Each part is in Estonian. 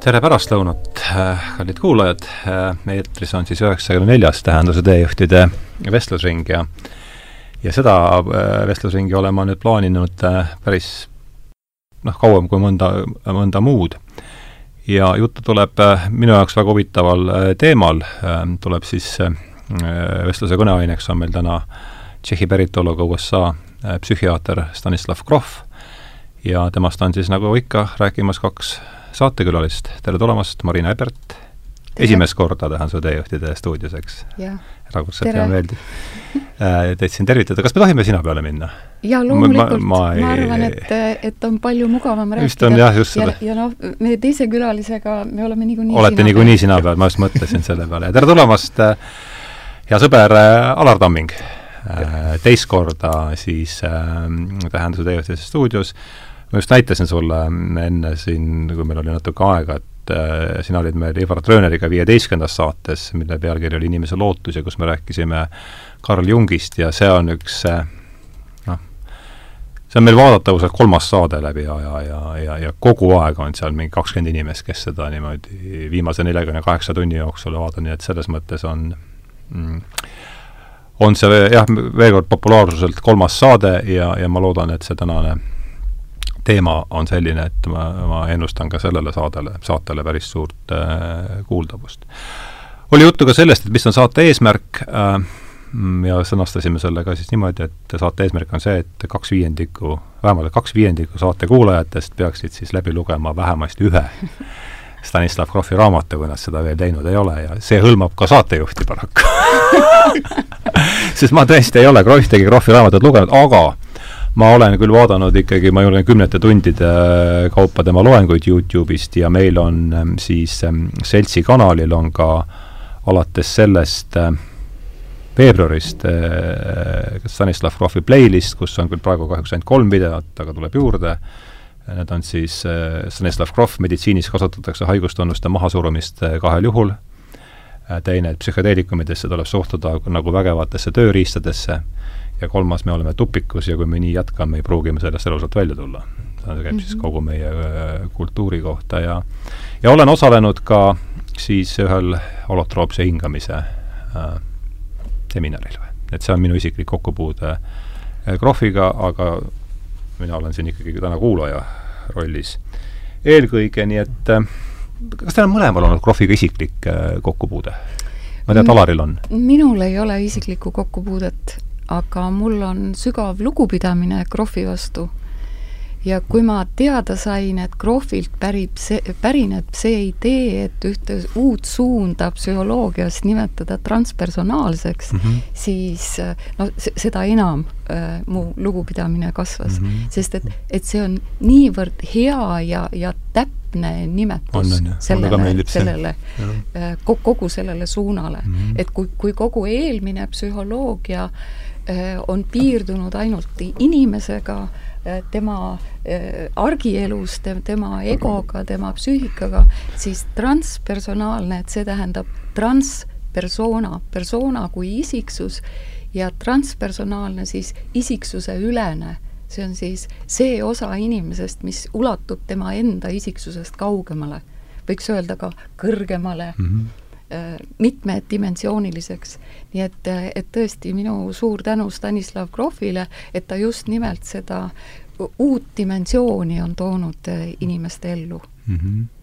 tere pärastlõunat, kallid kuulajad, eetris on siis üheksakümne neljas Tähenduse teejuhtide vestlusring ja ja seda äh, vestlusringi olen ma nüüd plaaninud äh, päris noh, kauem kui mõnda, mõnda muud. ja juttu tuleb äh, minu jaoks väga huvitaval teemal, tuleb siis vestluse kõneaineks on meil täna Tšehhi päritoluga USA psühhiaater Stanislav Grof. Ja temast on siis nagu ikka rääkimas kaks saatekülalist, tere tulemast, Marina Ebert, esimest korda tahan su teejuhtide stuudios, eks? erakordselt hea äh, teid siin tervitada, kas me tohime sina peale minna? jaa, loomulikult, ma, ma, ei... ma arvan, et, et on palju mugavam rääkida. vist on jah, just seda. ja, ja noh, meie teise külalisega me oleme niikuinii olete niikuinii sina peal, ma just mõtlesin selle peale. Tere tulemast, äh, hea sõber äh, Alar Tamming! teist korda siis äh, Tähenduse teejuhtide stuudios, ma just näitasin sulle enne siin, kui meil oli natuke aega, et äh, sina olid meil Ivar Tröneriga viieteistkümnendas saates, mille pealkiri oli Inimese lootus ja kus me rääkisime Carl Jungist ja see on üks äh, noh, see on meil vaadatavuselt kolmas saade läbi aja ja, ja, ja, ja kogu aeg on seal mingi kakskümmend inimest, kes seda niimoodi viimase neljakümne kaheksa tunni jooksul vaatavad, nii et selles mõttes on mm, on see jah, veel kord populaarsuselt kolmas saade ja, ja ma loodan, et see tänane teema on selline, et ma, ma ennustan ka sellele saadele, saatele päris suurt äh, kuuldavust. oli juttu ka sellest, et mis on saate eesmärk äh, ja sõnastasime selle ka siis niimoodi, et saate eesmärk on see, et kaks viiendikku, vähemalt kaks viiendikku saate kuulajatest peaksid siis läbi lugema vähemasti ühe Stanislav Grofi raamatu, kui nad seda veel teinud ei ole ja see hõlmab ka saatejuhti paraku sest ma tõesti ei ole ühtegi Grofi raamatut lugenud, aga ma olen küll vaadanud ikkagi, ma julgen kümnete tundide kaupa tema loenguid Youtube'ist ja meil on ähm, siis ähm, seltsi kanalil on ka alates sellest äh, veebruarist äh, Stanislav Grofi playlist, kus on küll praegu kahjuks ainult kolm videot, aga tuleb juurde. Need on siis äh, Stanislav Grof, meditsiinis kasutatakse haigustunnuste mahasurumist kahel juhul. teine, et psühhedeelikumidesse tuleb suhtuda nagu vägevatesse tööriistadesse ja kolmas, me oleme tupikus ja kui me nii jätkame, ei pruugi me sellest elusalt välja tulla. see käib mm -hmm. siis mhm. kogu meie kultuuri kohta ja ja olen osalenud ka siis ühel holotroopse hingamise äh, seminaril. et see on minu isiklik kokkupuude Krohviga, aga mina olen siin ikkagi täna kuulaja rollis eelkõige, nii et kas teil on mõlemal olnud Krohviga isiklik äh, kokkupuude? ma tean, et Alaril on. minul ei ole isiklikku kokkupuudet aga mul on sügav lugupidamine Krohvi vastu. ja kui ma teada sain, et Krohvilt pärib see, pärineb see idee, et ühte uut suunda psühholoogias nimetada transpersonaalseks mm, -hmm. siis no seda enam äh, mu lugupidamine kasvas mm, -hmm. sest et, et see on niivõrd hea ja, ja täpne nimetus on, on, sellele, sellele, äh, kogu sellele suunale mm. -hmm. et kui, kui kogu eelmine psühholoogia Äh, on piirdunud ainult inimesega, äh, tema äh, argielus, tema egoga, tema psüühikaga, siis transpersonaalne, et see tähendab transpersona, persona kui isiksus ja transpersonaalne siis isiksuse ülene. See on siis see osa inimesest, mis ulatub tema enda isiksusest kaugemale, võiks öelda ka kõrgemale. Mm. -hmm Äh, mitmedimensiooniliseks. nii et, äh, et tõesti minu suur tänu Stanislav Grofile, et ta just nimelt seda uut dimensiooni on toonud äh, inimeste ellu mm. -hmm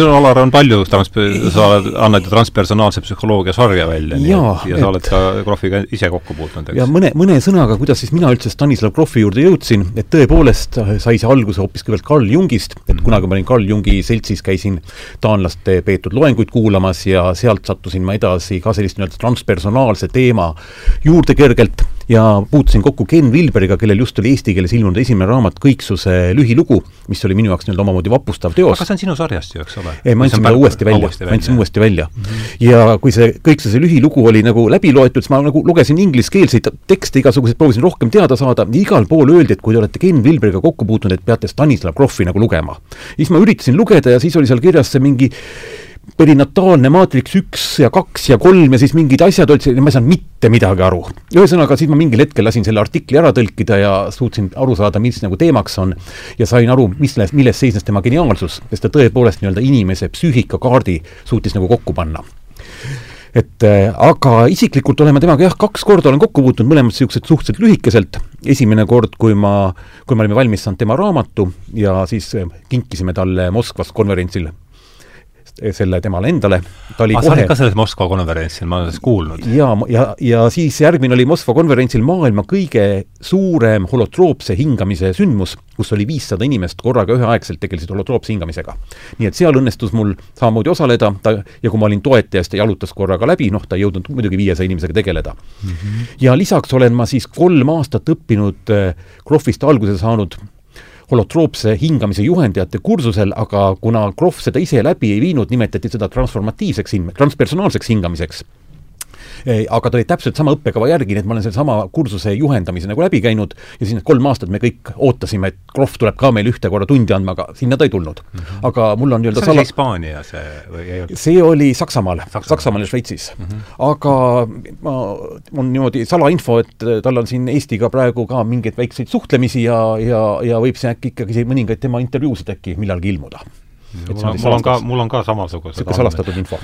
sul, Alar, on palju sa oled, annad ju transpersonaalse psühholoogia sarja välja, nii ja, et ja sa oled ka Krohviga ise kokku puutunud, eks? ja mõne, mõne sõnaga, kuidas siis mina üldse Stanislav Krohvi juurde jõudsin, et tõepoolest sai see alguse hoopis kõigepealt Carl Jungist, et mhm. kunagi ma olin Carl Jungi seltsis, käisin taanlaste peetud loenguid kuulamas ja sealt sattusin ma edasi ka sellist nii-öelda transpersonaalse teema juurde kergelt ja puutusin kokku Ken Vilberiga, kellel just oli eesti keeles ilmunud esimene raamat Kõiksuse lühilugu, mis oli minu jaoks nii-öelda omamoodi vapustav teos. aga see on sinu sarjast ju, eks ole? ei, ma andsin selle uuesti välja, andsin uuesti välja mm. -hmm. ja kui see Kõiksuse lühilugu oli nagu läbi loetud, siis ma nagu lugesin ingliskeelseid tekste igasuguseid, proovisin rohkem teada saada, igal pool öeldi, et kui te olete Ken Vilberiga kokku puutunud, et peate Stanislav Grofi nagu lugema. siis ma üritasin lugeda ja siis oli seal kirjas see mingi perinataalne maatriks üks ja kaks ja kolm ja siis mingid asjad olid, ma ei saanud mitte midagi aru. ühesõnaga, siis ma mingil hetkel lasin selle artikli ära tõlkida ja suutsin aru saada, mis nagu teemaks on ja sain aru, mis, milles seisnes tema geniaalsus, sest ta tõepoolest nii-öelda inimese psüühikakaardi suutis nagu kokku panna et äh, aga isiklikult oleme temaga jah, kaks korda olen kokku puutunud, mõlemad niisugused suhteliselt lühikeselt, esimene kord, kui ma, kui me olime valmis saanud tema raamatu ja siis äh, kinkisime talle Moskvas konverentsil selle temale endale. ta oli ah, kohe. ka sellel Moskva konverentsil, ma olen sellest kuulnud. ja, ja, ja siis järgmine oli Moskva konverentsil maailma kõige suurem holotroopse hingamise sündmus, kus oli viissada inimest korraga üheaegselt tegelesid holotroopse hingamisega. nii et seal õnnestus mul samamoodi osaleda, ta, ja kui ma olin toetajast, ta jalutas korraga läbi, noh, ta ei jõudnud muidugi viiesaja inimesega tegeleda mm. -hmm. ja lisaks olen ma siis kolm aastat õppinud äh, Krohvist alguse saanud holotroopse hingamise juhendajate kursusel, aga kuna Krohv seda ise läbi ei viinud, nimetati seda transformatiivseks hin-, transpersonaalseks hingamiseks aga ta oli täpselt sama õppekava järgi, nii et ma olen sellesama kursuse juhendamise nagu läbi käinud ja siis need kolm aastat me kõik ootasime, et Krohv tuleb ka meil ühte korda tundi andma, aga sinna ta ei tulnud mm. -hmm. aga mul on nii-öelda see oli sala... Hispaania see või ei olnud? see oli Saksamaal Saksamaal, Saksamaal ja Šveitsis mm. -hmm. aga ma, mul niimoodi salainfo, et tal on siin Eestiga praegu ka mingeid väikseid suhtlemisi ja, ja, ja võib see äkki ikkagi mõningaid tema intervjuusid äkki millalgi ilmuda mul on, mul on ka, mul on ka samasugused niisugune salastatud info.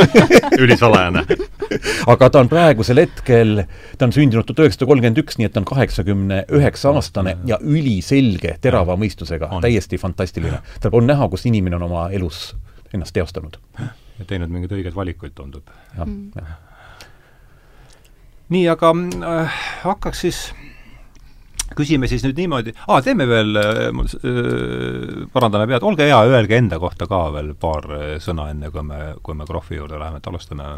Ülisalajane. Aga ta on praegusel hetkel, ta on sündinud tuhat üheksasada kolmkümmend üks, nii et ta on kaheksakümne üheksa aastane ja üliselge, terava mõistusega, täiesti fantastiline. tal on näha, kus inimene on oma elus ennast teostanud. ja teinud mingeid õigeid valikuid, tundub. jah, jah. nii, aga äh, hakkaks siis küsime siis nüüd niimoodi, aa, teeme veel äh,, parandame pead, olge hea, öelge enda kohta ka veel paar äh, sõna, enne kui me, kui me Krohvi juurde läheme, et alustame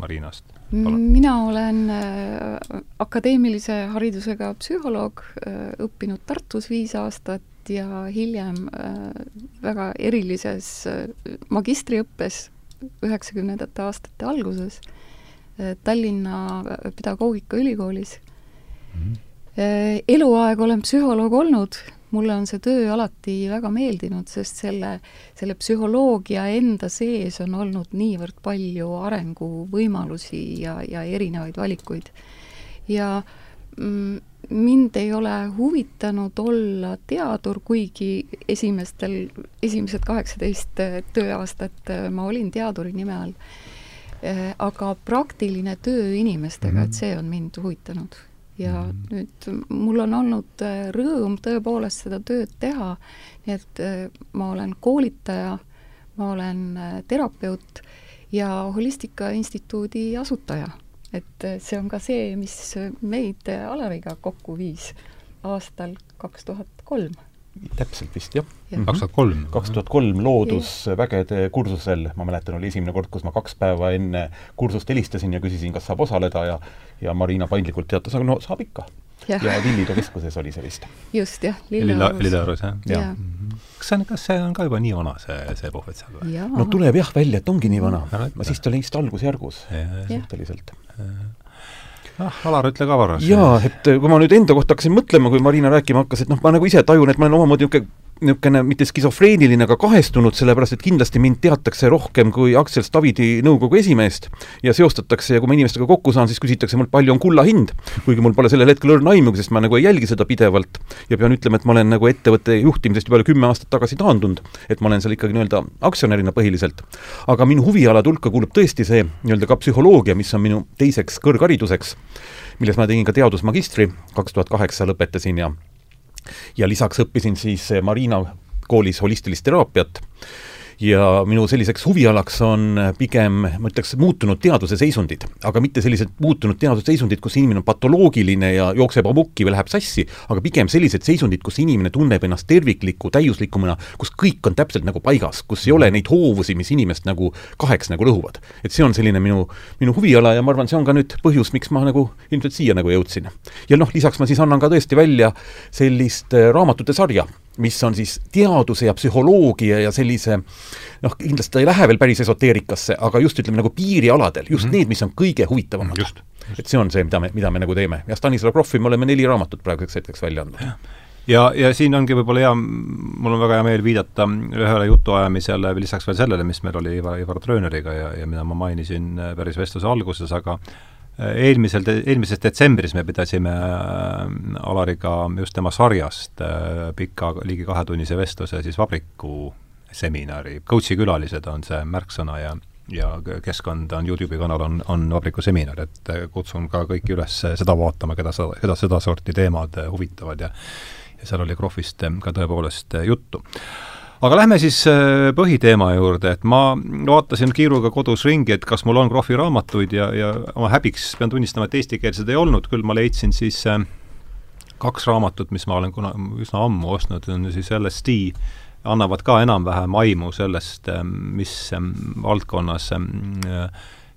Marinast. mina olen äh, akadeemilise haridusega psühholoog äh,, õppinud Tartus viis aastat ja hiljem äh, väga erilises äh, magistriõppes üheksakümnendate aastate alguses äh, Tallinna Pedagoogikaülikoolis mm. -hmm Äh, eluaeg olen psühholoog olnud, mulle on see töö alati väga meeldinud, sest selle, selle psühholoogia enda sees on olnud niivõrd palju arenguvõimalusi ja, ja erinevaid valikuid. ja mm, mind ei ole huvitanud olla teadur, kuigi esimestel, esimesed kaheksateist tööaastat äh, ma olin teaduri nime all. Äh, aga praktiline töö inimestega, et mhm. see on mind huvitanud ja mm. nüüd mul on olnud äh, rõõm tõepoolest seda tööd teha, nii et äh, ma olen koolitaja, ma olen äh, terapeut ja Holistika Instituudi asutaja. et see on ka see, mis meid Alariga kokku viis aastal kaks tuhat kolm täpselt vist, jah. kaks tuhat kolm? kaks tuhat kolm loodusvägede kursusel, ma mäletan, oli esimene kord, kus ma kaks päeva enne kursust helistasin ja küsisin, kas saab osaleda ja ja Marina paindlikult teatas, aga no saab ikka. ja, ja Villido keskuses oli see vist. just, jah, Lillearus. Lillearus, jah ja. ja.. Mhm. kas see on, kas see on ka juba nii vana, see, see puhvet seal või? no tuleb jah välja, et ongi nii vana. ma siis ta oli vist algusjärgus suhteliselt ah, Alar, ütle ka korra. jaa, et kui ma nüüd enda kohta hakkasin mõtlema, kui Marina rääkima hakkas, et noh, ma nagu ise tajun, et ma olen omamoodi niisugune niisugune mitte skisofreeniline, aga kahestunud, sellepärast et kindlasti mind teatakse rohkem kui Aksel Stavidi nõukogu esimeest ja seostatakse ja kui ma inimestega kokku saan, siis küsitakse mult, palju on kulla hind, kuigi mul pole sellel hetkel õrna aimugi, sest ma nagu ei jälgi seda pidevalt ja pean ütlema, et ma olen nagu ettevõtte juhtimisest juba kümme aastat tagasi taandunud, et ma olen seal ikkagi nii-öelda aktsionärina põhiliselt. aga minu huvialade hulka kuulub tõesti see nii-öelda ka psühholoogia, mis on minu teiseks kõrghariduseks, milles ma tegin ka teadusmagistri, kaks tuhat kaheksa lõpetasin ja ja lisaks õppisin siis Marina koolis holistilist teraapiat ja minu selliseks huvialaks on pigem, ma ütleks, muutunud teaduse seisundid, aga mitte sellised muutunud teaduse seisundid, kus inimene on patoloogiline ja jookseb ammuki või läheb sassi, aga pigem sellised seisundid, kus inimene tunneb ennast tervikliku, täiuslikumana, kus kõik on täpselt nagu paigas, kus ei ole neid hoovusi, mis inimest nagu kaheks nagu lõhuvad. et see on selline minu, minu huviala ja ma arvan, see on ka nüüd põhjus, miks ma nagu ilmselt siia nagu jõudsin. ja noh, lisaks ma siis annan ka tõesti välja sellist äh, raamatute sarja mis on siis teaduse ja psühholoogia ja sellise noh, kindlasti ta ei lähe veel päris esoteerikasse, aga just ütleme nagu piirialadel, just mm -hmm. need, mis on kõige huvitavamad. et see on see, mida me, mida me nagu teeme ja Stanislav Grofi me oleme neli raamatut praeguseks hetkeks välja andnud. ja, ja siin ongi võib-olla hea, mul on väga hea meel viidata ühele jutuajamisele, lisaks veel sellele, mis meil oli Ivar, Ivar Trööneriga ja, ja mida ma mainisin äh, päris vestluse alguses, aga eelmisel, eelmises detsembris me pidasime äh, Alariga just tema sarjast pika, ligi kahetunnise vestluse siis vabriku seminari, coach'i külalised on see märksõna ja ja keskkond on Youtube'i kanal on, on vabriku seminar, et kutsun ka kõiki üles seda vaatama, keda seda, keda sedasorti teemad huvitavad ja ja seal oli Krohvist ka tõepoolest juttu. Aga lähme siis eh, põhiteema juurde, et ma vaatasin kiiruga kodus ringi, et kas mul on Krohvi raamatuid ja, ja oma häbiks pean tunnistama, et eestikeelsed ei olnud, küll ma leidsin siis kaks raamatut, mis ma olen kuna, üsna ammu ostnud, on siis LSD, annavad ka enam-vähem aimu sellest, mis valdkonnas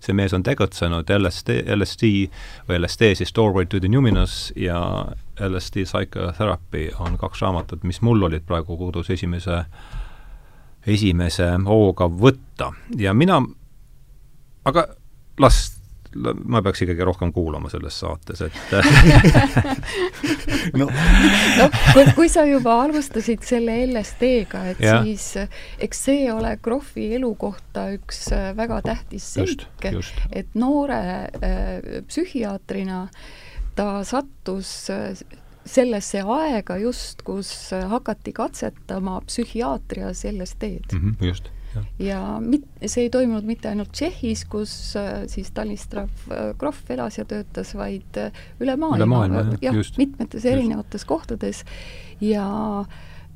see mees on tegutsenud, LSD, LSD või LSD siis Doorway to the Numinous ja LSD Psychotherapy on kaks raamatut, mis mul olid praegu kodus esimese, esimese hooga võtta. Ja mina, aga las ma peaks ikkagi rohkem kuulama selles saates, et no, no kui, kui sa juba alustasid selle LSD-ga, et ja. siis eks see ole Krohvi elu kohta üks äh, väga tähtis seik, et noore äh, psühhiaatrina ta sattus äh, sellesse aega just, kus hakati katsetama psühhiaatrias LSD-d mm. -hmm, just ja mit-, see ei toimunud mitte ainult Tšehhis, kus äh, siis Stanislav äh, Grof elas ja töötas, vaid äh, üle maailma, üle maailma, jah, mitmetes erinevates just. kohtades ja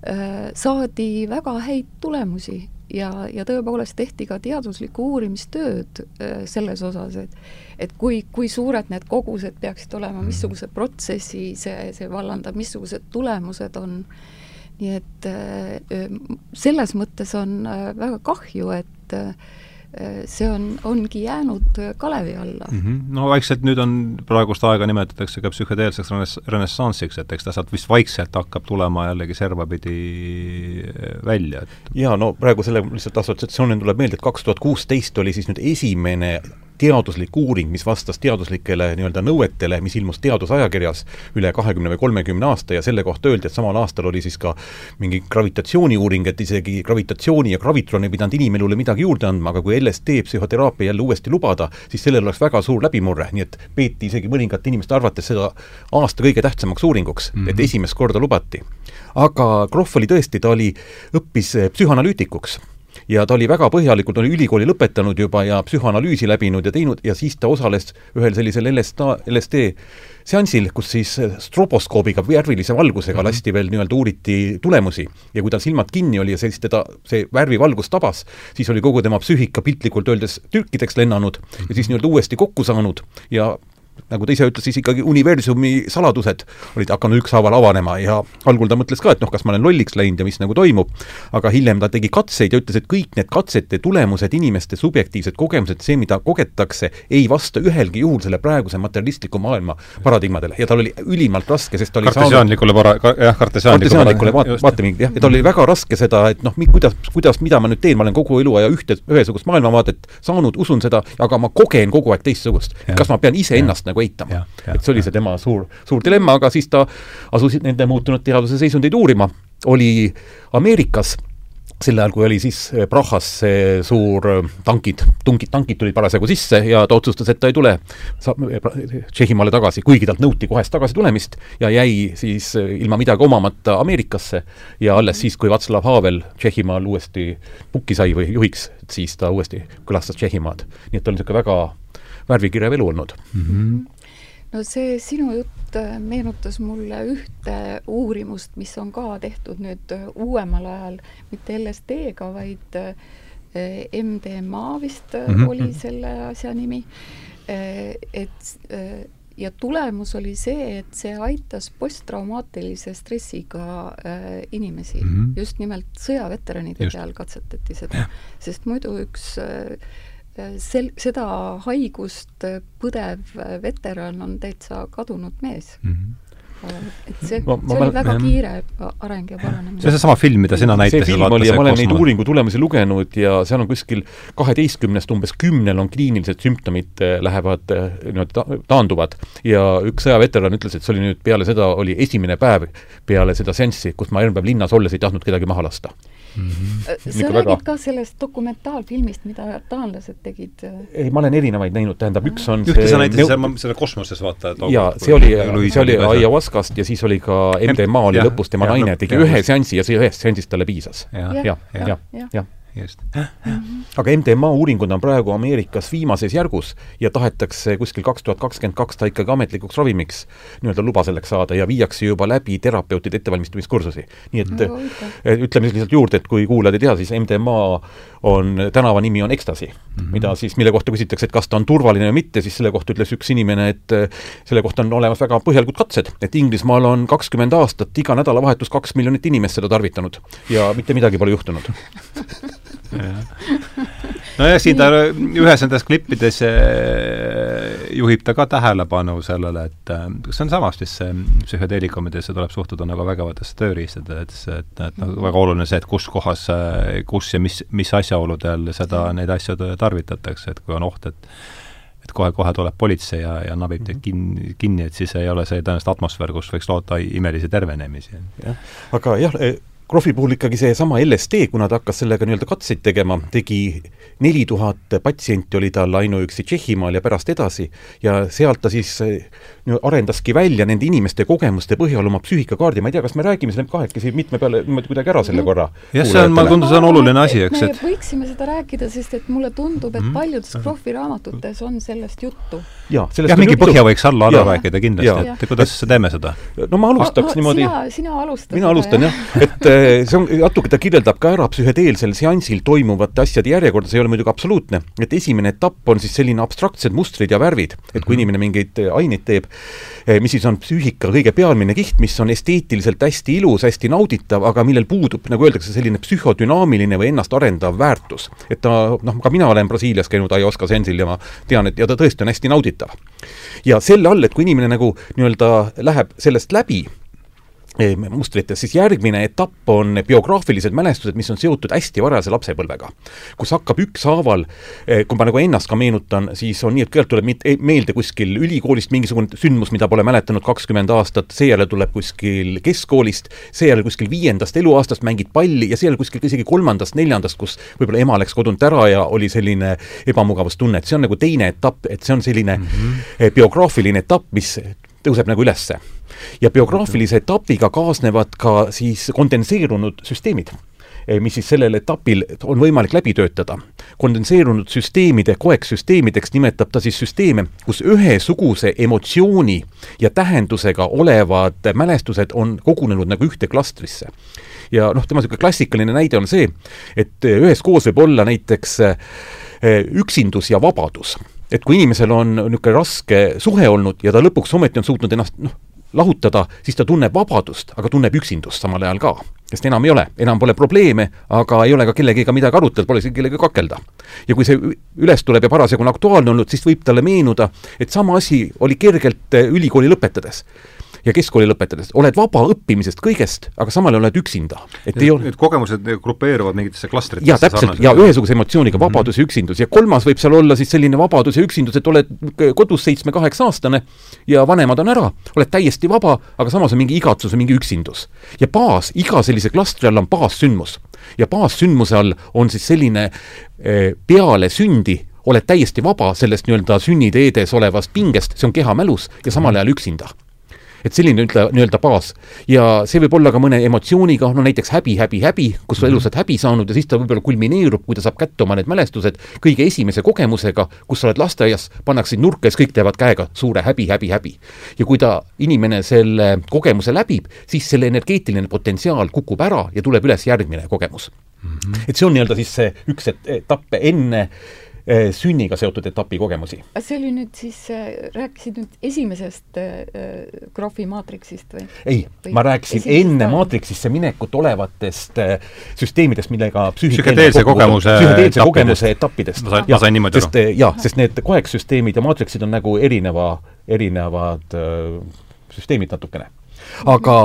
äh, saadi väga häid tulemusi ja, ja tõepoolest tehti ka teaduslikku uurimistööd äh, selles osas, et et kui, kui suured need kogused peaksid olema, mhm. missuguse protsessi see, see vallandab, missugused tulemused on nii et äh, selles mõttes on äh, väga kahju, et äh, see on, ongi jäänud kalevi alla mm. -hmm. no vaikselt nüüd on, praegust aega nimetatakse ka psühhedeelseks reness-, renessansiks, et eks ta sealt vist vaikselt hakkab tulema jällegi serva pidi välja, et jaa, no praegu selle lihtsalt assotsiatsioonil tuleb meelde, et kaks tuhat kuusteist oli siis nüüd esimene teaduslik uuring, mis vastas teaduslikele nii-öelda nõuetele, mis ilmus teadusajakirjas üle kahekümne või kolmekümne aasta ja selle kohta öeldi, et samal aastal oli siis ka mingi gravitatsiooniuuring, et isegi gravitatsiooni ja gravitron ei pidanud inimelule midagi juurde andma, aga kui LSD psühhoteraapia jälle uuesti lubada, siis sellel oleks väga suur läbimurre, nii et peeti isegi mõningate inimeste arvates seda aasta kõige tähtsamaks uuringuks mm, -hmm. et mhm. esimest korda lubati. aga Krohv oli tõesti, ta oli, õppis psühhanalüütikuks ja ta oli väga põhjalikult, oli ülikooli lõpetanud juba ja psühhoanalüüsi läbinud ja teinud ja siis ta osales ühel sellisel LSD, LSD seansil, kus siis stroboskoobiga, värvilise valgusega -hmm. lasti veel nii-öelda uuriti tulemusi. Ja kui tal silmad kinni oli ja siis teda see värvivalgus tabas, siis oli kogu tema psüühika piltlikult öeldes tülkideks lennanud ja siis nii-öelda uuesti kokku saanud. Ja nagu ta ise ütles, siis ikkagi universumi saladused olid hakanud ükshaaval avanema ja algul ta mõtles ka, et noh, kas ma olen lolliks läinud ja mis nagu toimub, aga hiljem ta tegi katseid ja ütles, et kõik need katsete tulemused, inimeste subjektiivsed kogemused, see, mida kogetakse, ei vasta ühelgi juhul selle praeguse materialistliku maailma paradigmadele. Ja tal oli ülimalt raske, sest ta oli kartesiaanlikule para-, ka, jah, kartesiaanlikule vaat-, vaatemine, jah, ja tal oli väga raske seda, et noh, kuidas, kuidas, mida ma nüüd teen, ma olen kogu eluaja ühte, ühesugust maailmavaadet saanud, usun seda, aga ma kogen kogu aeg teistsugust. kas ma pean iseennast nagu eitama. et see oli see tema suur, suur dilemma, aga siis ta asus nende muutunud teaduse seisundeid uurima, oli Ameerikas sel ajal, kui oli siis eh, Prahas see suur eh, tankid, tungid, tankid tulid parasjagu sisse ja ta otsustas, et ta ei tule eh, Tšehhimaale tagasi, kuigi talt nõuti kohest tagasi tulemist ja jäi siis ilma midagi omamata Ameerikasse ja alles siis, kui Václav Havel Tšehhimaal uuesti pukki sai või juhiks, siis ta uuesti külastas Tšehhimaad. nii et ta oli niisugune väga värvikirev elu olnud mm. -hmm no see sinu jutt äh, meenutas mulle ühte uurimust, mis on ka tehtud nüüd äh, uuemal ajal, mitte LSD-ga, vaid äh, MDMA vist mm -hmm. oli selle asja nimi. et ja tulemus oli see, et see aitas posttraumaatilise stressiga inimesi mm, -hmm. just nimelt sõjaveteranide peal katsetati seda, sest muidu üks äh, sel-, seda haigust põdev veteran on täitsa kadunud mees mm. -hmm et see, see oli väga kiire areng ja paranemine. see on seesama film, mida sina näitasid. see film oli ja ma olen neid uuringu tulemusi lugenud ja seal on kuskil kaheteistkümnest umbes kümnel on kliinilised sümptomid, eh, lähevad eh, niimoodi taanduvad. ja üks sõjaveteran ütles, et see oli nüüd peale seda, oli esimene päev peale seda seanssi, kus ma järgmine päev linnas olles ei tahtnud kedagi maha lasta mm. -hmm. sa räägid väga... ka sellest dokumentaalfilmist, mida taanlased tegid? ei, ma olen erinevaid näinud, tähendab, üks on ühte sa näitasid seal, selle kosmoses vaata. jaa, see oli, see oli Ayahuascast ja siis oli ka MDMA oli lõpus, tema ja, naine tegi ühe seansi ja see ühest seansist talle piisas. Ja,. jah, jah, jah just. aga MDMA uuringud on praegu Ameerikas viimases järgus ja tahetakse kuskil kaks tuhat kakskümmend kaks ta ikkagi ametlikuks ravimiks nii-öelda luba selleks saada ja viiakse juba läbi terapeutide ettevalmistamiskursusi. nii et no, ütleme siis lihtsalt juurde, et kui kuulajad ei tea, siis MDMA on, tänava nimi on Ecstasy mm, -hmm. mida siis, mille kohta küsitakse, et kas ta on turvaline või mitte, siis selle kohta ütles üks inimene, et eh, selle kohta on olemas väga põhjalikud katsed, et Inglismaal on kakskümmend aastat iga nädalavahetus kaks miljonit inimest seda tarvitanud ja mitte midagi pole juhtunud nojah, siin ta ühes nendest klippides eh, juhib ta ka tähelepanu sellele, et eh, kas see on samas vist see psühhedeelikumidesse tuleb suhtuda nagu vägevatesse tööriistadesse, et, et, et noh, väga oluline see, et kus kohas, eh, kus ja mis, mis asjaoludel seda, neid asju tarvitatakse, et kui on oht, et et kohe-kohe tuleb politsei ja, ja nabib teid kinni, kinni, et siis ei ole see tõenäoliselt atmosfäär, kus võiks loota imelisi tervenemisi. jah, aga jah, Krohvi puhul ikkagi seesama LSD, kuna ta hakkas sellega nii-öelda katseid tegema, tegi neli tuhat patsienti oli tal ainuüksi Tšehhimaal ja pärast edasi ja sealt ta siis no, arendaski välja nende inimeste kogemuste põhjal oma psüühikakaardi, ma ei tea, kas me räägime selle kahekesi mitme peale niimoodi kuidagi ära selle korra? jah, see on, mulle tundub, see on oluline asi, eks, et me võiksime seda rääkida, sest et mulle tundub, et mhm. paljudes Krohvi raamatutes on sellest juttu. jah, mingi juttu. põhja võiks alla ära rääkida kindlasti, et kuidas teeme seda? no ma alustaks niimoodi sina, sina alusta mina alustan jah, et eh, see on, natuke ta kirjeldab ka ära psühhedeelsel seansil toimuvate asjade järjekorda, see ei ole muidugi absoluutne, et esimene etapp on siis selline abstraktsed mustrid ja värvid, et kui mhm. inimene mingeid aineid teeb, eh, mis siis on psüühika kõige pealmine kiht, mis on esteetiliselt hästi ilus, hästi nauditav, aga millel puudub, nagu öeldakse, selline psühhodünaamiline või ennast arendav väärtus. et ta, noh, ka mina olen Brasiilias käinud ayahuasca sensil ja ma tean, et ja ta tõesti on hästi nauditav. ja selle all, et kui inimene nagu nii-öelda läheb sellest läbi, mustrites, siis järgmine etapp on biograafilised mälestused, mis on seotud hästi varajase lapsepõlvega. kus hakkab ükshaaval, eh, kui ma nagu ennast ka meenutan, siis on nii, et kõigepealt tuleb meelde kuskil ülikoolist mingisugune sündmus, mida pole mäletanud kakskümmend aastat, seejärel tuleb kuskil keskkoolist, seejärel kuskil viiendast eluaastast mängid palli ja seejärel kuskil isegi kolmandast-neljandast, kus võib-olla ema läks kodunt ära ja oli selline ebamugavustunne, et see on nagu teine etapp, et see on selline mm -hmm. biograafiline etapp, mis tõuseb nagu ülesse ja biograafilise etapiga kaasnevad ka siis kondenseerunud süsteemid eh, mis siis sellel etapil on võimalik läbi töötada. kondenseerunud süsteemide, koeksüsteemideks nimetab ta siis süsteeme, kus ühesuguse emotsiooni ja tähendusega olevad mälestused on kogunenud nagu ühte klastrisse. ja noh, tema niisugune klassikaline näide on see, et üheskoos võib olla näiteks eh, üksindus ja vabadus. Et kui inimesel on niisugune raske suhe olnud ja ta lõpuks ometi on suutnud ennast noh, lahutada, siis ta tunneb vabadust, aga tunneb üksindust samal ajal ka. sest enam ei ole, enam pole probleeme, aga ei ole ka kellegiga midagi arutada, pole isegi kellegagi kakelda. ja kui see üles tuleb ja parasjagu on aktuaalne olnud, siis võib talle meenuda, et sama asi oli kergelt ülikooli lõpetades ja keskkooli lõpetades, oled vaba õppimisest kõigest, aga samal ajal oled üksinda. et ei ole Need kogemused grupeeruvad mingitesse klastritesse? jaa, täpselt, ja ühesuguse emotsiooniga mhm. vabadus mm -hmm. ja üksindus ja kolmas võib seal olla siis selline vabadus ja üksindus, et oled kodus seitsme-kaheksa-aastane ja vanemad on ära, oled täiesti vaba, aga samas on mingi igatsus ja mingi üksindus. ja baas, iga sellise klastri all on baassündmus. ja baassündmuse all on siis selline eh, peale sündi oled täiesti vaba sellest nii-öelda sünniteedes olevast pingest, see on kehamälus ja samal ajal üksinda et selline ütle, nii-öelda baas. ja see võib olla ka mõne emotsiooniga, no näiteks häbi, häbi, häbi, kus sa mm -hmm. elus oled häbi saanud ja siis ta võib-olla kulmineerub, kui ta saab kätte oma need mälestused kõige esimese kogemusega, kus sa oled lasteaias, pannakse nurka ja siis kõik teevad käega suure häbi, häbi, häbi. ja kui ta, inimene selle kogemuse läbib, siis selle energeetiline potentsiaal kukub ära ja tuleb üles järgmine kogemus mm. -hmm. et see on nii-öelda siis see üks etapp enne sünniga seotud etapi kogemusi. see oli nüüd siis, äh, rääkisid nüüd esimesest äh, Krohvi maatriksist või? ei, ma rääkisin enne maatriksisse minekut olevatest äh, süsteemidest, millega psühhedeelse kogemuse psühhedeelse kogemuse etappidest. ma sain, ma sain niimoodi aru. jaa, sest need koeksüsteemid ja maatriksid on nagu erineva, erinevad äh, süsteemid natukene aga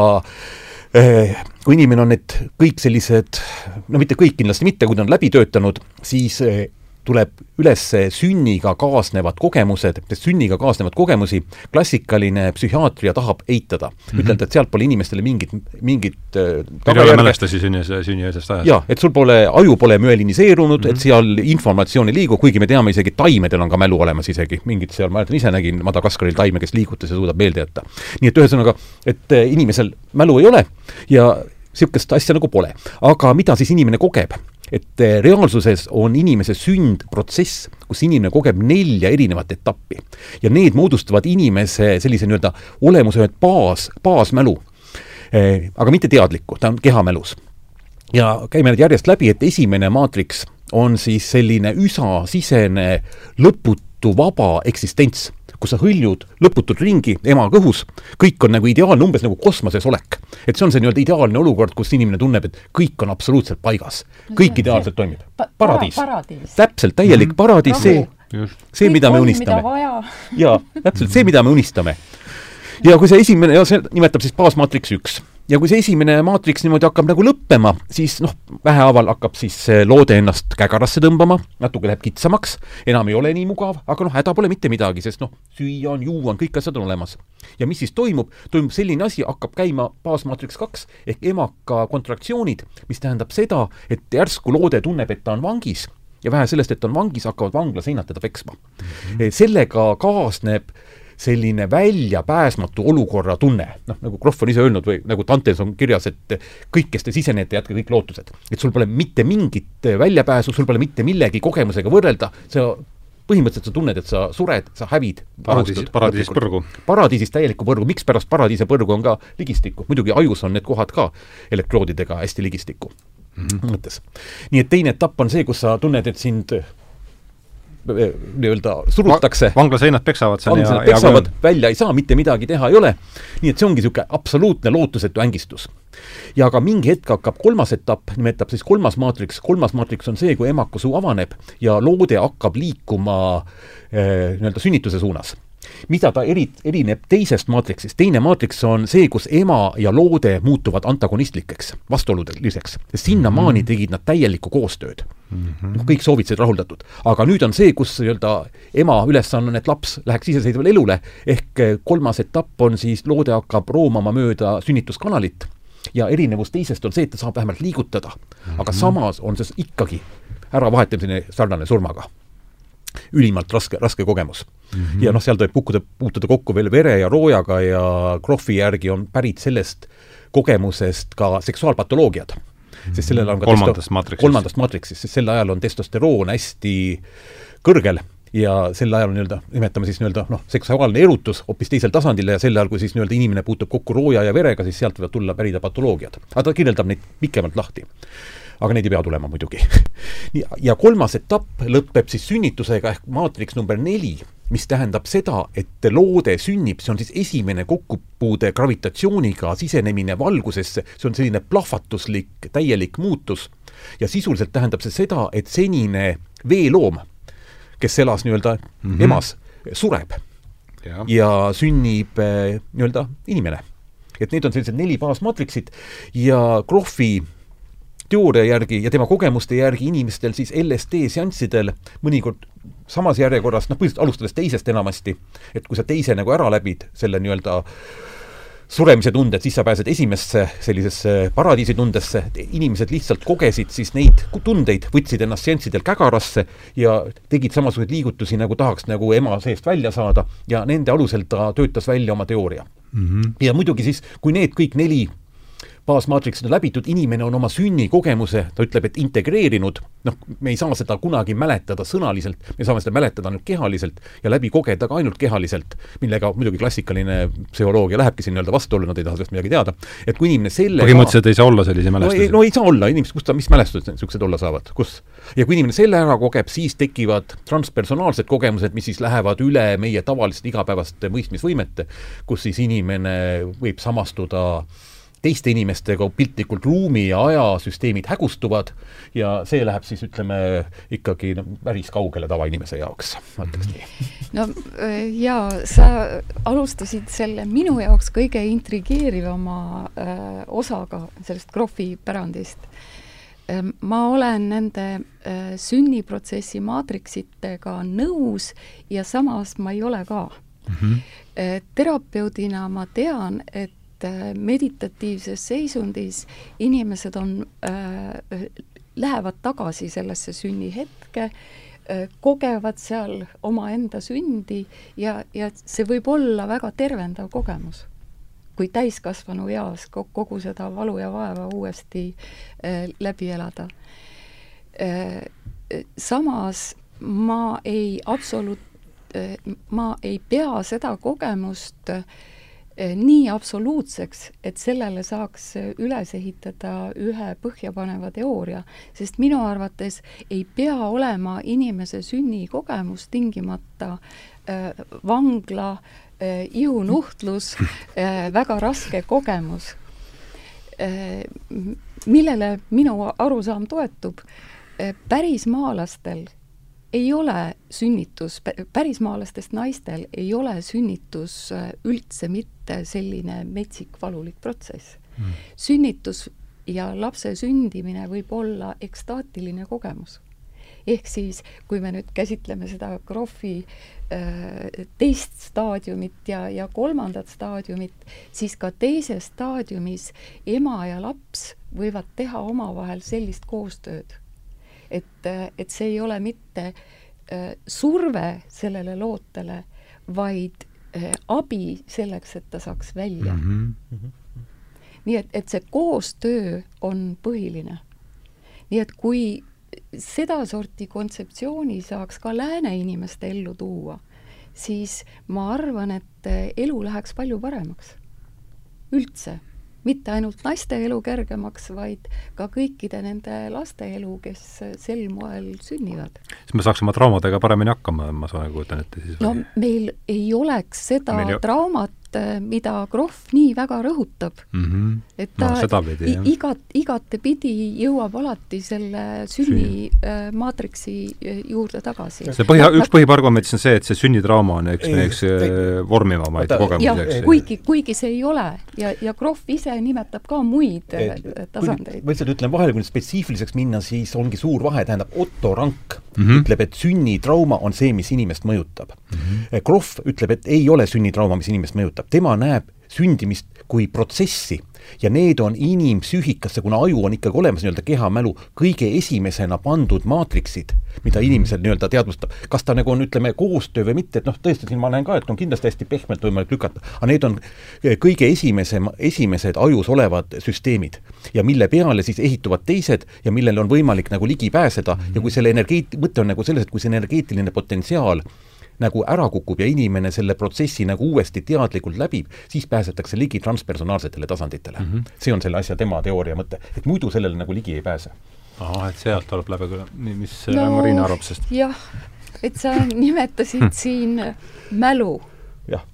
eh, kui inimene on need kõik sellised, no mitte kõik kindlasti mitte, kui ta on läbi töötanud, siis eh, tuleb üles sünniga kaasnevad kogemused, sünniga kaasnevad kogemusi klassikaline psühhiaatria tahab eitada mm. -hmm. ütelda, et sealt pole inimestele mingit, mingit Teil ei ole mälestusi sünni, sünnieelsest ajast? jaa, et sul pole, aju pole müeliniseerunud mm, -hmm. et seal informatsioon ei liigu, kuigi me teame isegi, taimedel on ka mälu olemas isegi, mingid seal, ma mäletan, ise nägin Madagaskaril taime, kes liigutas ja suudab meelde jätta. nii et ühesõnaga, et eh, inimesel mälu ei ole ja niisugust asja nagu pole. aga mida siis inimene kogeb? Et eh, reaalsuses on inimese sünd protsess, kus inimene kogeb nelja erinevat etappi. ja need moodustavad inimese sellise nii-öelda olemuse ühe baas, baasmälu. Eh, aga mitte teadlikku, ta on kehamälus. ja käime need järjest läbi, et esimene maatriks on siis selline üsasisene lõputu vaba eksistents kus sa hõljud lõputult ringi ema kõhus, kõik on nagu ideaalne, umbes nagu kosmoses olek. et see on see nii-öelda ideaalne olukord, kus inimene tunneb, et kõik on absoluutselt paigas. kõik ideaalselt toimib pa. paradiis, paradiis.. täpselt, täielik mm -hmm. paradiis, see, see, mida me unistame. jaa, täpselt see, mida me unistame. ja kui see esimene, ja see nimetab siis baasmaatriks üks ja kui see esimene maatriks niimoodi hakkab nagu lõppema, siis noh, vähehaaval hakkab siis loode ennast kägarasse tõmbama, natuke läheb kitsamaks, enam ei ole nii mugav, aga noh, häda pole mitte midagi, sest noh, süüa on, juua on, kõik asjad on olemas. ja mis siis toimub, toimub selline asi, hakkab käima baasmaatriks kaks ehk emaka kontraktsioonid, mis tähendab seda, et järsku loode tunneb, et ta on vangis ja vähe sellest, et on vangis, hakkavad vanglaseinad teda peksma mm. -hmm. sellega kaasneb selline väljapääsmatu olukorra tunne, noh, nagu Krohv on ise öelnud või nagu Dantes on kirjas, et kõik, kes te sisenete, jätke kõik lootused. et sul pole mitte mingit väljapääsu, sul pole mitte millegi kogemusega võrrelda, sa põhimõtteliselt sa tunned, et sa sured, sa hävid. paradiisis, paradiisis põrgu. paradiisis täielikku põrgu, mikspärast paradiis ja põrgu on ka ligistikku, muidugi ajus on need kohad ka elektroodidega hästi ligistikku mm -hmm. mõttes. nii et teine etapp on see, kus sa tunned, et sind nii-öelda surutakse. vanglaseinad peksavad seal ja peksavad, välja ei saa, mitte midagi teha ei ole. nii et see ongi niisugune absoluutne lootusetu ängistus. ja ka mingi hetk hakkab kolmas etapp, nimetab siis kolmas maatriks, kolmas maatriks on see, kui emakasuu avaneb ja loode hakkab liikuma eh, nii-öelda sünnituse suunas mida ta eri, erineb teisest maatriksist, teine maatriks on see, kus ema ja loode muutuvad antagonistlikeks, vastuoluliseks. sinnamaani mm -hmm. tegid nad täielikku koostööd mm. -hmm. kõik soovid said rahuldatud. aga nüüd on see, kus nii-öelda ema ülesanne on, et laps läheks iseseisvale elule, ehk eh, kolmas etapp on siis, loode hakkab roomama mööda sünnituskanalit ja erinevus teisest on see, et ta saab vähemalt liigutada mm. -hmm. aga samas on see ikkagi äravahetamise sarnane surmaga ülimalt raske, raske kogemus mm. -hmm. ja noh, seal tuleb puhkuda, puutuda kokku veel vere ja roojaga ja Krohvi järgi on pärit sellest kogemusest ka seksuaalpatoloogiad mm. -hmm. sest sellel on ka kolmandast maatriksist. kolmandast maatriksist, sest sel ajal on testosteroon hästi kõrgel ja sel ajal nii-öelda, nimetame siis nii-öelda noh, seksuaalne erutus hoopis teisel tasandil ja sel ajal, kui siis nii-öelda inimene puutub kokku rooja ja verega, siis sealt võivad tulla pärida patoloogiad. aga ta kirjeldab neid pikemalt lahti aga neid ei pea tulema muidugi. Ja kolmas etapp lõpeb siis sünnitusega ehk maatriks number neli, mis tähendab seda, et loode sünnib, see on siis esimene kokkupuude gravitatsiooniga sisenemine valgusesse, see on selline plahvatuslik täielik muutus. Ja sisuliselt tähendab see seda, et senine veeloom, kes elas nii-öelda mm -hmm. emas, sureb. Ja, ja sünnib eh, nii-öelda inimene. et need on sellised neli baasmaatriksit ja Krohvi teooria järgi ja tema kogemuste järgi inimestel siis LSD seanssidel mõnikord samas järjekorras, noh, põhiliselt alustades teisest enamasti, et kui sa teise nagu ära läbid, selle nii-öelda suremise tunde, et siis sa pääsed esimesse sellisesse paradiisitundesse, inimesed lihtsalt kogesid siis neid tundeid, võtsid ennast seanssidel kägarasse ja tegid samasuguseid liigutusi, nagu tahaks nagu ema seest välja saada ja nende alusel ta töötas välja oma teooria mm. -hmm. ja muidugi siis, kui need kõik neli baasmaatriks on läbitud, inimene on oma sünnikogemuse, ta ütleb, et integreerinud, noh, me ei saa seda kunagi mäletada sõnaliselt, me saame seda mäletada ainult kehaliselt ja läbi kogeda ka ainult kehaliselt, millega muidugi klassikaline psühholoogia lähebki siin nii-öelda vastuollu, nad ei taha sellest midagi teada. et kui inimene selle põhimõtteliselt ei saa olla selliseid mälestusi? no ei saa olla, inimesed, kus ta, mis mälestused niisugused olla saavad, kus? ja kui inimene selle ära kogeb, siis tekivad transpersonaalsed kogemused, mis siis lähevad üle meie tavaliste igapäevaste mõistmisvõimete, kus siis inimene võib samastuda teiste inimestega piltlikult ruumi ja ajasüsteemid hägustuvad ja see läheb siis ütleme ikkagi no, päris kaugele tavainimese jaoks, ma ütleks nii. no äh, jaa, sa alustasid selle minu jaoks kõige intrigeerivama äh, osaga sellest Krohvi pärandist äh,. ma olen nende äh, sünniprotsessi maatriksitega nõus ja samas ma ei ole ka mm. -hmm. terapeudina ma tean, et äh, meditatiivses seisundis inimesed on äh,, lähevad tagasi sellesse sünnihetke äh,, kogevad seal omaenda sündi ja, ja see võib olla väga tervendav kogemus. kui täiskasvanu eas kogu seda valu ja vaeva uuesti äh, läbi elada äh,. samas ma ei absoluut- äh,, ma ei pea seda kogemust äh, nii absoluutseks, et sellele saaks üles ehitada ühe põhjapaneva teooria, sest minu arvates ei pea olema inimese sünnikogemus tingimata äh, vangla äh,, ihunuhtlus äh,, väga raske kogemus. Äh,, millele minu arusaam toetub äh,, pärismaalastel ei ole sünnitus, pärismaalastest naistel ei ole sünnitus äh, üldse mitte selline metsik valulik protsess. Mm.. sünnitus ja lapse sündimine võib olla ekstaatiline kogemus. ehk siis, kui me nüüd käsitleme seda Krohvi äh, teist staadiumit ja, ja kolmandat staadiumit, siis ka teises staadiumis ema ja laps võivad teha omavahel sellist koostööd et, et see ei ole mitte äh, surve sellele lootele, vaid äh, abi selleks, et ta saaks välja mm. -hmm. nii et, et see koostöö on põhiline. nii et kui sedasorti kontseptsiooni saaks ka lääne inimeste ellu tuua, siis ma arvan, et elu läheks palju paremaks. üldse mitte ainult naiste elu kergemaks, vaid ka kõikide nende laste elu, kes sel moel sünnivad. siis me saaks oma traumadega paremini hakkama, ma saan kujutan ette siis? no meil ei oleks seda meil... traumat, mida Krohv nii väga rõhutab mm. -hmm. et ta no, pidi, igat, igatepidi jõuab alati selle sünni äh, maatriksi äh, juurde tagasi. see põhi, üks põhiargument siis on see, et see sünnitrauma on üks meie üks vormivamaid kogemusi, kuigi, kuigi see ei ole ja, ja Krohv ise nimetab ka muid et, äh, tasandeid. ma lihtsalt ütlen vahele, kui nüüd spetsiifiliseks minna, siis ongi suur vahe, tähendab Otto Rank mm -hmm. ütleb, et sünnitrauma on see, mis inimest mõjutab mm. -hmm. Krohv ütleb, et ei ole sünnitrauma, mis inimest mõjutab, tema näeb sündimist kui protsessi ja need on inimpsüühikasse, kuna aju on ikkagi olemas nii-öelda kehamälu, kõige esimesena pandud maatriksid, mida inimesel nii-öelda teadvustab. kas ta nagu on, ütleme, koostöö või mitte, et noh, tõesti siin ma näen ka, et on kindlasti hästi pehmelt võimalik lükata, aga need on kõige esimese, esimesed ajus olevad süsteemid. ja mille peale siis ehituvad teised ja millele on võimalik nagu ligi pääseda ja kui selle energeet-, mõte on nagu selles, et kui see energeetiline potentsiaal nagu ära kukub ja inimene selle protsessi nagu uuesti teadlikult läbib, siis pääsetakse ligi transpersonaalsetele tasanditele mm. -hmm. see on selle asja tema teooria mõte, et muidu sellele nagu ligi ei pääse. ahah, et sealt tuleb läbi küll, mis no, Marina arvab sellest? jah, et sa nimetasid siin mälu. jah,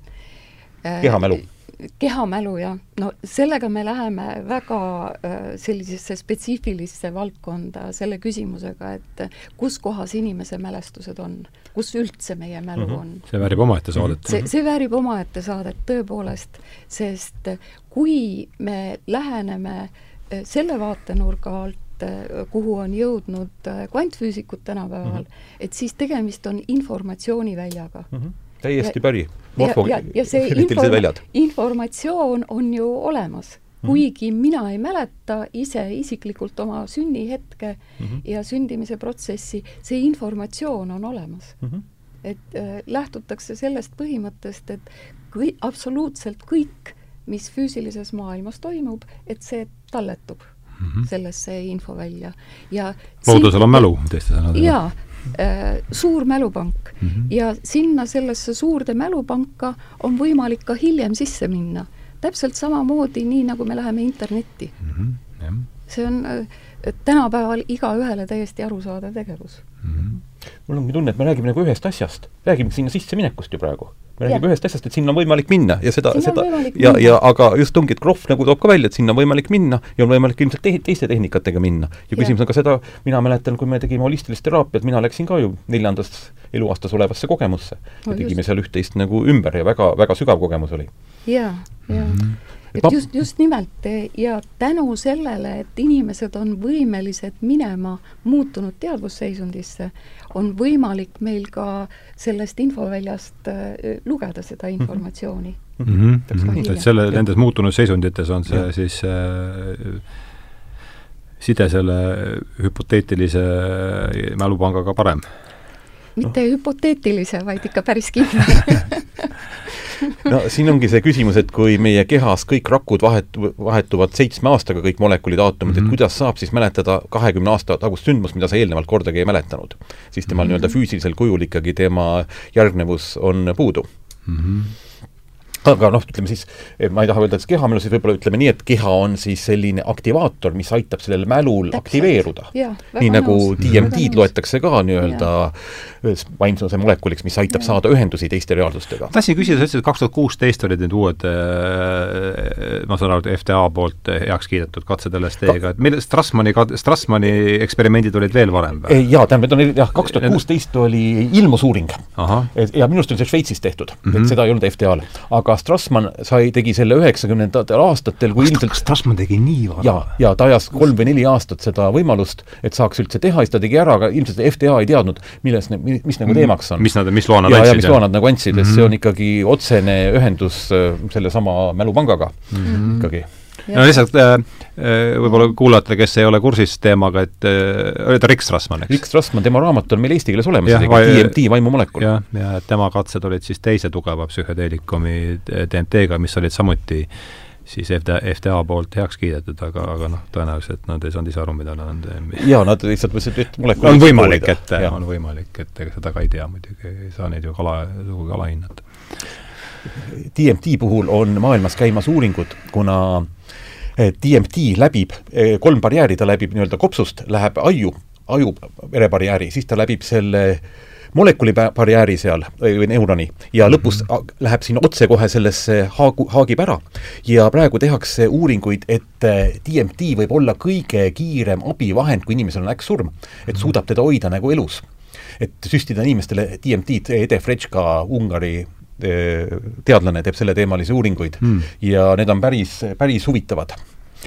kehamälu äh, kehamälu, jah. no sellega me läheme väga äh, sellisesse spetsiifilisse valdkonda selle küsimusega, et kus kohas inimese mälestused on, kus üldse meie mälu mm -hmm. on. see väärib omaette saadet. see, see väärib omaette saadet tõepoolest, sest kui me läheneme äh, selle vaatenurga alt, äh, kuhu on jõudnud kvantfüüsikud tänapäeval mm, -hmm. et siis tegemist on informatsiooniväljaga mm. -hmm täiesti ja, päri. ja see inform informatsioon on ju olemas Mm -hmm. kuigi mina ei mäleta ise isiklikult oma sünnihetke mm -hmm. ja sündimise protsessi, see informatsioon on olemas mm. -hmm. et äh, lähtutakse sellest põhimõttest, et kõi-, absoluutselt kõik, mis füüsilises maailmas toimub, et see talletub mm -hmm. sellesse infovälja ja loodusel on mälu, teiste sõnadega. jaa, suur mälupank mm -hmm. ja sinna sellesse suurde mälupanka on võimalik ka hiljem sisse minna. täpselt samamoodi, nii nagu me läheme internetti mm. -hmm. see on äh, tänapäeval igaühele täiesti arusaadav tegevus mm. -hmm. Mul ongi tunne, et me räägime nagu ühest asjast, räägime sinna sisseminekust ju praegu me räägime ühest asjast, et sinna on võimalik minna ja seda, seda ja, ja aga just ongi, et Krohv nagu toob ka välja, et sinna on võimalik minna ja on võimalik ilmselt te teiste tehnikatega minna. ja küsimus on ka seda, mina mäletan, kui me tegime holistilist teraapiat, mina läksin ka ju neljandas eluaastas olevasse kogemusse No ja tegime just. seal üht-teist nagu ümber ja väga, väga sügav kogemus oli. jaa, jaa. Et Ma- just, just nimelt eh, ja tänu sellele, et inimesed on võimelised minema muutunud teadvusseisundisse, on võimalik meil ka sellest infoväljast eh, lugeda seda informatsiooni. mm. -hmm. Täpselt nii. et selle, nendes muutunud seisundites on see Jah. siis äh, side selle hüpoteetilise mälupangaga parem. mitte hüpoteetilise, vaid ikka päris kindel no siin ongi see küsimus, et kui meie kehas kõik rakud vahet-, vahetuvad seitsme aastaga, kõik molekulid, aatomid mm, -hmm. Mhm. et kuidas saab siis mäletada kahekümne aasta tagust sündmust, mida sa eelnevalt kordagi ei mäletanud. siis temal Mhm. mm -hmm. nii-öelda füüsilisel kujul ikkagi tema järgnevus on puudu. Mm -hmm. Aga noh, ütleme siis, ma ei taha öelda, et see kehamälu, siis võib-olla ütleme nii, et keha on siis selline aktivaator, mis aitab sellel mälul Täpselt. aktiveeruda. Nii nagu DMT-d loetakse ka nii-öelda vaimsuse molekuliks, mis aitab Jaa. saada ühendusi teiste reaalsustega. tahtsin küsida, sa ütlesid, et kaks tuhat kuusteist olid need uued äh, ma saan aru, et FTA poolt heaks kiidetud katsed LSD-ga, et mille, Strassmani, Strassmani eksperimendid olid veel varem või? jaa, tähendab, need olid jah, kaks tuhat kuusteist oli ilmusuuring. ahah, ja minu arust oli see Šveitsis tehtud mm, Mhm. -hmm. et seda ei olnud FTA-l. aga Strassmann sai, tegi selle üheksakümnendatel aastatel, kui ilmselt Strassmann tegi nii vara? ja, ja ta ajas kolm või neli aastat seda võimalust, et saaks üldse teha siis ta tegi ära, aga ilmselt FTA ei teadnud, milles, mis nagu teemaks on. mis nad, mis loa nad andsid? mis loa nad nagu andsid. Mhm. see on ikkagi otsene ühendus äh, sellesama mälupangaga mm Mhm. -hmm. ikkagi. No lihtsalt äh, äh, võib-olla kuulajatele, kes ei ole kursis teemaga, et äh, oli ta Rick Strassmann, eks? Rick Strassmann, tema raamat on meil eesti keeles olemas DMT vaimumolekul. jah, ja tema katsed olid siis teise tugeva psühhedeelikumi DMT-ga, mis olid samuti siis FTA, FTA poolt heaks kiidetud, aga, aga noh, tõenäoliselt nad ei saanud ise aru, mida nad jaa, nad lihtsalt mõtlesid, et molekul on võimalik, et on võimalik, et ega seda ka ei tea muidugi, ei saa neid ju kala, sugugi alahinnata. DMT puhul on maailmas käimas uuringud, kuna eh, DMT läbib eh, kolm barjääri, ta läbib nii-öelda kopsust, läheb aiu, aju verebarjääri, siis ta läbib selle molekuli ba- barjääri seal või või neuroni ja lõpus -hmm. läheb sinna otsekohe sellesse haagu, haagib ära. ja praegu tehakse uuringuid, et eh, DMT võib olla kõige kiirem abivahend, kui inimesel on äkksurm, et suudab teda hoida nagu elus. et süstida inimestele DMT-d, Ede Frečka, Ungari eh, teadlane teeb selleteemalisi uuringuid Mm. ja need on päris, päris huvitavad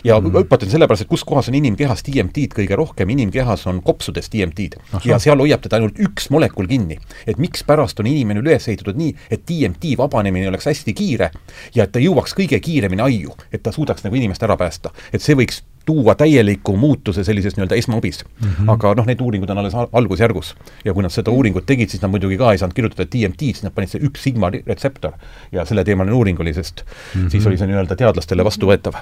ja mm. õpetan sellepärast, et kus kohas on inimkehas DMT-d kõige rohkem, inimkehas on kopsudes DMT-d Ahah. ja seal hoiab teda ainult üks molekul kinni. et mikspärast on inimene üles ehitatud nii, et DMT vabanemine oleks hästi kiire ja et ta jõuaks kõige kiiremini aiu, et ta suudaks nagu inimest ära päästa. et see võiks tuua täieliku muutuse sellises nii-öelda esmaabis mm. -hmm. aga noh, need uuringud on alles al- algusjärgus. ja kui nad seda uuringut tegid, siis nad muidugi ka ei saanud kirjutada DMT-d, siis nad panid see üks sigma retseptor. ja selleteemaline uuring oli, sest mm -hmm. siis oli see nii-öelda teadlastele vastuvõetav.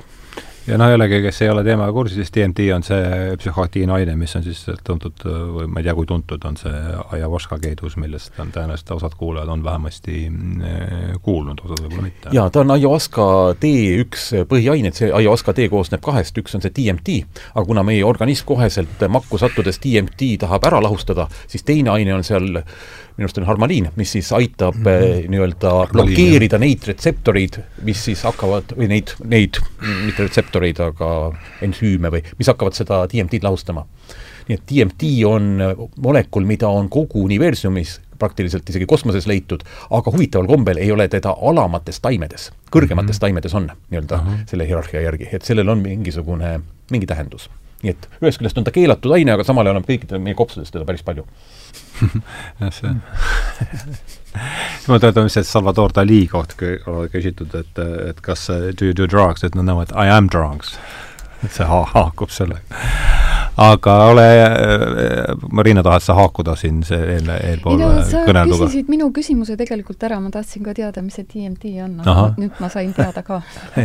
Ja noh, jällegi, kes ei ole teemaga kursis, siis DMT on see psühhoaktiivne aine, mis on siis tuntud või ma ei tea, kui tuntud on see ayahuasca keedus, millest on tõenäoliselt osad kuulajad on vähemasti mm, kuulnud, osad võib-olla mitte. jaa, ta on ayahuasca tee üks põhiaineid, see ayahuasca tee koosneb kahest, üks on see DMT, aga kuna meie organism koheselt makku sattudes DMT tahab ära lahustada, siis teine aine on seal minu arust on harmaliin, mis siis aitab mm -hmm. nii-öelda blokeerida neid retseptoreid, mis siis hakkavad, või neid, neid, mitte retseptoreid, aga ensüüme või, mis hakkavad seda DMT-d lahustama. nii et DMT on molekul, mida on kogu universumis praktiliselt isegi kosmoses leitud, aga huvitaval kombel ei ole teda alamates taimedes, kõrgemates mm -hmm. taimedes on nii-öelda uh -huh. selle hierarhia järgi, et sellel on mingisugune, mingi tähendus. nii et ühest küljest on ta keelatud aine, aga samal ajal on kõikidel meie kopsudes teda päris palju. jah, see ma meelde, et Salvador Dali kohta küsitud, et, et kas do you do drugs, et nad näevad I am drugs. et see ha haakub sellega. Aga ole äh,, Marina, tahad sa haakuda siin see eel, eelpool sa kõnelduga? küsisid minu küsimuse tegelikult ära, ma tahtsin ka teada, mis see DMT on, aga nüüd ma sain teada ka.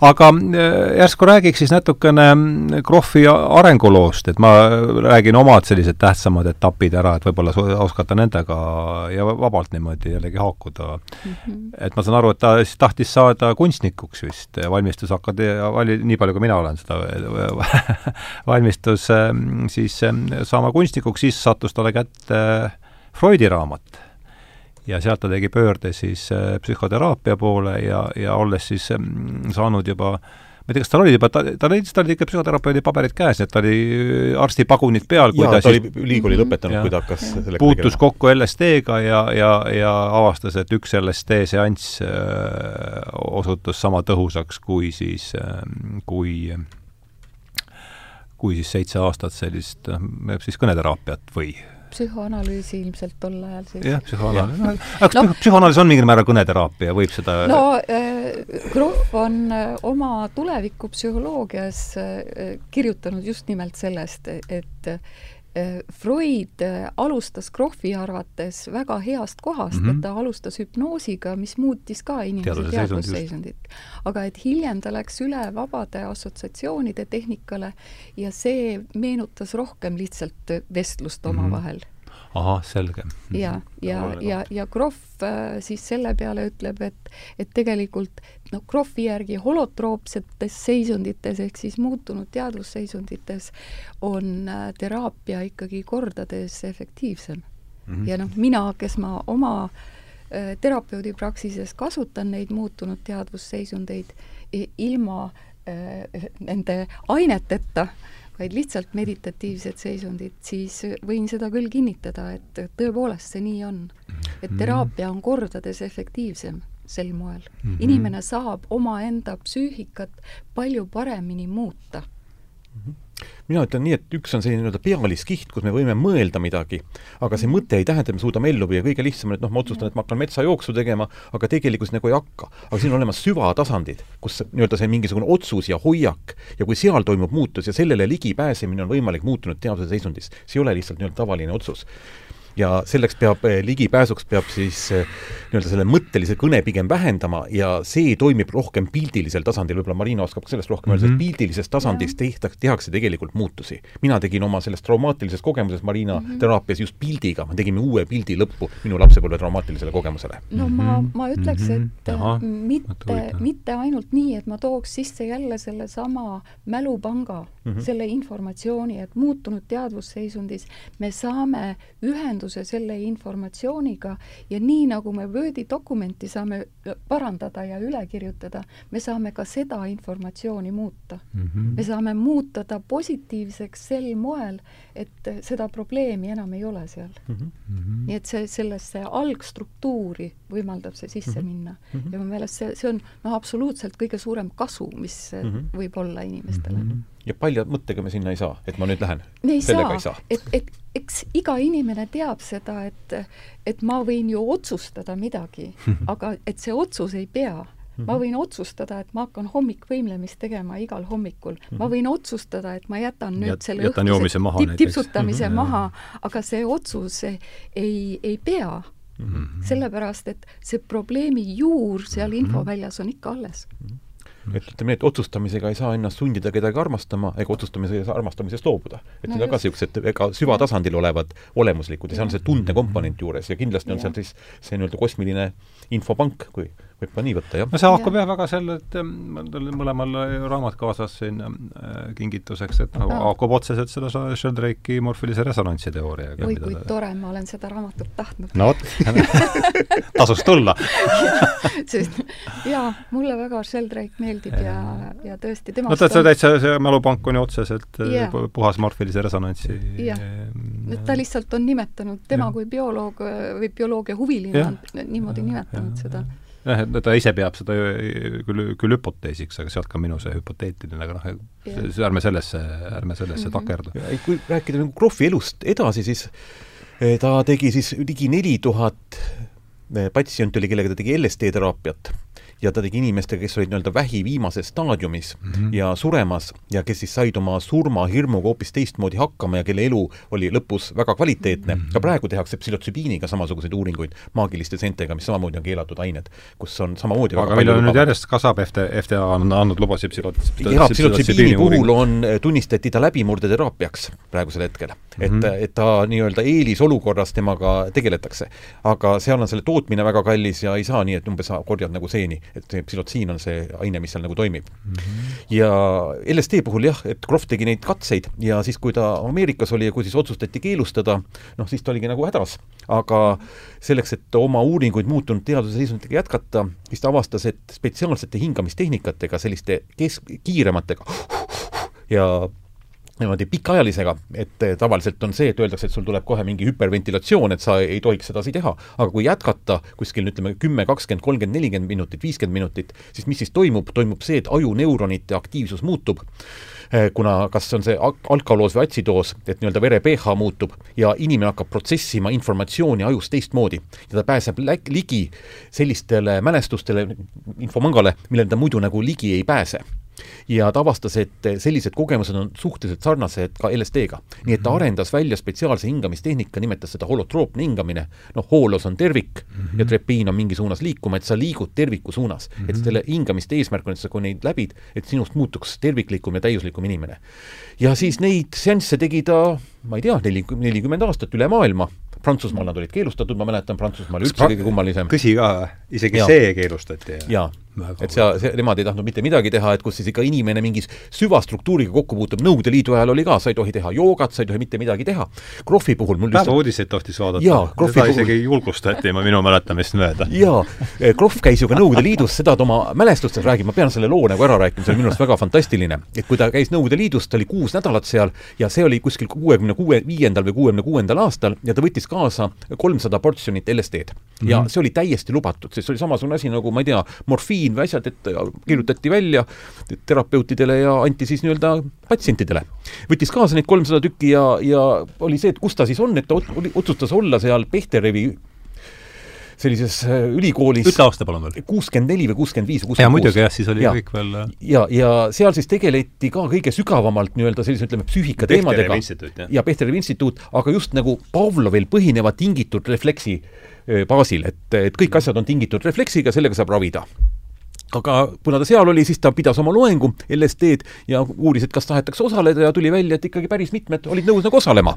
aga äh, järsku räägiks siis natukene mm, Krohvi arenguloost, et ma räägin omad sellised tähtsamad etapid ära, et võib-olla oskate nendega ja vabalt niimoodi jällegi haakuda Mm -hmm. et ma saan aru, et ta siis tahtis saada kunstnikuks vist, valmistus vali-, nii palju kui mina olen seda valmistus ähm, siis ähm, saama kunstnikuks, siis sattus talle kätte Freudi raamat. ja sealt ta tegi pöörde siis äh, psühhoteraapia poole ja, ja olles siis saanud juba ma ei tea, kas tal oli juba, ta, ta leidis, tal oli ikka psühhoterapeudi paberid käes, et ta oli äh, arstipagunid peal, kui ta, ta siis oli ülikooli lõpetanud, kui ta hakkas sellega puutus tegelema. kokku LSD-ga ja, ja, ja avastas, et üks LSD seanss äh, osutus sama tõhusaks kui siis äh,, kui kui siis seitse aastat sellist, noh, siis kõneteraapiat või psühhoanalüüsi ilmselt tol ajal siis. jah, psühhoanalüüs no,. aga no, psühhoanalüüs on mingil määral kõneteraapia, võib seda no äh, Grof on äh, oma tulevikupsühholoogias äh, kirjutanud just nimelt sellest, et Äh, Freud äh, alustas Krohvi arvates väga heast kohast mm, -hmm. et ta alustas hüpnoosiga, mis muutis ka inimese teadvusseisundit. aga et hiljem ta läks üle vabade assotsiatsioonide tehnikale ja see meenutas rohkem lihtsalt vestlust mm -hmm. Ahah, selge. ja, ja, ja, ja Krohv äh, siis selle peale ütleb, et, et tegelikult noh, Krohvi järgi holotroopsetes seisundites ehk siis muutunud teadvusseisundites on äh, teraapia ikkagi kordades efektiivsem mm. -hmm. ja noh, mina, kes ma oma äh, terapeudi praksises kasutan neid muutunud teadvusseisundeid ilma nende aineteta äh, vaid lihtsalt meditatiivsed seisundid, siis võin seda küll kinnitada, et tõepoolest see nii on. et mhm. teraapia on kordades efektiivsem sel moel mm. -hmm. inimene saab omaenda psüühikat palju paremini muuta mm. -hmm mina ütlen nii, et üks on selline nii-öelda pealiskiht, kus me võime mõelda midagi, aga see mõte ei tähenda, et me suudame ellu viia, kõige lihtsam on, et noh, ma otsustan, et ma hakkan metsajooksu tegema, aga tegelikkus nagu ei hakka. aga siin on olemas süvatasandid, kus nii-öelda see mingisugune otsus ja hoiak ja kui seal toimub muutus ja sellele ligipääsemine on võimalik muutunud teadvuse seisundis, see ei ole lihtsalt nii-öelda tavaline otsus ja selleks peab, eh, ligipääsuks peab siis eh, nii-öelda selle mõttelise kõne pigem vähendama ja see toimib rohkem pildilisel tasandil, võib-olla Marina oskab ka sellest rohkem öelda mm -hmm., pildilises tasandis tehta, tehakse tegelikult muutusi. mina tegin oma sellest traumaatilisest kogemusest Marina mm -hmm. teraapias just pildiga, me tegime uue pildi lõppu minu lapsepõlve traumaatilisele kogemusele. no ma, ma ütleks, et mm -hmm. mitte, mitte ainult nii, et ma tooks sisse jälle sellesama mälupanga mm, -hmm. selle informatsiooni, et muutunud teadvusseisundis me saame ühenduse ühenduse selle informatsiooniga ja nii, nagu me Wordi dokumenti saame parandada ja üle kirjutada, me saame ka seda informatsiooni muuta mm. -hmm. me saame muuta ta positiivseks sel moel, et seda probleemi enam ei ole seal mm. -hmm. nii et see, sellesse algstruktuuri võimaldab see sisse mm -hmm. minna mm. -hmm. ja mu meelest see, see on noh, absoluutselt kõige suurem kasu, mis mm -hmm. võib olla inimestele mm. -hmm ja palja mõttega me sinna ei saa, et ma nüüd lähen. me ei saa, saa., et, et eks iga inimene teab seda, et, et ma võin ju otsustada midagi aga et see otsus ei pea ma võin otsustada, et ma hakkan hommikvõimlemist tegema igal hommikul. ma võin otsustada, et ma jätan nüüd Jät, selle õhtuse tip, tipsutamise maha, aga see otsus ei, ei pea mm. -hmm. sellepärast, et see probleemi juur seal infoväljas on ikka alles mm. -hmm et ütleme nii, et otsustamisega ei saa ennast sundida kedagi armastama ega otsustamisega ei saa armastamisest loobuda. et no need on ka niisugused ega süvatasandil olevad olemuslikud ja seal on see tunde komponent juures ja kindlasti on seal siis see nii-öelda kosmiline infopank, kui võib ka nii võtta, jah. no see haakub jah väga selle, et mul oli mõlemal raamat kaasas siin äh, kingituseks, et noh, haakub otseselt selle Sheldrake'i morfilise resonantsi teooriaga. oi kui ta... tore, ma olen seda raamatut tahtnud. no vot tasus tulla sest jaa, mulle väga Sheldrake meeldib ja, ja tõesti temast no ta, see täitsa, see mälupank on ju otseselt yeah. Äh, puhas morfilise resonantsi jah yeah., ta lihtsalt on nimetanud, tema ja. kui bioloog või bioloogia huviline on niimoodi nimetanud ja, seda jah, et ta ise peab seda küll, küll hüpoteesiks, aga sealt ka minu see hüpoteetiline, aga noh, ärme sellesse, ärme sellesse mm -hmm. takerdu. kui rääkida nagu Krohvi elust edasi, siis eh, ta tegi siis ligi neli tuhat eh, patsienti oli, kellega ta tegi LSD teraapiat ja ta tegi inimestega, kes olid nii-öelda vähi viimases staadiumis mm -hmm. ja suremas ja kes siis said oma surmahirmuga hoopis teistmoodi hakkama ja kelle elu oli lõpus väga kvaliteetne mm. -hmm. ka praegu tehakse psühhotsübiiniga samasuguseid uuringuid maagiliste seentega, mis samamoodi on keelatud ained, kus on samamoodi aga meil on nüüd järjest kasvab, FT, FDA on andnud lubasid psühhotsübiini jah, psühhotsübiini puhul on, tunnistati ta läbimurdeteraapiaks praegusel hetkel mm. -hmm. et, mhm. et ta nii-öelda eelisolukorras temaga tegeletakse. aga seal on selle tootmine väga kallis ja ei saa nii, et umbes korjad nagu seeni et see psühhotsiin on see aine, mis seal nagu toimib mm. -hmm. ja LSD puhul jah, et Krohv tegi neid katseid ja siis, kui ta Ameerikas oli ja kui siis otsustati keelustada, noh, siis ta oligi nagu hädas. aga selleks, et oma uuringuid muutunud teaduse seisunditega jätkata, siis ta avastas, et spetsiaalsete hingamistehnikatega, selliste kes-, kiirematega ja niimoodi pikaajalisega, et eh, tavaliselt on see, et öeldakse, et sul tuleb kohe mingi hüperventilatsioon, et sa ei tohiks sedasi teha. aga kui jätkata kuskil ütleme kümme, kakskümmend, kolmkümmend, nelikümmend minutit, viiskümmend minutit, siis mis siis toimub, toimub see, et ajuneuronite aktiivsus muutub eh, kuna kas on see alkaloos või atsidoos, et nii-öelda vere pH muutub ja inimene hakkab protsessima informatsiooni ajus teistmoodi. Ja ta pääseb ligi sellistele mälestustele, infomangale, millele ta muidu nagu ligi ei pääse ja ta avastas, et sellised kogemused on suhteliselt sarnased ka LSD-ga. nii et ta mhm. arendas välja spetsiaalse hingamistehnika, nimetas seda holotroopne hingamine, noh, hoolos on tervik mm -hmm. ja trepiin on mingi suunas liikuma, et sa liigud terviku suunas mm. -hmm. et mhm. selle hingamiste eesmärk on, et sa, kui neid läbid, et sinust muutuks terviklikum ja täiuslikum inimene. ja siis neid seansse tegi ta, ma ei tea, neli, nelikümmend aastat üle maailma Prantsusmaal nad olid keelustatud, ma mäletan, Prantsusmaal üldse kõige kummalisem. tõsi ka, isegi ja. see keelustati? jaa et see, nemad ei tahtnud mitte midagi teha, et kus siis ikka inimene mingis süvastruktuuriga kokku puutub, Nõukogude Liidu ajal oli ka, sa ei tohi teha joogat, sa ei tohi mitte midagi teha. Krohvi puhul mul päevauudiseid tohtis vaadata, seda puhul... isegi julgustati ma minu mäletamist mööda. jaa, eh, Krohv käis ju ka Nõukogude Liidus, seda ta oma mälestustes räägib, ma pean selle loo nagu ära rääkima, see oli minu arust väga fantastiline. et kui ta käis Nõukogude Liidus, ta oli kuus nädalat seal ja see oli kuskil kuuekümne kuue, viiendal või kuuekümne kuuendal aastal ja ta võttis kaasa kolmsada portsjonit LSD-d. ja mm -hmm. see oli täiesti lubatud, sest see oli samasugune asi nagu ma ei tea, morfiin või asjad, et kirjutati välja terapeutidele ja anti siis nii-öelda patsientidele. võttis kaasa neid kolmsada tükki ja, ja oli see, et kus ta siis on, et ta oli, otsustas olla seal Pehterevi sellises äh, ülikoolis ütle aasta palun veel. kuuskümmend neli või kuuskümmend viis või kuuskümmend kuus. muidugi jah, siis oli ja. kõik veel ja, ja seal siis tegeleti ka kõige sügavamalt nii-öelda sellise, ütleme, psüühika teemadega. ja Pehterevi instituut, aga just nagu Pavlovil põhineva tingitud refleksi äh, baasil, et, et kõik asjad on tingitud refleksiga, sellega saab ravida aga kuna ta seal oli, siis ta pidas oma loengu LSD-d ja uuris, et kas tahetakse osaleda ja tuli välja, et ikkagi päris mitmed olid nõus nagu osalema.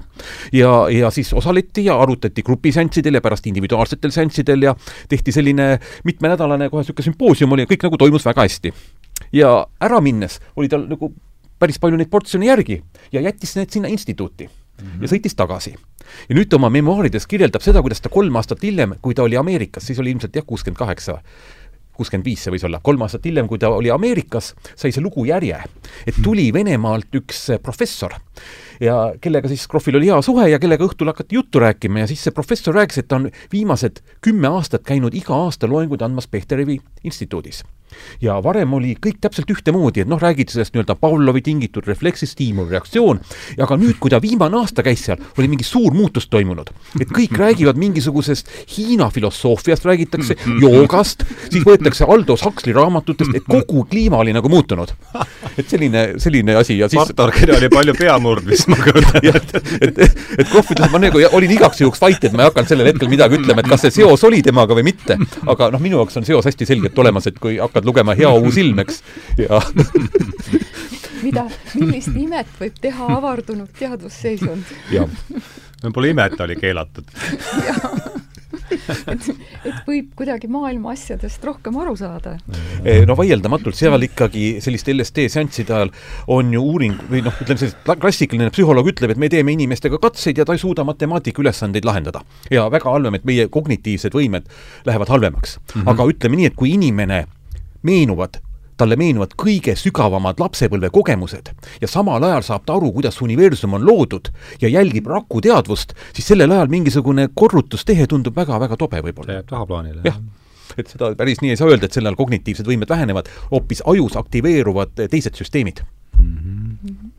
ja, ja siis osaleti ja arutati grupiseanssidel ja pärast individuaalsetel seanssidel ja tehti selline mitmenädalane kohe niisugune sümpoosium oli ja kõik nagu toimus väga hästi. ja ära minnes oli tal nagu päris palju neid portsjone järgi ja jättis need sinna instituuti mm -hmm. ja sõitis tagasi. ja nüüd ta oma memuaarides kirjeldab seda, kuidas ta kolm aastat hiljem, kui ta oli Ameerikas, siis oli ilmselt jah, kuuskümmend kaheksa kuuskümmend viis see võis olla, kolm aastat hiljem, kui ta oli Ameerikas, sai see lugu järje. et tuli Venemaalt üks professor ja kellega siis Krohvil oli hea suhe ja kellega õhtul hakati juttu rääkima ja siis see professor rääkis, et ta on viimased kümme aastat käinud iga aasta loenguid andmas Pehterevi instituudis ja varem oli kõik täpselt ühtemoodi, et noh, räägiti sellest nii-öelda Pavlovi tingitud refleksi stiimulreaktsioon, aga nüüd, kui ta viimane aasta käis seal, oli mingi suur muutus toimunud. et kõik räägivad mingisugusest Hiina filosoofiast, räägitakse joogast, siis võetakse Aldous Huxley raamatutest, et kogu kliima oli nagu muutunud. et selline, selline asi ja siis Mart Tarkina oli palju peamurdmist, ma kujutan ette. et, et, et Krohv ütles, ma nagu olin igaks juhuks vait, et ma ei hakanud sellel hetkel midagi ütlema, et kas see seos oli temaga või mitte. aga noh, minu jaoks on seos hästi selgelt olemas, et kui hakkad lugema Hea uus ilm, eks, ja mida, millist imet võib teha avardunud teadvusseisund? Pole ime, et ta oli keelatud et, et võib kuidagi maailma asjadest rohkem aru saada. Eh, no vaieldamatult, seal ikkagi selliste LSD seansside ajal on ju uuring või noh, ütleme sellist klassikaline psühholoog ütleb, et me teeme inimestega katseid ja ta ei suuda matemaatika ülesandeid lahendada. ja väga halvem, et meie kognitiivsed võimed lähevad halvemaks mm. -hmm. aga ütleme nii, et kui inimene meenuvad talle meenuvad kõige sügavamad lapsepõlvekogemused ja samal ajal saab ta aru, kuidas universum on loodud ja jälgib raku teadvust, siis sellel ajal mingisugune korrutustehe tundub väga-väga tobe võib-olla. see jääb tahaplaanile. jah, et seda päris nii ei saa öelda, et sel ajal kognitiivsed võimed vähenevad, hoopis ajus aktiveeruvad teised süsteemid mm. -hmm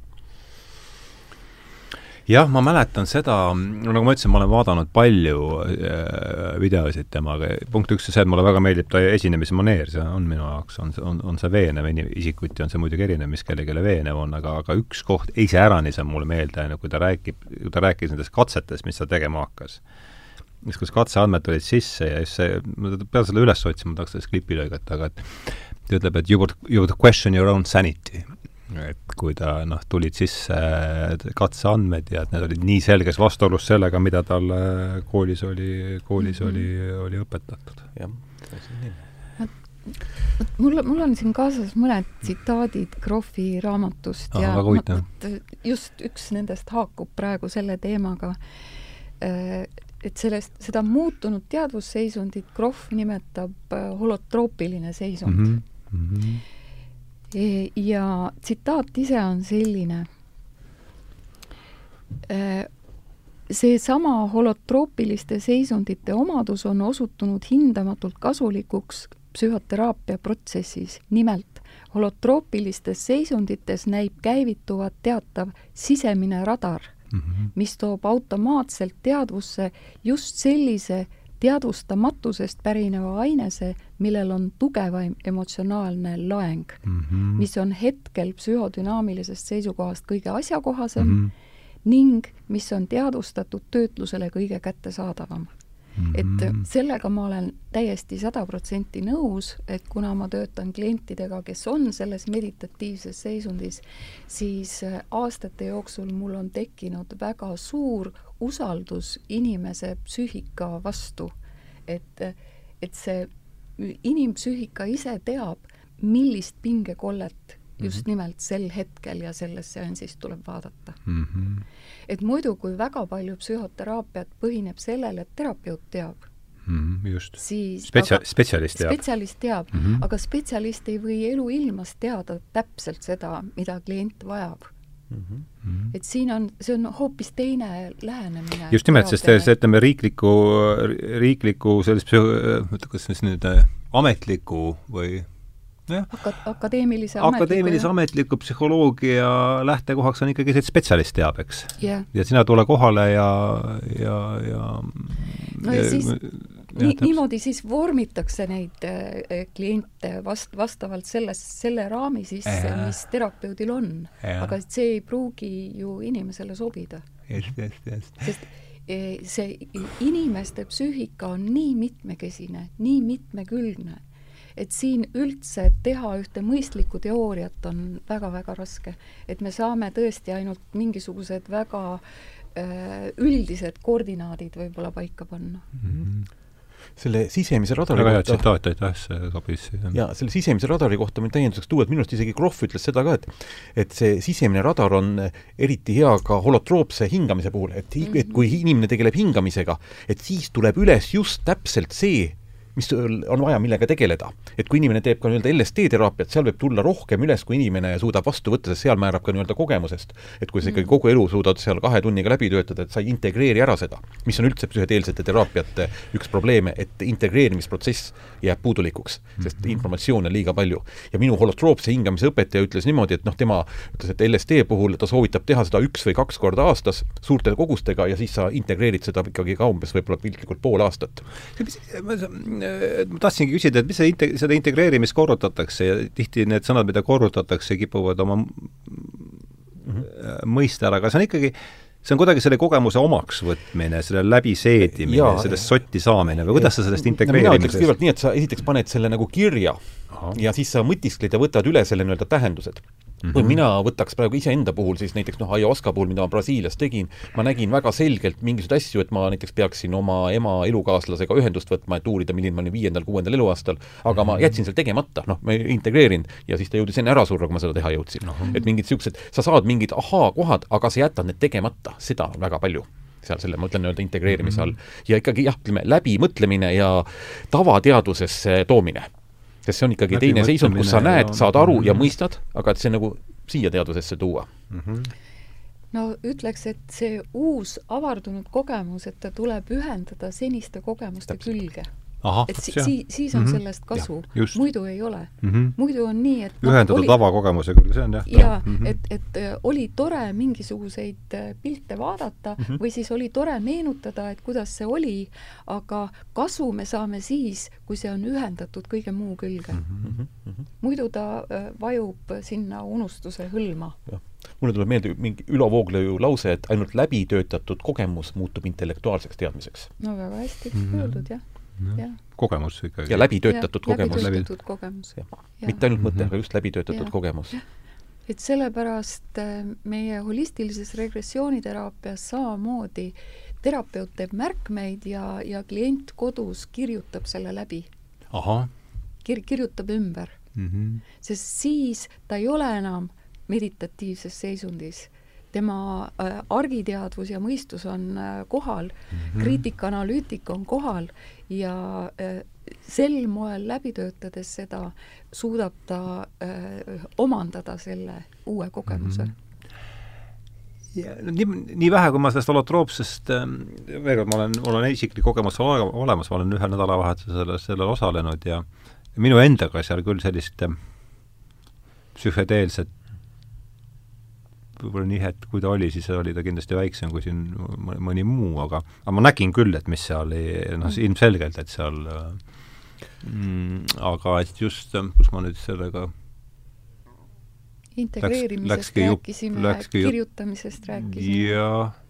jah, ma mäletan seda, nagu ma ütlesin, ma olen vaadanud palju äh, videosid temaga, punkt üks on see, et mulle väga meeldib ta esinemise maneer, see on minu jaoks, on, on, on see veenev, isikuti on see muidugi erinev, mis kellelegi veenev on, aga, aga üks koht iseäranis on mulle meelde jäänud, kui ta räägib, kui ta rääkis nendest katsetest, mis ta tegema hakkas. Siis, kus katseandmed tulid sisse ja siis see, ma pean selle üles otsima, tahaks sellest klipi lõigata, aga et ta ütleb, et you would, you would question your own sanity et kui ta noh, tulid sisse katseandmed ja et need olid nii selges vastuolus sellega, mida talle koolis oli, koolis mm -hmm. oli, oli õpetatud. jah, täpselt nii mul, mul on siin kaasas mõned tsitaadid Krohvi raamatust Aha, ja väga huvitav. ma- just üks nendest haakub praegu selle teemaga. et sellest, seda muutunud teadvusseisundit Krohv nimetab äh, holotroopiline seisund mm. -hmm. Mm -hmm. Ja tsitaat ise on selline. seesama holotroopiliste seisundite omadus on osutunud hindamatult kasulikuks psühhoteraapia protsessis. nimelt holotroopilistes seisundites näib käivituvat teatav sisemine radar, mis toob automaatselt teadvusse just sellise teadvustamatusest pärineva ainese, millel on tugevaim emotsionaalne loeng mm, -hmm. mis on hetkel psühhodünaamilisest seisukohast kõige asjakohasem mm -hmm. ning mis on teadvustatud töötlusele kõige kättesaadavam Mm -hmm. et sellega ma olen täiesti sada protsenti nõus, et kuna ma töötan klientidega, kes on selles meditatiivses seisundis, siis aastate jooksul mul on tekkinud väga suur usaldus inimese psüühika vastu. et, et see inimpsüühika ise teab, millist pingekollet just -hmm. nimelt sel hetkel ja selles seansis tuleb vaadata mm. -hmm. et muidu, kui väga palju psühhoteraapiat põhineb sellel, et terapeut teab mm, -hmm, just. siis Spetsia-, spetsialist teab. spetsialist teab mm, -hmm. aga spetsialist ei või eluilmas teada täpselt seda, mida klient vajab Mm -hmm. et siin on, see on hoopis teine lähenemine. just nimelt, sest see, ütleme, riikliku, riikliku sellist psühho-, kas siis nüüd äh, ametliku või Aka-, akadeemilise akadeemilise ametliku psühholoogia lähtekohaks on ikkagi see, et spetsialist teab, eks yeah.. ja sina tule kohale ja, ja, ja no ja, ja siis nii, niimoodi siis vormitakse neid äh, kliente vast-, vastavalt selles, selle raami sisse, mis terapeudil on. aga see ei pruugi ju inimesele sobida. just, just, just. sest e, see inimeste psüühika on nii mitmekesine, nii mitmekülgne et siin üldse teha ühte mõistlikku teooriat on väga-väga raske. et me saame tõesti ainult mingisugused väga äh, üldised koordinaadid võib-olla paika panna mm. -hmm selle sisemise radari väga hea tsitaat, aitäh, see sobis. jaa, selle sisemise radari kohta ma täienduseks tuua, et minu arust isegi Krohv ütles seda ka, et et see sisemine radar on eriti hea ka holotroopse hingamise puhul, et, et kui inimene tegeleb hingamisega, et siis tuleb üles just täpselt see, mis on vaja, millega tegeleda. et kui inimene teeb ka nii-öelda LSD-teraapiat, seal võib tulla rohkem üles, kui inimene suudab vastu võtta, sest seal määrab ka nii-öelda kogemusest. et kui sa ikkagi kogu elu suudad seal kahe tunniga läbi töötada, et sa ei integreeri ära seda, mis on üldse psühhedeelsete teraapiate üks probleeme, et integreerimisprotsess jääb puudulikuks, sest mm -hmm. informatsiooni on liiga palju. ja minu holotroopse hingamise õpetaja ütles niimoodi, et noh, tema ütles, et LSD puhul ta soovitab teha seda üks või kaks korda aastas suurte kogustega ja siis sa integreerid seda ikkagi ka umbes võib-olla piltlikult pool aastat ma tahtsingi küsida, et mis see inte-, seda integreerimist korrutatakse ja tihti need sõnad, mida korrutatakse, kipuvad oma mm -hmm. mõiste ära, aga see on ikkagi, see on kuidagi selle kogemuse omaksvõtmine, selle läbiseedimine, sellest sotti saamine või kuidas sa sellest integreerimisest no, mina ütleks kõigepealt nii, et sa esiteks paned selle nagu kirja. Ja siis sa mõtiskled ja võtad üle selle nii-öelda tähendused Mm -hmm. kui mina võtaks praegu iseenda puhul siis näiteks noh, ayahuasca puhul, mida ma Brasiilias tegin, ma nägin väga selgelt mingisuguseid asju, et ma näiteks peaksin oma ema elukaaslasega ühendust võtma, et uurida, milline ma olin viiendal-kuuendal eluaastal, aga mm -hmm. ma jätsin selle tegemata, noh, ma integreerin ja siis ta jõudis enne ära surra, kui ma seda teha jõudsin mm. -hmm. et mingid niisugused, sa saad mingid ahaa-kohad, aga sa jätad need tegemata, seda on väga palju seal selle, ma ütlen nii-öelda integreerimise all. ja ikkagi jah, ütleme läbimõtlemine ja tavateadvusesse toomine sest see on ikkagi Läbi teine seisund, kus sa näed, saad aru ja mõistad, aga et see nagu siia teadvusesse tuua mm. -hmm. no ütleks, et see uus avardunud kogemus, et ta tuleb ühendada seniste kogemuste Täpselt. külge et si si siis on mm -hmm. sellest kasu, muidu ei ole mm. -hmm. muidu on nii, et no, ühendada oli... tavakogemusega, see on jah. jaa mm, -hmm. et, et äh, oli tore mingisuguseid äh, pilte vaadata mm -hmm. või siis oli tore meenutada, et kuidas see oli, aga kasu me saame siis, kui see on ühendatud kõige muu külge mm. -hmm. muidu ta äh, vajub sinna unustuse hõlma. mulle tuleb meelde mingi Ülo Vooglaiu lause, et ainult läbitöötatud kogemus muutub intellektuaalseks teadmiseks. no väga hästi mm -hmm. öeldud, jah kogemus ikkagi. ja läbitöötatud kogemus. läbitöötatud kogemus. mitte ainult mõte, aga just läbitöötatud kogemus. et sellepärast äh, meie holistilises regressiooniteraapias samamoodi terapeut teeb märkmeid ja, ja klient kodus kirjutab selle läbi. kir-, kirjutab ümber mm. -hmm. sest siis ta ei ole enam meditatiivses seisundis. Tema äh, argiteadvus ja mõistus on äh, kohal mm, -hmm. kriitikaanalüütika on kohal ja äh, sel moel läbi töötades seda, suudab ta äh, omandada selle uue kogemuse mm. -hmm ja no nii, nii vähe, kui ma sellest holotroopsest ähm,, veel kord, ma olen, mul on isiklik kogemus ole, olemas, ma olen ühel nädalavahetusel selles, sellel osalenud ja minu endaga seal küll sellist äh, psühhedeelset võib-olla nihet, kui ta oli, siis oli ta kindlasti väiksem kui siin mõni muu, aga aga ma nägin küll, et mis seal, noh, mm. ilmselgelt, et seal mm, aga et just, kus ma nüüd sellega integreerimisest läks, rääkisime, kirjutamisest rääkisime. jah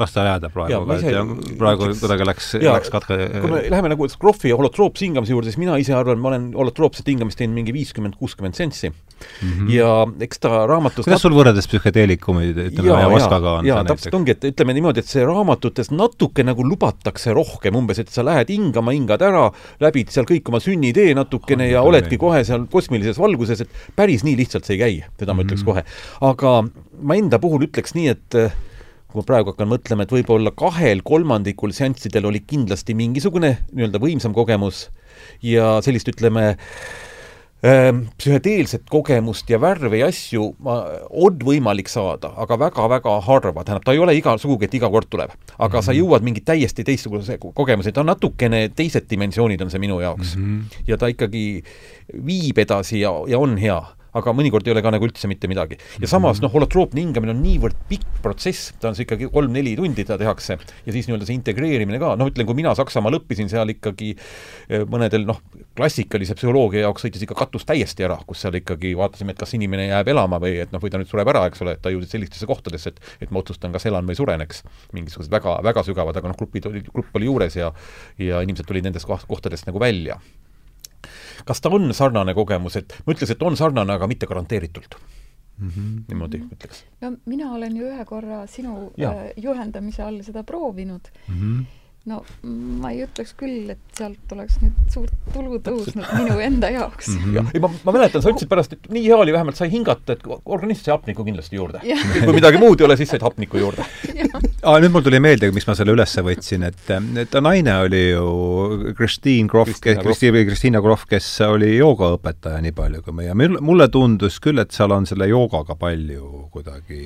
las ta jääda praegu, aga ise, et praegu kuidagi läks, läks katke kui me läheme nagu Krohvi ja holotroopse hingamise juurde, siis mina ise arvan, ma olen holotroopset hingamist teinud mingi viiskümmend, kuuskümmend senssi mm. -hmm. ja eks ta raamatust kuidas sul võrreldes psühhedeelikumid, ütleme, ayahuascaga on jaa, täpselt ongi, et ütleme niimoodi, et see raamatutes natuke nagu lubatakse rohkem, umbes et sa lähed hingama, hingad ära, läbid seal kõik oma sünnitee natukene ja oledki kohe seal kosmilises valguses, et päris nii lihtsalt see ei käi, seda ma mm -hmm. ütleks kohe. aga ma enda puhul ütleks nii, et kui ma praegu hakkan mõtlema, et võib-olla kahel kolmandikul seanssidel oli kindlasti mingisugune nii-öelda võimsam kogemus ja sellist, ütleme, ähm, psühhedeelset kogemust ja värve ja asju ma, on võimalik saada, aga väga-väga harva, tähendab, ta ei ole iga, sugugi, et iga kord tuleb. aga mm -hmm. sa mhm. jõuad mingi täiesti teistsuguse kogemuse, ta on natukene, teised dimensioonid on see minu jaoks mm. -hmm. ja ta ikkagi viib edasi ja, ja on hea aga mõnikord ei ole ka nagu üldse mitte midagi. ja samas noh, holotroopne hingamine on niivõrd pikk protsess, ta on see ikkagi kolm-neli tundi ta tehakse ja siis nii-öelda see integreerimine ka, noh ütlen, kui mina Saksamaal õppisin, seal ikkagi eh, mõnedel noh, klassikalise psühholoogia jaoks sõitis ikka katus täiesti ära, kus seal ikkagi vaatasime, et kas inimene jääb elama või et noh, või ta nüüd sureb ära, eks ole, et ta jõudis sellistesse kohtadesse, et et ma otsustan, kas elan või suren, eks. mingisugused väga, väga sügavad, aga noh, grupid olid, grupp oli juures ja ja inimesed tulid nendest kohtadest nagu välja kas ta on sarnane kogemus, et ma ütleks, et on sarnane, aga mitte garanteeritult mm. -hmm. niimoodi ütleks. no mina olen ju ühe korra sinu ja. äh, juhendamise all seda proovinud mm. -hmm no ma ei ütleks küll, et sealt oleks nüüd suurt tulu tõusnud minu enda jaoks mm. -hmm. ei, ma, ma mäletan, sa ütlesid pärast, et nii hea oli, vähemalt sai hingata, et organism sai hapnikku kindlasti juurde. kui midagi muud ei ole, siis said hapnikku juurde aa, nüüd mul tuli meelde, miks ma selle üles võtsin, et, et ta naine oli ju Christine Krohv, Kristiina, Kristiina Krohv, kes oli joogaõpetaja nii palju kui meie, mulle tundus küll, et seal on selle joogaga palju kuidagi,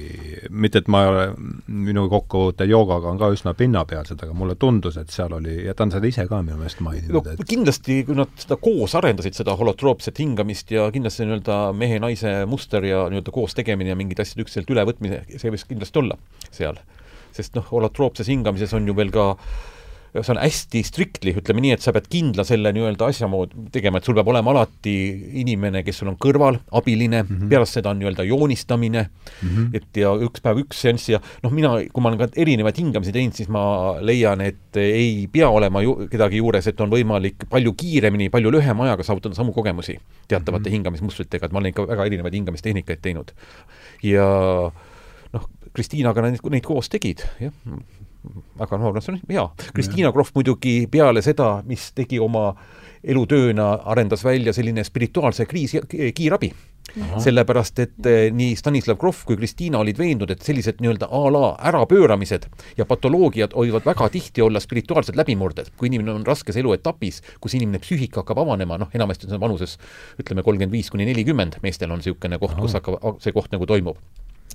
mitte et ma ei ole, minu kokkupuuted joogaga on ka üsna pinnapealsed, aga mulle tundus, tundus, et seal oli, ja ta on seda ise ka minu meelest maininud no, et kindlasti, kui nad seda koos arendasid, seda holotroopset hingamist ja kindlasti nii-öelda mehe-naise muster ja nii-öelda koos tegemine ja mingid asjad üksteiselt ülevõtmine, see võiks kindlasti olla seal. sest noh, holotroopses hingamises on ju veel ka äh, see on hästi strictly, ütleme nii, et sa pead kindla selle nii-öelda asja moodi tegema, et sul peab olema alati inimene, kes sul on kõrval, abiline mm, -hmm. pärast seda on nii-öelda joonistamine mm, -hmm. et ja üks päev üks seanss ja noh, mina, kui ma olen ka erinevaid hingamisi teinud, siis ma leian, et ei pea olema ju kedagi juures, et on võimalik palju kiiremini, palju lühema ajaga saavutada samu kogemusi teatavate mm -hmm. hingamismustritega, et ma olen ikka väga erinevaid hingamistehnikaid teinud. ja noh, Kristiinaga neid, neid koos tegid, jah aga no, noh, see on hea. Kristiina Krohv muidugi peale seda, mis tegi oma elutööna, arendas välja selline spirituaalse kriisi, kiirabi. Aha. sellepärast, et eh, nii Stanislav Grof kui Kristiina olid veendunud, et sellised nii-öelda a la ärapööramised ja patoloogiad võivad väga tihti olla spirituaalsed läbimurded. kui inimene on raskes eluetapis, kus inimene psüühika hakkab avanema, noh, enamasti on see vanuses ütleme, kolmkümmend viis kuni nelikümmend, meestel on niisugune koht, kus hakkab, see koht nagu toimub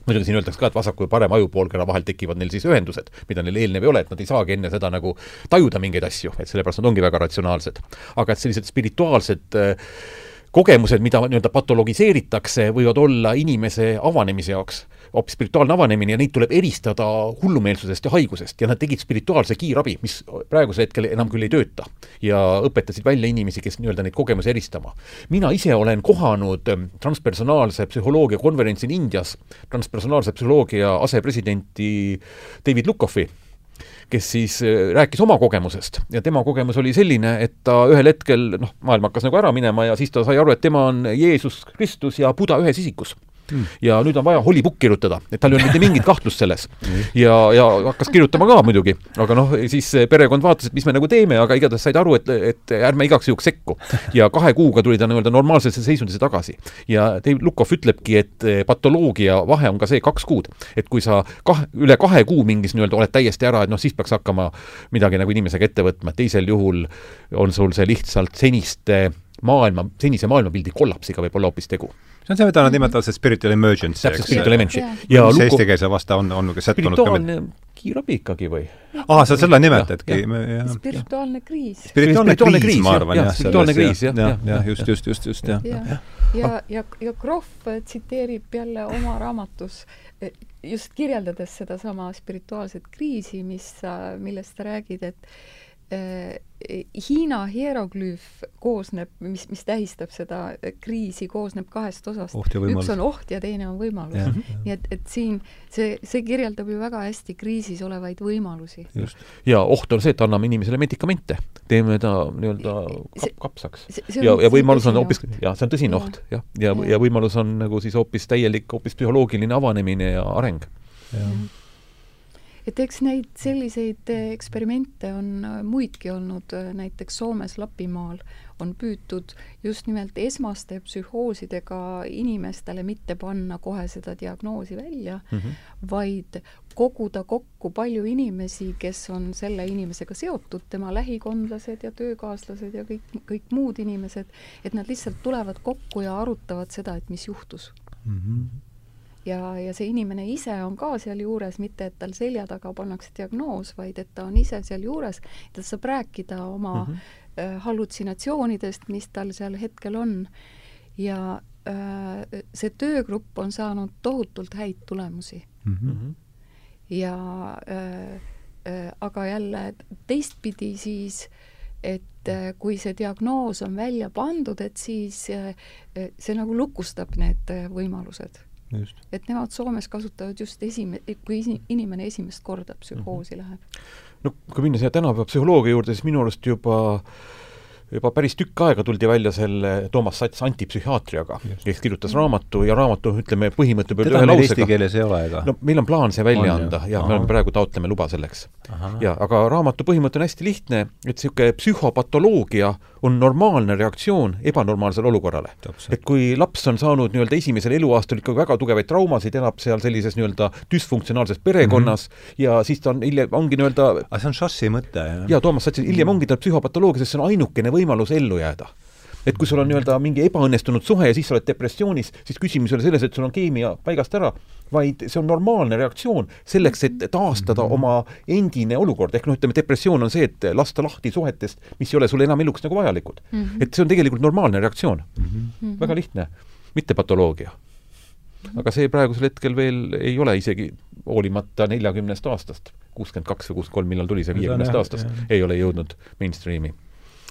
muidugi siin öeldakse ka, et vasaku ja parema ajupoolkera vahel tekivad neil siis ühendused, mida neil eelnev ei ole, et nad ei saagi enne seda nagu tajuda mingeid asju, et sellepärast nad ongi väga ratsionaalsed. aga et sellised spirituaalsed äh, kogemused, mida nii-öelda patologiseeritakse, võivad olla inimese avanemise jaoks hoopis spirituaalne avanemine ja neid tuleb eristada hullumeelsusest ja haigusest ja nad tegid spirituaalse kiirabi, mis praegusel hetkel enam küll ei tööta. ja õpetasid välja inimesi, kes nii-öelda neid kogemusi eristama. mina ise olen kohanud ähm, transpersonaalse psühholoogia konverentsil Indias transpersonaalse psühholoogia asepresidenti David Lukoffi kes siis äh, rääkis oma kogemusest ja tema kogemus oli selline, et ta ühel hetkel, noh, maailm hakkas nagu ära minema ja siis ta sai aru, et tema on Jeesus Kristus ja Buda ühes isikus mm. ja nüüd on vaja Hollybook kirjutada, et tal ei olnud mitte mingit kahtlust selles. ja, ja hakkas kirjutama ka muidugi, aga noh, siis perekond vaatas, et mis me nagu teeme, aga igatahes said aru, et, et ärme igaks juhuks sekku. ja kahe kuuga tuli ta nii-öelda normaalsesse seisundisse tagasi. ja Dave Lukov ütlebki, et patoloogia vahe on ka see kaks kuud. et kui sa kah-, üle kahe kuu mingis nii-öelda oled täiesti ära, et noh, siis peaks hakkama midagi nagu inimesega ette võtma, et teisel juhul on sul see lihtsalt seniste maailma, senise maailmapildi kollapsiga võib olla hoopis tegu see on see, mida nad nimetavad see spiritual emergency. täpselt, spiritual emergency. ja mis Luko... eestikeelse vasta on, on sättunud ka meil kiirabi ikkagi või? aa, sa selle nimetadki? spirituaalne kriis. spirituaalne kriis, ma arvan, jah. spirituaalne kriis, jah. jah, jah, just, just, just, just, jah. ja, ja, ja, ja Krohv tsiteerib jälle oma raamatus eh, just kirjeldades sedasama spirituaalset kriisi, mis sa, millest sa räägid, et Äh, Hiina hieroglüüf koosneb, mis, mis tähistab seda kriisi, koosneb kahest osast. üks on oht ja teine on võimalus. nii et, et siin see, see kirjeldab ju väga hästi kriisis olevaid võimalusi. ja oht on see, et anname inimesele medikamente, teeme ta nii-öelda kap, kapsaks. ja, ja võimalus on hoopis, jah, see on tõsine ja. oht, jah. ja, ja, ja, ja võimalus on nagu siis hoopis täielik, hoopis psühholoogiline avanemine ja areng. jah et eks neid selliseid eh, eksperimente on eh, muidki olnud, eh, näiteks Soomes Lapimaal on püütud just nimelt esmaste psühhoosidega inimestele mitte panna kohe seda diagnoosi välja mm, -hmm. vaid koguda kokku palju inimesi, kes on selle inimesega seotud, tema lähikondlased ja töökaaslased ja kõik, kõik muud inimesed, et nad lihtsalt tulevad kokku ja arutavad seda, et mis juhtus mm. -hmm ja, ja see inimene ise on ka sealjuures, mitte et tal selja taga pannakse diagnoos, vaid et ta on ise sealjuures, ta saab rääkida oma mm -hmm. äh, hallutsinatsioonidest, mis tal seal hetkel on. ja äh, see töögrupp on saanud tohutult häid tulemusi mm. -hmm. ja äh, äh, aga jälle teistpidi siis et äh, kui see diagnoos on välja pandud, et siis äh, see nagu lukustab need võimalused et nemad Soomes kasutavad just esime-, kui isi-, inimene esimest korda psühhoosi mm -hmm. läheb. no kui minna siia tänapäeva psühholoogia juurde, siis minu arust juba juba päris tükk aega tuldi välja selle Toomas Sats antipsühhiaatriaga, kes kirjutas raamatu ja raamatu, ütleme, põhimõtte peal ühe lausega. eesti keeles ei ole, ega? no meil on plaan see välja on, anda ja Aha. me oleme praegu, taotleme luba selleks. ja aga raamatu põhimõte on hästi lihtne, et niisugune psühhopatoloogia on normaalne reaktsioon ebanormaalsele olukorrale. et kui laps on saanud nii-öelda esimesel eluaastal ikkagi väga tugevaid traumasid, elab seal sellises nii-öelda düsfunktsionaalses perekonnas mm -hmm. ja siis ta on hiljem, ongi nii-öelda aga see on Šassi mõte, jah? jaa, Toomas Sats, hiljem ongi ta psühhopatoloogia, sest see on ainukene võimalus ellu jääda et kui sul on nii-öelda mingi ebaõnnestunud suhe ja siis sa oled depressioonis, siis küsimus ei ole selles, et sul on keemia paigast ära, vaid see on normaalne reaktsioon selleks, et taastada oma endine olukord, ehk noh, ütleme depressioon on see, et lasta lahti suhetest, mis ei ole sulle enam eluks nagu vajalikud mm. -hmm. et see on tegelikult normaalne reaktsioon mm. -hmm. väga lihtne, mitte patoloogia. aga see praegusel hetkel veel ei ole isegi hoolimata neljakümnest aastast, kuuskümmend kaks või kuuskümmend kolm, millal tuli see viiekümnest aastast, ei ole jõudnud mainstream'i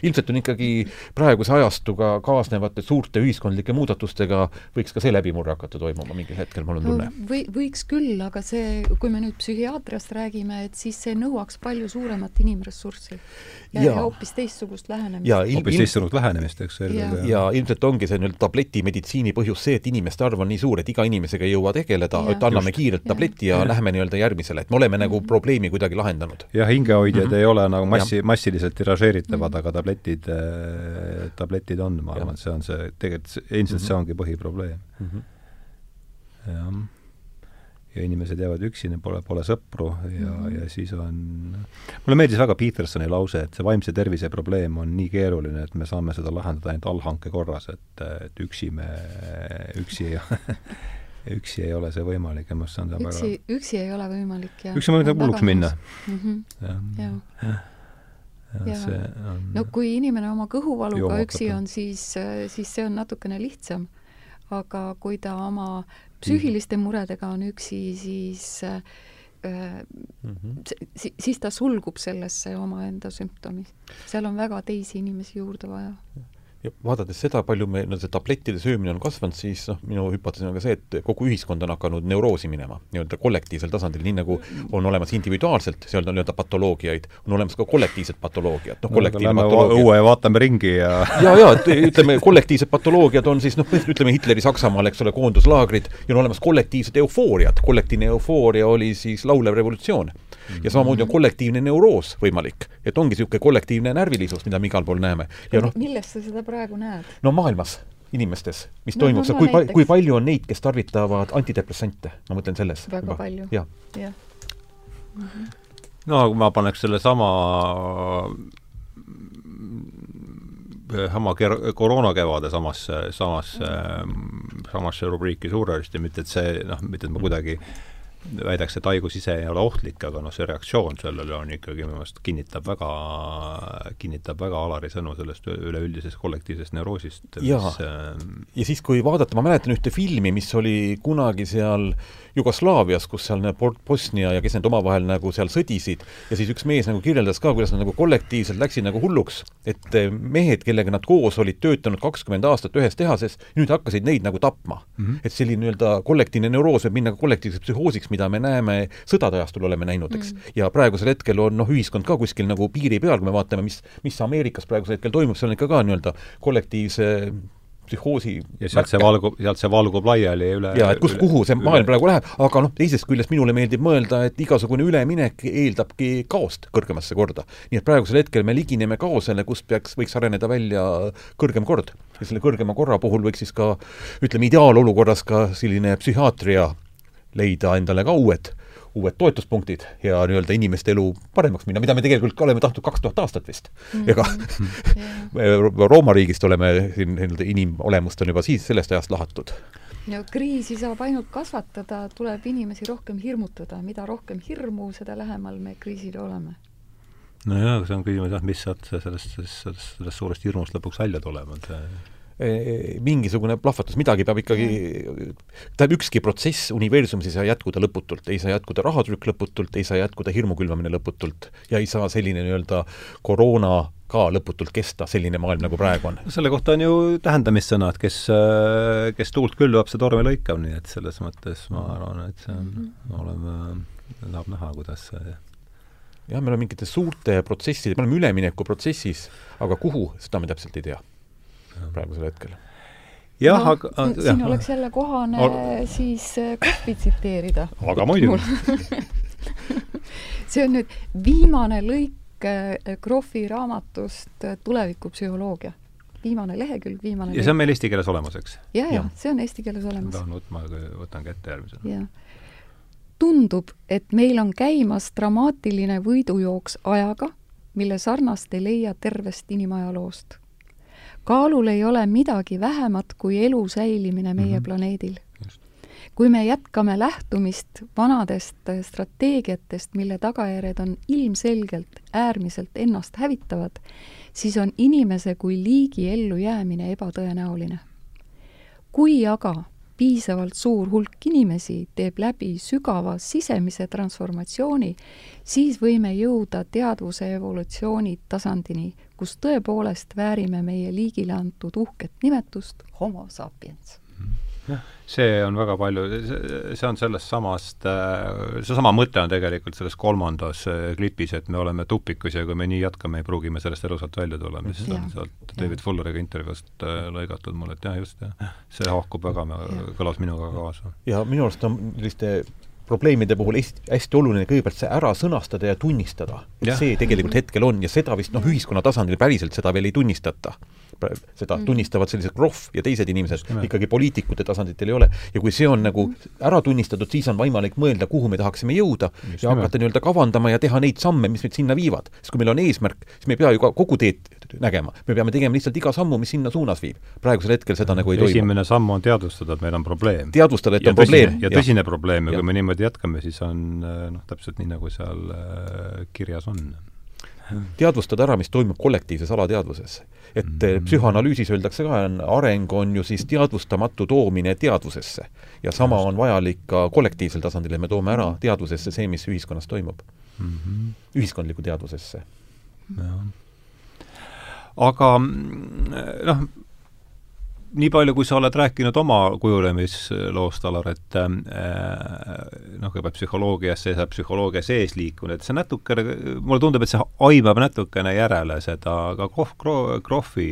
ilmselt on ikkagi praeguse ajastuga kaasnevate suurte ühiskondlike muudatustega võiks ka see läbimurre hakata toimuma mingil hetkel, mul on tunne no,. või, võiks küll, aga see, kui me nüüd psühhiaatriast räägime, et siis see nõuaks palju suuremat inimressurssi ja, ja hoopis teistsugust lähenemist. hoopis teistsugust lähenemist, eks. ja, ja ilmselt ongi see nii-öelda tabletimeditsiini põhjus see, et inimeste arv on nii suur, et iga inimesega ei jõua tegeleda, et anname Just. kiirelt tableti ja, ja läheme nii-öelda järgmisele, et me oleme nagu mm -hmm. probleemi kuidagi lahendanud. jah, hingehoidjad mm -hmm. ei ole nagu massi, massiliselt tiražeeritavad mm, -hmm. aga tabletid äh,, tabletid on, ma arvan, et see on see, tegelikult ilmselt mm -hmm. see ongi põhiprobleem mm. -hmm. jah ja inimesed jäävad üksi, neil pole, pole sõpru ja mm, -hmm. ja siis on mulle meeldis väga Petersoni lause, et see vaimse tervise probleem on nii keeruline, et me saame seda lahendada ainult allhanke korras, et, et üksi me, üksi ei üksi ei ole see võimalik ja ma on üksi väga..., üksi ei ole võimalik, jah. üksi on võimalik hulluks minna mm. -hmm. jah ja. ja. Ja. On... no kui inimene oma kõhuvaluga üksi on, siis, siis see on natukene lihtsam. aga kui ta oma psüühiliste muredega on üksi, siis äh, mm -hmm. si siis ta sulgub sellesse omaenda sümptomi. seal on väga teisi inimesi juurde vaja. Ja vaadates seda, palju meil no, see tablettide söömine on kasvanud, siis noh, minu hüpotees on ka see, et kogu ühiskond on hakanud neuroosi minema nii-öelda kollektiivsel tasandil, nii nagu on olemas individuaalselt seal nii-öelda patoloogiaid, on olemas ka kollektiivsed patoloogiad, noh, kollektiivne patoloogia. õue ja vaatame ringi ja ja, ja ütleme, kollektiivsed patoloogiad on siis noh, ütleme Hitleri Saksamaal, eks ole, koonduslaagrid ja on olemas kollektiivsed eufooriad, kollektiivne eufooria oli siis laulev revolutsioon ja samamoodi on kollektiivne neuroos võimalik, et ongi niisugune kollektiivne närvilisus, mida me igal pool näeme. ja noh, millest sa seda praegu näed? no maailmas inimestes, mis no, toimub no,, no, kui pa-, kui palju on neid, kes tarvitavad antidepressante, ma mõtlen selles. väga juba. palju. jah ja. ja.. Mm -hmm. no ma paneks sellesama sama ker-, koroonakevade samasse, samasse mm, -hmm. samasse rubriiki suuresti, mitte et see noh, mitte et ma kuidagi äh, väidaks, et haigus ise ei ole ohtlik, aga noh, see reaktsioon sellele on ikkagi minu meelest kinnitab väga, kinnitab väga Alari sõnu sellest üleüldisest kollektiivsest neuroosist. jaa, äh, ja siis, kui vaadata, ma mäletan ühte filmi, mis oli kunagi seal Jugoslaavias, kus seal Bosnia ja kes need omavahel nagu seal sõdisid, ja siis üks mees nagu kirjeldas ka, kuidas nad nagu kollektiivselt läksid nagu hulluks, et eh, mehed, kellega nad koos olid töötanud kakskümmend aastat ühes tehases, nüüd hakkasid neid nagu tapma mm. -hmm. et selline nii-öelda kollektiivne neuroos võib minna ka kollektiivseks psühhoosiks, mida me näeme sõdade ajastul oleme näinud, eks mm. -hmm. ja praegusel hetkel on noh, ühiskond ka kuskil nagu piiri peal, kui me vaatame, mis, mis Ameerikas praegusel hetkel toimub, seal on ikka ka nii-öelda kollektiivse psühhoosi ja sealt see valgub, sealt see valgub laiali üle jaa, et kus, kuhu see üle, maailm praegu läheb, aga noh, teisest küljest minule meeldib mõelda, et igasugune üleminek eeldabki kaost kõrgemasse korda. nii et praegusel hetkel me ligineme kaosele, kust peaks, võiks areneda välja kõrgem kord. ja selle kõrgema korra puhul võiks siis ka ütleme, ideaalolukorras ka selline psühhiaatria leida endale ka uued uued toetuspunktid ja nii-öelda inimeste elu paremaks minna, mida me tegelikult oleme tahtnud kaks tuhat aastat vist mm. -hmm. ega yeah. Rooma riigist oleme siin nii-öelda inimolemust on juba siis, sellest ajast lahatud. no kriisi saab ainult kasvatada, tuleb inimesi rohkem hirmutada, mida rohkem hirmu, seda lähemal me kriisile oleme nojah, see on küsimus jah, mis sealt sellest, sellest, sellest suurest hirmust lõpuks välja tuleb, Eh, mingisugune plahvatus, midagi peab ikkagi, tähendab, ükski protsess universumis ei saa jätkuda lõputult, ei saa jätkuda rahatrükk lõputult, ei saa jätkuda hirmu külvamine lõputult ja ei saa selline nii-öelda koroona ka lõputult kesta, selline maailm, nagu praegu on. selle kohta on ju tähendamissõnad, kes, kes tuult külvab, see tormi lõikab, nii et selles mõttes ma arvan, et see on, oleme, tahab näha, kuidas see jah, me oleme mingite suurte protsesside, me oleme üleminekuprotsessis, aga kuhu, seda me täpselt ei tea praegusel hetkel. jah no,, aga äh, siin jah. oleks jälle kohane Or... siis äh, Kohvi tsiteerida. aga muidugi see on nüüd viimane lõik äh, Krohvi raamatust Tulevikupsühholoogia viimane lehekülg, viimane ja see on meil eesti keeles olemas, eks? ja, ja see on eesti keeles olemas. tahan võtma, võtan kätte järgmisena. tundub, et meil on käimas dramaatiline võidujooks ajaga, mille sarnast ei leia tervest inimajaloost kaalul ei ole midagi vähemat kui elu säilimine meie mm -hmm. planeedil. kui me jätkame lähtumist vanadest strateegiatest, mille tagajärjed on ilmselgelt äärmiselt ennast hävitavad, siis on inimese kui liigi ellujäämine ebatõenäoline. kui aga piisavalt suur hulk inimesi teeb läbi sügava sisemise transformatsiooni, siis võime jõuda teadvuse evolutsiooni tasandini, kus tõepoolest väärime meie liigile antud uhket nimetust Homo sapiens. See on väga palju, see on sellest samast, äh, seesama mõte on tegelikult selles kolmandas äh, klipis, et me oleme tupikus ja kui me nii jätkame, ei pruugi me sellest elusalt välja tulla, mis on sealt David Fulleriga intervjuust äh, lõigatud mul, et jah, just, jah, see haakub väga, kõlas minuga kaasa. ja minu arust on selliste probleemide puhul hästi, hästi oluline kõigepealt see ära sõnastada ja tunnistada, et ja. see tegelikult hetkel on ja seda vist noh, ühiskonna tasandil päriselt seda veel ei tunnistata seda mm. tunnistavad sellised proff ja teised inimesed, ikkagi poliitikute tasanditel ei ole. ja kui see on nagu mm. ära tunnistatud, siis on võimalik mõelda, kuhu me tahaksime jõuda Just ja hakata nii-öelda kavandama ja teha neid samme, mis meid sinna viivad. sest kui meil on eesmärk, siis me ei pea ju ka kogu teed nägema, me peame tegema lihtsalt iga sammu, mis sinna suunas viib. praegusel hetkel seda nagu ei toimu. esimene samm on teadvustada, et meil on probleem. teadvustada, et ja on tõsine, probleem. ja tõsine probleem ja, ja kui me niimoodi jätkame, siis on noh, täpselt nii, nagu seal äh, kirjas on teadvustada ära, mis toimub kollektiivses alateadvuses. et mm -hmm. psühhoanalüüsis öeldakse ka, on areng on ju siis teadvustamatu toomine teadvusesse. ja sama on vajalik ka kollektiivsel tasandil, et me toome ära teadvusesse see, mis ühiskonnas toimub mm. -hmm. ühiskondlikku teadvusesse. jah aga mm, noh, nii palju, kui sa oled rääkinud oma kujulemisloost, Alar, et äh, noh, kõigepealt psühholoogiasse ja psühholoogia sees liikunud, et see natukene, mulle tundub, et see aimab natukene järele seda ka Kroh-, Kroh-, Krohvi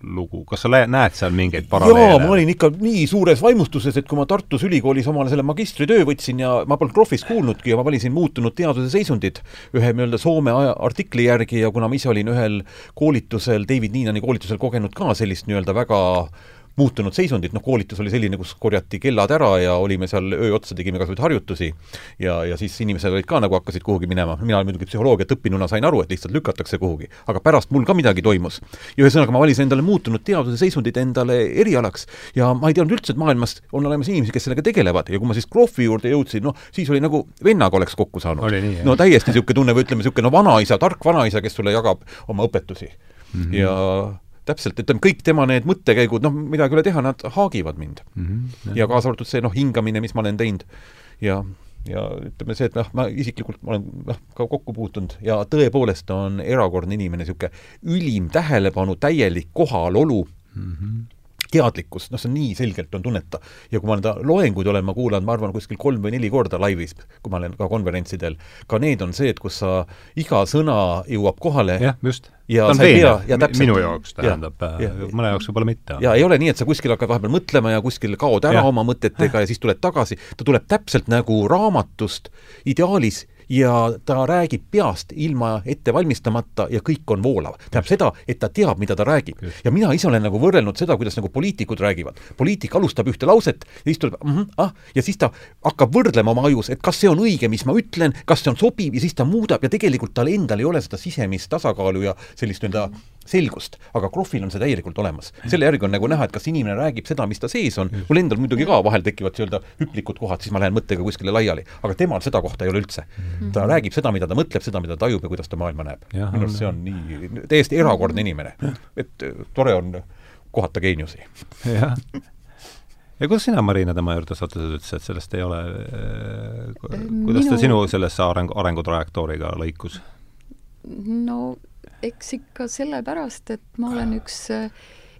lugu, kas sa näed seal mingeid paralleele? jaa, ma olin ikka nii suures vaimustuses, et kui ma Tartus Ülikoolis omale selle magistritöö võtsin ja ma polnud Krohvist kuulnudki ja ma valisin muutunud teaduse seisundid ühe nii-öelda Soome artikli järgi ja kuna ma ise olin ühel koolitusel, David Niinani koolitusel kogenud ka sellist nii-öelda väga muutunud seisundit, noh koolitus oli selline, kus korjati kellad ära ja olime seal öö otsa, tegime igasuguseid harjutusi ja, ja siis inimesed olid ka nagu hakkasid kuhugi minema, mina muidugi psühholoogiat õppinuna sain aru, et lihtsalt lükatakse kuhugi, aga pärast mul ka midagi toimus. ja ühesõnaga, ma valisin endale muutunud teaduse seisundit endale erialaks ja ma ei teadnud üldse, et maailmas on olemas inimesi, kes sellega tegelevad ja kui ma siis Krohvi juurde jõudsin, noh, siis oli nagu vennaga oleks kokku saanud. no täiesti niisugune tunne või ütleme, niisugune no vanaisa, tark vanaisa, kes sulle jagab oma õpetusi mm. -hmm. ja täpselt, ütleme kõik tema need mõttekäigud, noh, midagi ei ole teha, nad haagivad mind mm. -hmm, ja kaasa arvatud see noh, hingamine, mis ma olen teinud ja, ja ütleme see, et noh, ma isiklikult ma olen noh, ka kokku puutunud ja tõepoolest on erakordne inimene, niisugune ülim tähelepanu, täielik kohalolu mm, -hmm teadlikkus, noh, see on nii selgelt on tunneta. ja kui ma enda loenguid olen ma kuulanud, ma arvan, kuskil kolm või neli korda laivis, kui ma olen ka konverentsidel, ka need on see, et kus sa, iga sõna jõuab kohale. jah, just ja ta on veenev, minu jaoks tähendab, mõne jaoks võib-olla mitte. ja ei ole nii, et sa kuskil hakkad vahepeal mõtlema ja kuskil kaod ära ja. oma mõtetega ja siis tuled tagasi, ta tuleb täpselt nagu raamatust ideaalis ja ta räägib peast ilma ette valmistamata ja kõik on voolav. tähendab seda, et ta teab, mida ta räägib. ja mina ise olen nagu võrrelnud seda, kuidas nagu poliitikud räägivad. poliitik alustab ühte lauset ja siis tuleb mm -hmm, ah, ja siis ta hakkab võrdlema oma ajus, et kas see on õige, mis ma ütlen, kas see on sobiv ja siis ta muudab ja tegelikult tal endal ei ole seda sisemist tasakaalu ja sellist nii-öelda selgust, aga Krohvil on see täielikult olemas. selle järgi on nagu näha, et kas inimene räägib seda, mis ta sees on, mul endal muidugi ka vahel tekivad nii-öelda hüplikud kohad, siis ma lähen mõttega kuskile laiali, aga temal seda kohta ei ole üldse. -hmm. ta räägib seda, mida ta mõtleb, seda, mida ta tajub ja kuidas ta maailma näeb. minu arust see on nii, täiesti erakordne inimene. et äh, tore on kohata geeniusi. jah ja kuidas sina, Marina, tema juurde sattusid üldse, et sellest ei ole äh,, kuidas Minu... ta sinu sellesse arengu, arengutrajektooriga lõikus? no eks ikka sellepärast, et ma olen üks äh,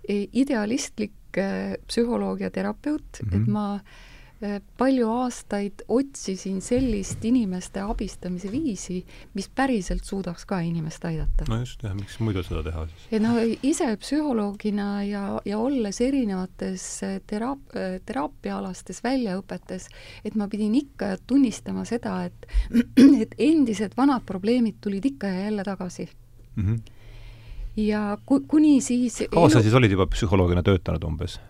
idealistlik äh, psühholoog ja terapeut mm, -hmm. et mhm. ma äh, palju aastaid otsisin sellist inimeste abistamise viisi, mis päriselt suudaks ka inimest aidata. no just, jah, miks muidu seda teha siis? et no ise psühholoogina ja, ja olles erinevates teraap-, teraapiaalastes väljaõpetes, et ma pidin ikka tunnistama seda, et et endised vanad probleemid tulid ikka ja jälle tagasi mm. -hmm. ja ku-, kuni siis kaua sa siis olid juba psühholoogina töötanud umbes?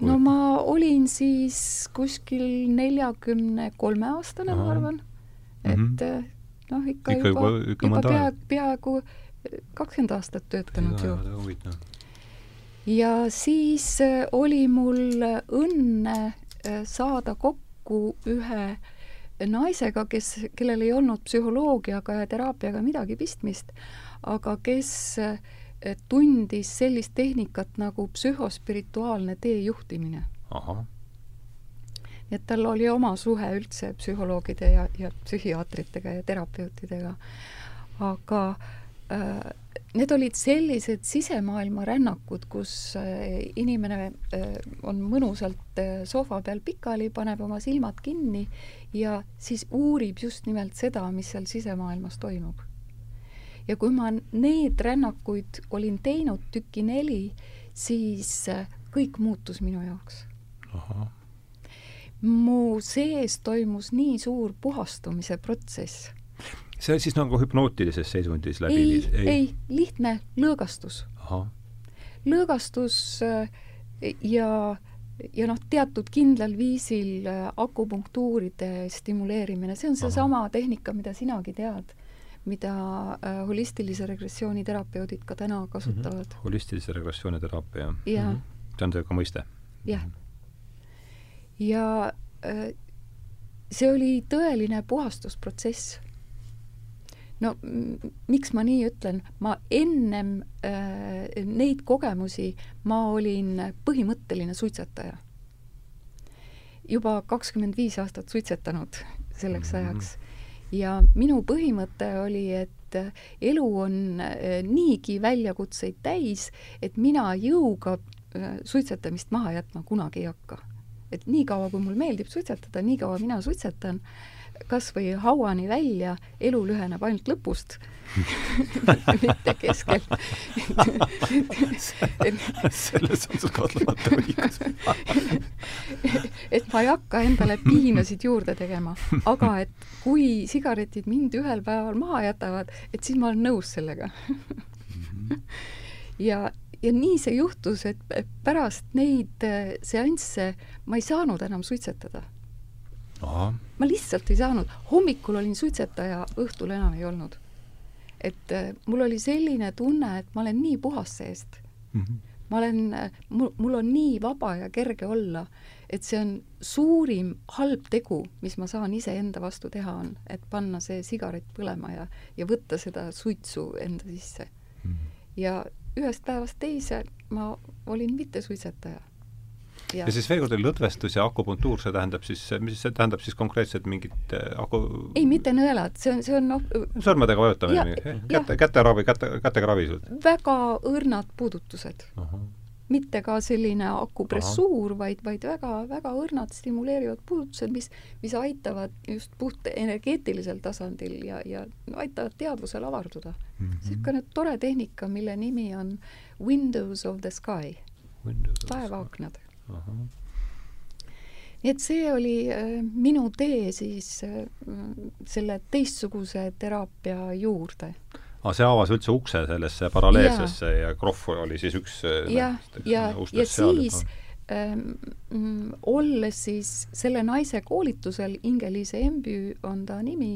No ma olin siis kuskil neljakümne kolme aastane, ma arvan. et mm -hmm. noh, ikka, ikka juba, juba, juba, juba peaaegu, kakskümmend aastat töötanud ju. ja siis äh, oli mul õnne saada kokku ühe naisega, kes, kellel ei olnud psühholoogiaga ja teraapiaga midagi pistmist, aga kes eh, tundis sellist tehnikat nagu psühhospirituaalne teejuhtimine. et tal oli oma suhe üldse psühholoogide ja, ja psühhiaatritega ja terapeutidega. aga äh, need olid sellised sisemaailma rännakud, kus äh, inimene on mõnusalt sohva peal pikali, paneb oma silmad kinni ja siis uurib just nimelt seda, mis seal sisemaailmas toimub ja kui ma need rännakuid olin teinud tüki neli, siis äh, kõik muutus minu jaoks. mu sees toimus nii suur puhastumise protsess. see siis nagu hüpnootilises seisundis läbi ei, ei, ei, lihtne lõõgastus. lõõgastus äh, ja ja noh, teatud kindlal viisil äh, akupunktuuride stimuleerimine, see on seesama tehnika, mida sinagi tead mida äh, holistilise regressiooni terapeudid ka täna kasutavad mm. -hmm. holistilise regressiooni teraapia, jah mm. -hmm. see on see ka mõiste? jah. ja äh, see oli tõeline puhastusprotsess. no miks ma nii ütlen, ma ennem äh, neid kogemusi, ma olin põhimõtteline suitsetaja. juba kakskümmend viis aastat suitsetanud selleks mm -hmm. ajaks ja minu põhimõte oli, et elu on äh, niigi väljakutseid täis, et mina jõuga äh, suitsetamist maha jätma kunagi ei hakka. et niikaua, kui mul meeldib suitsetada, niikaua mina suitsetan kas või hauani välja, elu lüheneb ainult lõpust. Mitte keskel. Selles on sul kahtlemata õigus. Et ma ei hakka endale piinasid juurde tegema, aga et kui sigaretid mind ühel päeval maha jätavad, et siis ma olen nõus sellega. Ja, ja nii see juhtus, et pärast neid seansse ma ei saanud enam suitsetada ma lihtsalt ei saanud, hommikul olin suitsetaja, õhtul enam ei olnud. et äh, mul oli selline tunne, et ma olen nii puhas seest mm. -hmm. ma olen, äh, mul, mul on nii vaba ja kerge olla, et see on suurim halb tegu, mis ma saan iseenda vastu teha, on, et panna see sigaret põlema ja, ja võtta seda suitsu enda sisse mm. -hmm. ja ühest päevast teise ma olin mittesuitsetaja ja siis veel kord, lõdvestus ja akupunktuur, see tähendab siis, mis see tähendab siis konkreetselt mingit äh, aku? Ei, mitte nõelad, see on, see on noh sõrmedega vajutamine, käte, käteravi, käte, kätega ravi sul? väga õrnad puudutused. mitte ka selline akupressuur, vaid, vaid väga-väga õrnad stimuleerivad puudutused, mis, mis aitavad just puht energeetilisel tasandil ja, ja aitavad teadvusel avarduda. Mm. -hmm. niisugune tore tehnika, mille nimi on Windows of the Sky, taevaaknad nii et see oli äh, minu tee siis äh, selle teistsuguse teraapia juurde. aga see avas üldse ukse sellesse paralleelsesse ja, ja krohv oli siis üks äh, jah, ja, ja, ja siis ähm, olles siis selle naise koolitusel, Inge-Liise Embü on ta nimi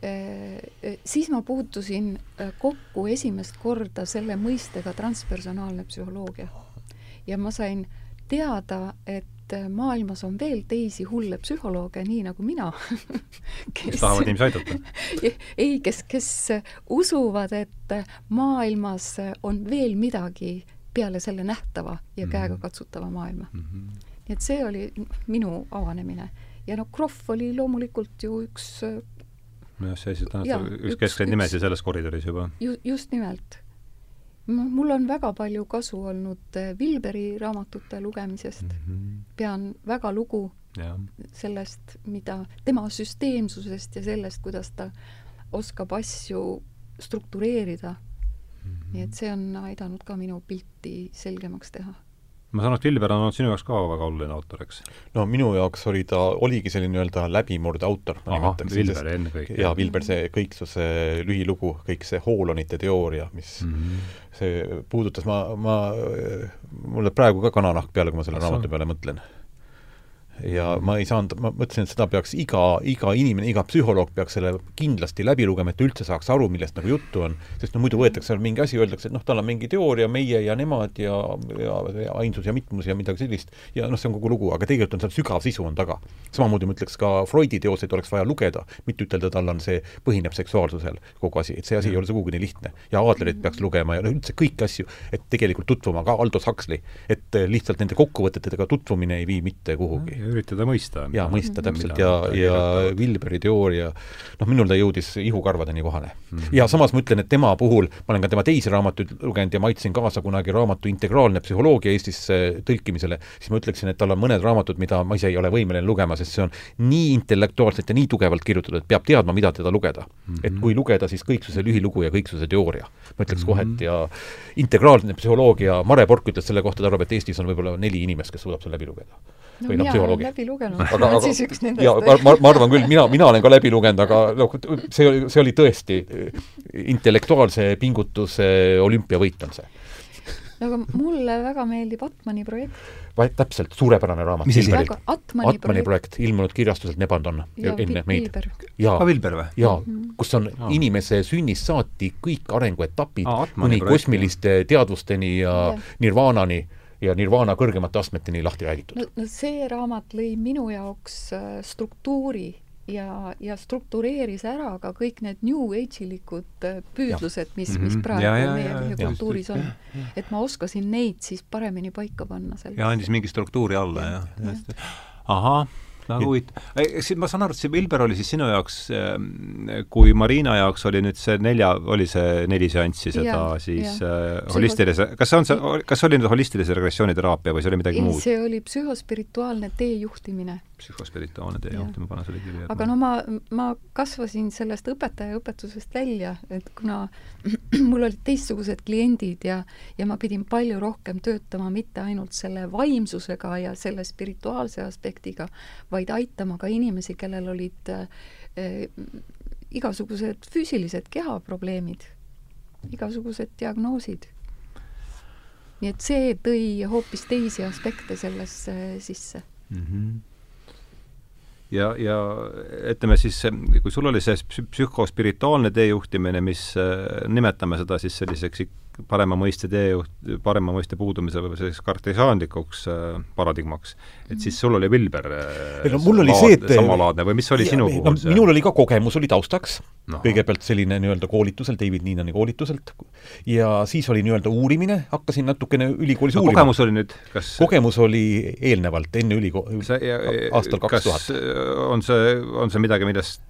äh,, siis ma puutusin kokku esimest korda selle mõistega transpersonaalne psühholoogia. ja ma sain äh, teada, et maailmas on veel teisi hulle psühholooge, nii nagu mina kes tahavad inimesi aidata? ei, kes, kes usuvad, et maailmas on veel midagi peale selle nähtava ja mm -hmm. käegakatsutava maailma mm. -hmm. nii et see oli minu avanemine. ja noh, Krohv oli loomulikult ju üks nojah, sa esitad üks keskseid nimesid selles koridoris juba. ju-, just nimelt noh, mul on väga palju kasu olnud eh, Vilberi raamatute lugemisest mm. -hmm. pean väga lugu ja. sellest, mida, tema süsteemsusest ja sellest, kuidas ta oskab asju struktureerida mm. -hmm. nii et see on aidanud ka minu pilti selgemaks teha ma saan aru, et Vilber on olnud sinu jaoks ka väga oluline autor, eks? no minu jaoks oli ta, oligi selline nii-öelda läbimurdeautor, ma nimetaks. Vilber ennekõike. jaa, Vilber, see kõiksuse lühilugu, kõik see hoolonite teooria, mis mm -hmm. see puudutas, ma, ma, mulle praegu ka kananahk peale, kui ma selle raamatu peale mõtlen ja ma ei saanud, ma mõtlesin, et seda peaks iga, iga inimene, iga psühholoog peaks selle kindlasti läbi lugema, et üldse saaks aru, millest nagu juttu on. sest no muidu võetakse seal mingi asi, öeldakse, et noh, tal on mingi teooria, meie ja nemad ja, ja, ja ainsus ja mitmus ja midagi sellist, ja noh, see on kogu lugu, aga tegelikult on seal sügav sisu on taga. samamoodi ma ütleks ka Freudi teoseid oleks vaja lugeda, mitte ütelda, tal on see, põhineb seksuaalsusel kogu asi, et see asi ei ole sugugi nii lihtne. ja Adlerit peaks lugema ja no üldse kõiki asju, et tegelikult tutvuma, ka Aldous Huxley, et lihtsalt nende kokkuvõtetega tutvumine ei vii mitte kuhugi üritada mõista. jaa, mõista täpselt ja, ja Wilberi teooria, noh, minul ta jõudis ihukarvadeni kohale mm. -hmm. ja samas ma ütlen, et tema puhul, ma olen ka tema teisi raamatuid lugenud ja ma aitasin kaasa kunagi raamatu Integraalne psühholoogia Eestisse tõlkimisele, siis ma ütleksin, et tal on mõned raamatud, mida ma ise ei ole võimeline lugema, sest see on nii intellektuaalselt ja nii tugevalt kirjutatud, et peab teadma, mida teda lugeda mm. -hmm. et kui lugeda, siis kõiksuse lühilugu ja kõiksuse teooria. ma ütleks mm -hmm. kohe, et ja integraalne psühholoogia, Mare Pork ütles selle kohta, ta arvab, et Eestis on võib-olla neli inimest, kes suudab selle läbi lugeda no, või noh, psühholoogi. läbi lugenud, ma olen siis üks nendest. jaa, ma, ma, arvan küll, mina, mina olen ka läbi lugenud, aga noh, see oli, see oli tõesti intellektuaalse pingutuse olümpiavõit on see. no aga mulle väga meeldib Atmani projekt. vaid täpselt, suurepärane raamat. mis asi? Atmani, Atmani projekt, ilmunud kirjastuselt Nebandon enne meid. jaa, jaa, mhm. kus on ja. inimese sünnist saati kõik arenguetapid kuni kosmiliste teadvusteni ja, ja. nirvaanani ja nirvana kõrgemate astmeteni lahti räägitud. no, no see raamat lõi minu jaoks äh, struktuuri ja, ja struktureeris ära ka kõik need New Age'ilikud äh, püüdlused, mis mis mhm. praegu ja, ja, meie kultuuris on. et ma oskasin neid siis paremini paika panna seal. ja andis mingi struktuuri alla, jah ja.. ahah väga huvitav. eks ma saan aru, et see Vilber oli siis sinu jaoks, ähm, kui Marina jaoks oli nüüd see nelja, oli see neli seanssi seda ja, siis ja. äh, holistilise, kas see on see, kas oli nüüd holistilise regressiooniteraapia või see oli midagi ei, muud? see oli psühhospirituaalne teejuhtimine. Psühhospirituaalne teejuhtimine, pane selle kirja. aga no ma, ma kasvasin sellest õpetaja õpetusest välja, et kuna mul olid teistsugused kliendid ja, ja ma pidin palju rohkem töötama mitte ainult selle vaimsusega ja selle spirituaalse aspektiga, vaid aitama ka inimesi, kellel olid äh, igasugused füüsilised kehaprobleemid, igasugused diagnoosid. nii et see tõi hoopis teisi aspekte sellesse sisse mm. -hmm ja, ja ütleme siis, kui sul oli see psühhospirituaalne teejuhtimine, mis nimetame seda siis selliseks parema mõiste teejuht, parema mõiste puudumise või selliseks kartesaanlikuks äh, paradigmaks, et siis sul oli Vilber äh, no, mul oli laad, see, et samalaadne või mis oli ja, sinu puhul no, see? minul oli ka kogemus, oli taustaks no., kõigepealt selline nii-öelda koolitusel, David Niinani koolituselt, ja siis oli nii-öelda uurimine, hakkasin natukene ülikoolis no, uurima. kogemus oli nüüd, kas kogemus oli eelnevalt, enne ülikooli, aastal kaks tuhat. on see, on see midagi, millest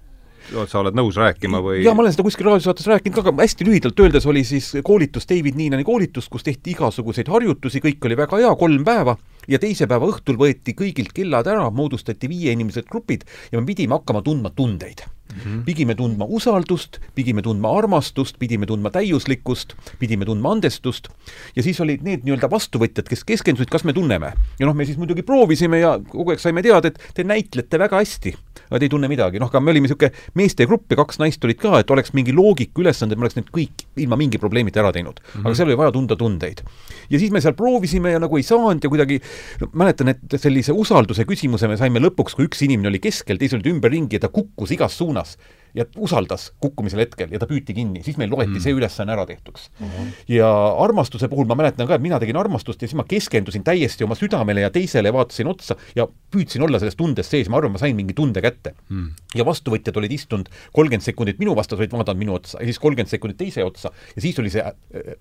sa oled nõus rääkima või? jaa, ma olen seda kuskil raadiosaates rääkinud ka, aga hästi lühidalt öeldes oli siis koolitus, David Niinani koolitus, kus tehti igasuguseid harjutusi, kõik oli väga hea, kolm päeva, ja teise päeva õhtul võeti kõigilt kellad ära, moodustati viieinimelised grupid ja me pidime hakkama tundma tundeid mm. -hmm. pidime tundma usaldust, pidime tundma armastust, pidime tundma täiuslikkust, pidime tundma andestust ja siis olid need nii-öelda vastuvõtjad, kes keskendusid, kas me tunneme. ja noh, me siis muidugi proovisime ja kogu aeg saime teada, et te näitlete väga hästi, aga te ei tunne midagi, noh, aga me olime niisugune meestegrupp ja kaks naist olid ka, et oleks mingi loogika ülesanded, me oleks need kõik ilma mingi probleemita ära teinud mm. -hmm. aga seal oli vaja tunda tundeid. ja siis me seal proovisime ja nagu ei saanud ja kuidagi no, mäletan, et sellise usalduse küsimuse me saime lõpuks, kui üks inimene oli keskel, teised olid ümberringi ja ta kukkus igas suunas suunas ja usaldas kukkumisel hetkel ja ta püüti kinni, siis meil loeti mm. see ülesanne ära tehtuks mm. -hmm. ja armastuse puhul ma mäletan ka, et mina tegin armastust ja siis ma keskendusin täiesti oma südamele ja teisele vaatasin otsa ja püüdsin olla selles tundes sees, ma arvan, ma sain mingi tunde kätte mm. ja vastuvõtjad olid istunud kolmkümmend sekundit minu vastas, olid vaadanud minu otsa ja siis kolmkümmend sekundit teise otsa ja siis oli see äh,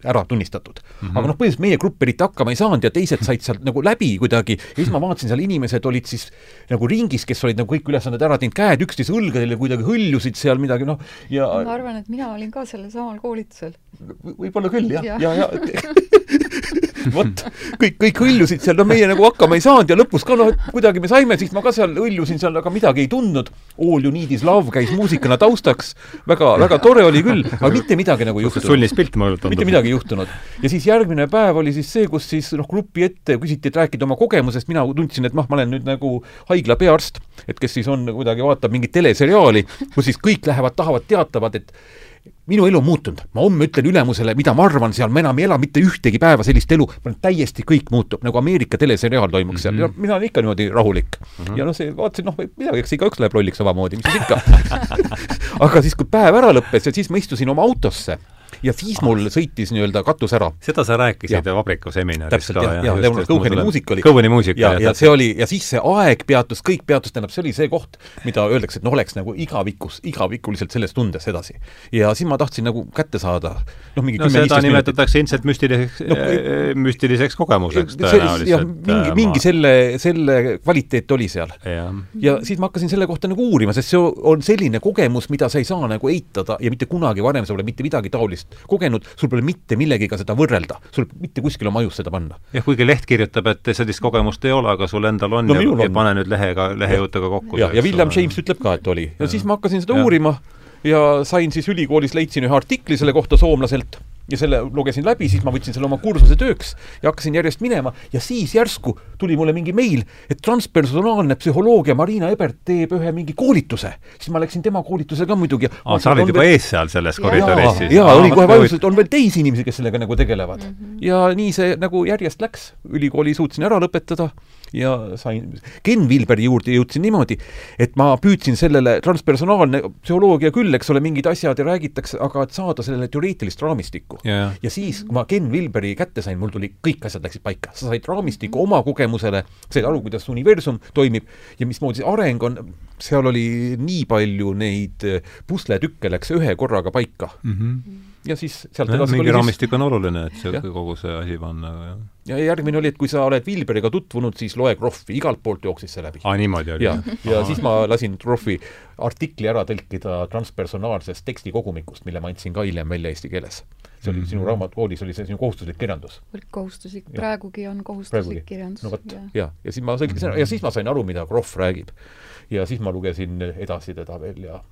ära tunnistatud mm. -hmm. aga noh, põhimõtteliselt meie grupp eriti hakkama ei saanud ja teised said sealt nagu läbi kuidagi ja siis ma vaatasin, seal inimesed olid siis nagu ringis, kes olid nagu kõik ülesanded ära teinud, käed üksteise õlgadel ja kuidagi hõljusid seal midagi, noh, ja ma arvan, et mina olin ka sellel samal koolitusel. võib-olla küll, jah, ja, ja, ja vot, kõik, kõik hõljusid seal, no meie nagu hakkama ei saanud ja lõpus ka noh, kuidagi me saime, siis ma ka seal hõljusin seal, aga midagi ei tundnud. All you need is love käis muusikana taustaks, väga, väga tore oli küll, aga mitte midagi nagu ei juhtunud. sulnis pilt mulle tundub. mitte midagi ei juhtunud. ja siis järgmine päev oli siis see, kus siis noh, grupi ette küsiti, et rääkida oma kogemusest, mina tundsin, et noh, ma olen nüüd nagu haigla peaarst, et kes siis on, kuidagi vaatab mingit teleseriaali, kus siis kõik lähevad, tahavad, teatavad, et minu elu on muutunud, ma homme ütlen ülemusele, mida ma arvan seal, ma enam ei ela mitte ühtegi päeva sellist elu, ma olen täiesti, kõik muutub, nagu Ameerika teleseriaal toimuks seal mm -hmm. ja mina olen ikka niimoodi rahulik mm. -hmm. ja noh, see, vaatasin, noh, midagi, eks igaüks läheb lolliks samamoodi, mis siis ikka aga siis, kui päev ära lõppes ja siis ma istusin oma autosse ja siis mul sõitis nii-öelda katus ära. seda sa rääkisid vabriku seminaris täpselt, jah, jah, Leonard Coheni muusika oli. Coheni muusika, jah. ja see oli, ja siis see aeg peatus, kõik peatus, tähendab, see oli see koht, mida öeldakse, et noh, oleks nagu igavikus, igavikuliselt selles tundes edasi. ja siis ma tahtsin nagu kätte saada noh, mingi no seda nimetatakse ilmselt müstiliseks no,, äh, müstiliseks kogemuseks tõenäoliselt. jah, mingi, äh, mingi selle, selle kvaliteet oli seal. ja siis ma hakkasin selle kohta nagu uurima, sest see on selline kogemus, mida sa ei saa nagu eitada ja mitte kunagi varem sa pole mitte midagi taolist tegevust kogenud, sul pole mitte millegiga seda võrrelda, sul mitte kuskil oma ajus seda panna. jah, kuigi leht kirjutab, et sellist kogemust ei ole, aga sul endal on no, ja, ja pane nüüd lehega, lehejuttuga kokku. ja, ja William James ütleb ka, et oli. ja siis ma hakkasin seda ja. uurima ja sain siis ülikoolis, leidsin ühe artikli selle kohta soomlaselt ja selle lugesin läbi, siis ma võtsin selle oma kursuse tööks ja hakkasin järjest minema ja siis järsku tuli mulle mingi meil, et transpersonaalne psühholoogia Marina Ebert teeb ühe mingi koolituse. siis ma läksin tema koolitusele ka muidugi. aa, sa olid juba veel... ees seal selles koridoris siis? jaa, olin kohe valmis, et on veel teisi inimesi, kes sellega nagu tegelevad mm. -hmm. ja nii see nagu järjest läks, ülikooli suutsin ära lõpetada ja sain, Ken Vilberi juurde jõudsin niimoodi, et ma püüdsin sellele transpersonaalne psühholoogia küll, eks ole, mingid asjad ja räägitakse, aga et saada sellele teoreetilist raamistikku yeah.. ja siis, kui ma Ken Wilberi kätte sain, mul tuli, kõik asjad läksid paika. sa said raamistiku oma kogemusele, said aru, kuidas universum toimib ja mismoodi see areng on, seal oli nii palju neid pusletükke läks ühe korraga paika mm. -hmm. Ja siis sealt edasi mingi raamistik on oluline, et see ja. kogu see asi panna, jah ja järgmine oli, et kui sa oled Wilberiga tutvunud, siis loe Kroffi, igalt poolt jooksis see läbi. aa, niimoodi oli? ja, ja siis ma lasin Kroffi artikli ära tõlkida transpersonaalsest tekstikogumikust, mille ma andsin ka hiljem välja eesti keeles. see oli mm -hmm. sinu raamatukoolis, oli see sinu kohustuslik kirjandus? kohustuslik, praegugi on kohustuslik praegugi. kirjandus. no vot, ja, ja siis ma tõlkisin ära ja siis ma sain aru, mida Krohv räägib. ja siis ma lugesin edasi teda veel ja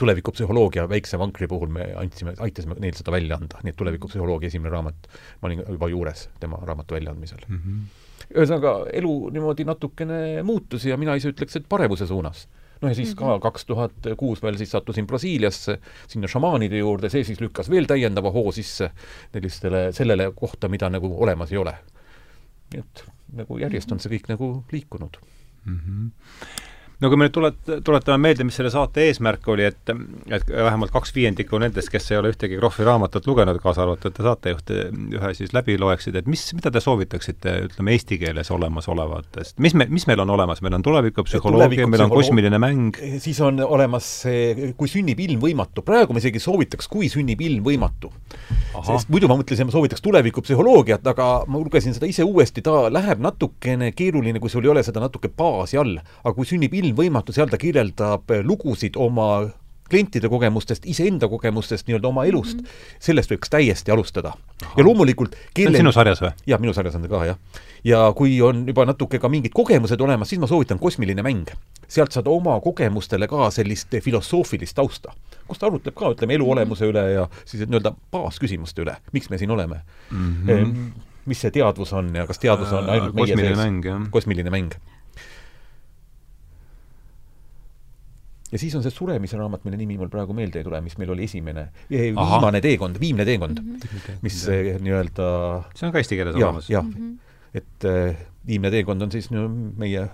tulevikupsühholoogia väikse vankri puhul me andsime, aitasime neil seda välja anda, nii et tulevikupsühholoogia esimene raamat, ma olin juba juures tema raamatu väljaandmisel mm. -hmm. ühesõnaga, elu niimoodi natukene muutus ja mina ise ütleks, et paremuse suunas. noh, ja siis mm -hmm. ka kaks tuhat kuus veel siis sattusin Brasiiliasse, sinna šamaanide juurde, see siis lükkas veel täiendava hoo sisse sellistele, sellele kohta, mida nagu olemas ei ole. nii et nagu järjest on see kõik nagu liikunud mm. -hmm no kui me nüüd tulet-, tuletame meelde, mis selle saate eesmärk oli, et et vähemalt kaks viiendikku nendest, kes ei ole ühtegi Krohvi raamatut lugenud, kaasa arvatud saatejuht, ühe siis läbi loeksid, et mis, mida te soovitaksite, ütleme, eesti keeles olemasolevatest, mis me, mis meil on olemas, meil on tulevikupsühholoogia, meil on kosmiline mäng? siis on olemas see, kui sünnib ilm võimatu, praegu ma isegi soovitaks, kui sünnib ilm võimatu. sest muidu ma mõtlesin, ma soovitaks tulevikupsühholoogiat, aga ma lugesin seda ise uuesti, ta läheb natukene keeruline, kui sul ei ole seda natuke baasi all, aga kui sünnib ilm ilmvõimatu, seal ta kirjeldab lugusid oma klientide kogemustest, iseenda kogemustest, nii-öelda oma elust mm, -hmm. sellest võiks täiesti alustada. ja loomulikult kelle... sinu sarjas või? jah, minu sarjas on ta ka, jah. ja kui on juba natuke ka mingid kogemused olemas, siis ma soovitan kosmiline mäng. sealt saad oma kogemustele ka sellist filosoofilist tausta, kus ta arutleb ka, ütleme, elu olemuse üle ja siis nii-öelda baasküsimuste üle, miks me siin oleme mm. -hmm. mis see teadvus on ja kas teadvus on ainult äh, meie sees? kosmiline mäng ja siis on see suremise raamat, mille nimi mul praegu meelde ei tule, mis meil oli esimene, viimane teekond, viimne teekond mm, -hmm. mis nii-öelda see on ka eesti keeles olemas? jah mm, -hmm. et äh, viimne teekond on siis no, meie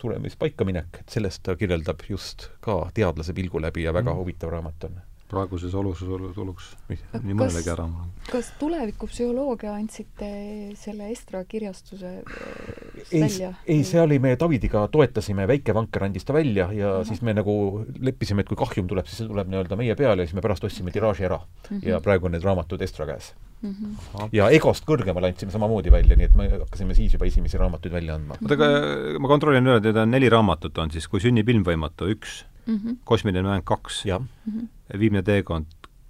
suremispaika minek, et sellest ta kirjeldab just ka teadlase pilgu läbi ja väga mm -hmm. huvitav raamat on praeguses oluses tuluks nii mõnelegi ära. kas tulevikupsühholoogia andsite selle Estra kirjastuse äh, välja? ei, see oli, me Davidiga toetasime, Väike Vanker andis ta välja ja Aha. siis me nagu leppisime, et kui kahjum tuleb, siis see tuleb nii-öelda meie peale ja siis me pärast ostsime tiraaži ära mm. -hmm. ja praegu on need raamatud Estra käes mm. -hmm. ja Egost kõrgemale andsime samamoodi välja, nii et me hakkasime siis juba esimesi raamatuid välja andma. oota, aga ma kontrollin üle, teil on neli raamatut on siis, kui sünnib ilmvõimatu, üks mm, -hmm. kosmiline mäng kaks, mm -hmm. viimne teekond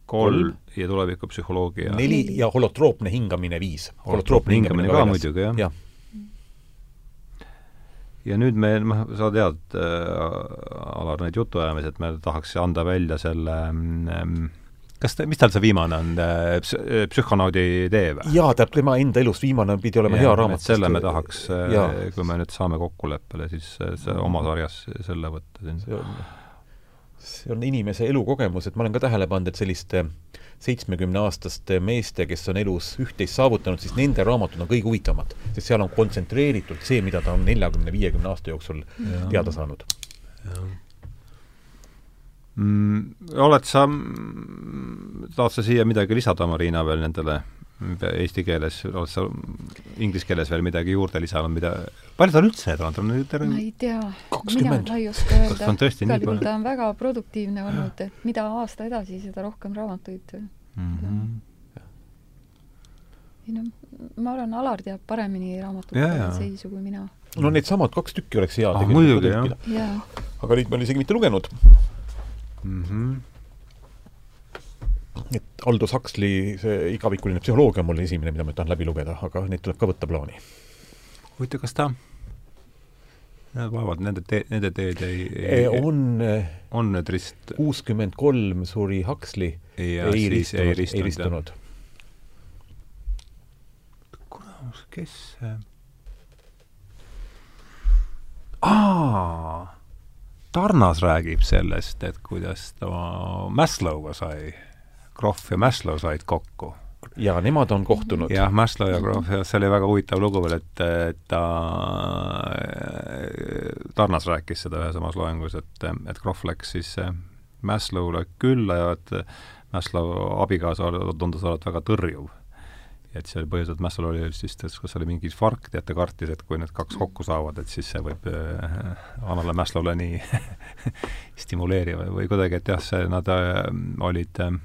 kolm, ja tulevikupsühholoogia neli ja holotroopne hingamine viis. holotroopne hingamine ka muidugi, jah ja. ja nüüd me, noh, sa tead äh,, Alar, need jutuajamised, me tahaks anda välja selle ähm, kas ta, mis tal see viimane on Ps, Psühhonaudi tee või? jaa, tähendab, tema enda elus viimane pidi olema ja, hea raamat. selle me tahaks, äh, kui me nüüd saame kokkuleppele, siis äh, see oma sarjas selle võtta siin. see on on inimese elukogemus, et ma olen ka tähele pannud, et selliste seitsmekümneaastaste meeste, kes on elus üht-teist saavutanud, siis nende raamatud on kõige huvitavamad, sest seal on kontsentreeritult see, mida ta on neljakümne, viiekümne aasta jooksul ja. teada saanud. Mm, oled sa, tahad sa siia midagi lisada, Marina, veel nendele eesti keeles, oled sa inglise keeles veel midagi juurde lisanud, mida, palju tal üldse on, ta on ma ei tea, mina ma ei oska öelda, igal juhul ta on väga produktiivne olnud, et mida aasta edasi, seda rohkem raamatuid. Mm. -hmm. ei noh, ma arvan, Alar teab paremini raamatute seisu kui mina. no needsamad kaks tükki oleks hea ah, tegelikult aga neid ma olen isegi mitte lugenud mm. -hmm et Aldous Huxley, see igavikuline psühholoogia on mul esimene, mida ma tahan läbi lugeda, aga neid tuleb ka võtta plaani. huvitav, kas ta vaevalt nende tee, nende teed ei, ei on on nüüd rist kuuskümmend kolm suri Huxley, ei ristunud, ei ristunud, ristunud. kurat, kes see aa, Tarnas räägib sellest, et kuidas ta Maslow'ga sai Krohv ja Maslow said kokku. ja nemad on kohtunud. jah, Maslow ja Krohv, jah, see oli väga huvitav lugu veel, et, et ta Tarnas rääkis seda ühes omas loengus, et, et Krohv läks siis Maslow'le külla ja et Maslow abikaasa tundus olevat väga tõrjuv et see oli põhjus, et Maslow oli siis, kas oli mingi infarkt ja ta kartis, et kui need kaks kokku saavad, et siis see võib äh, Annale Maslow'le nii stimuleeriv või kuidagi, et jah, see, nad äh, olid äh,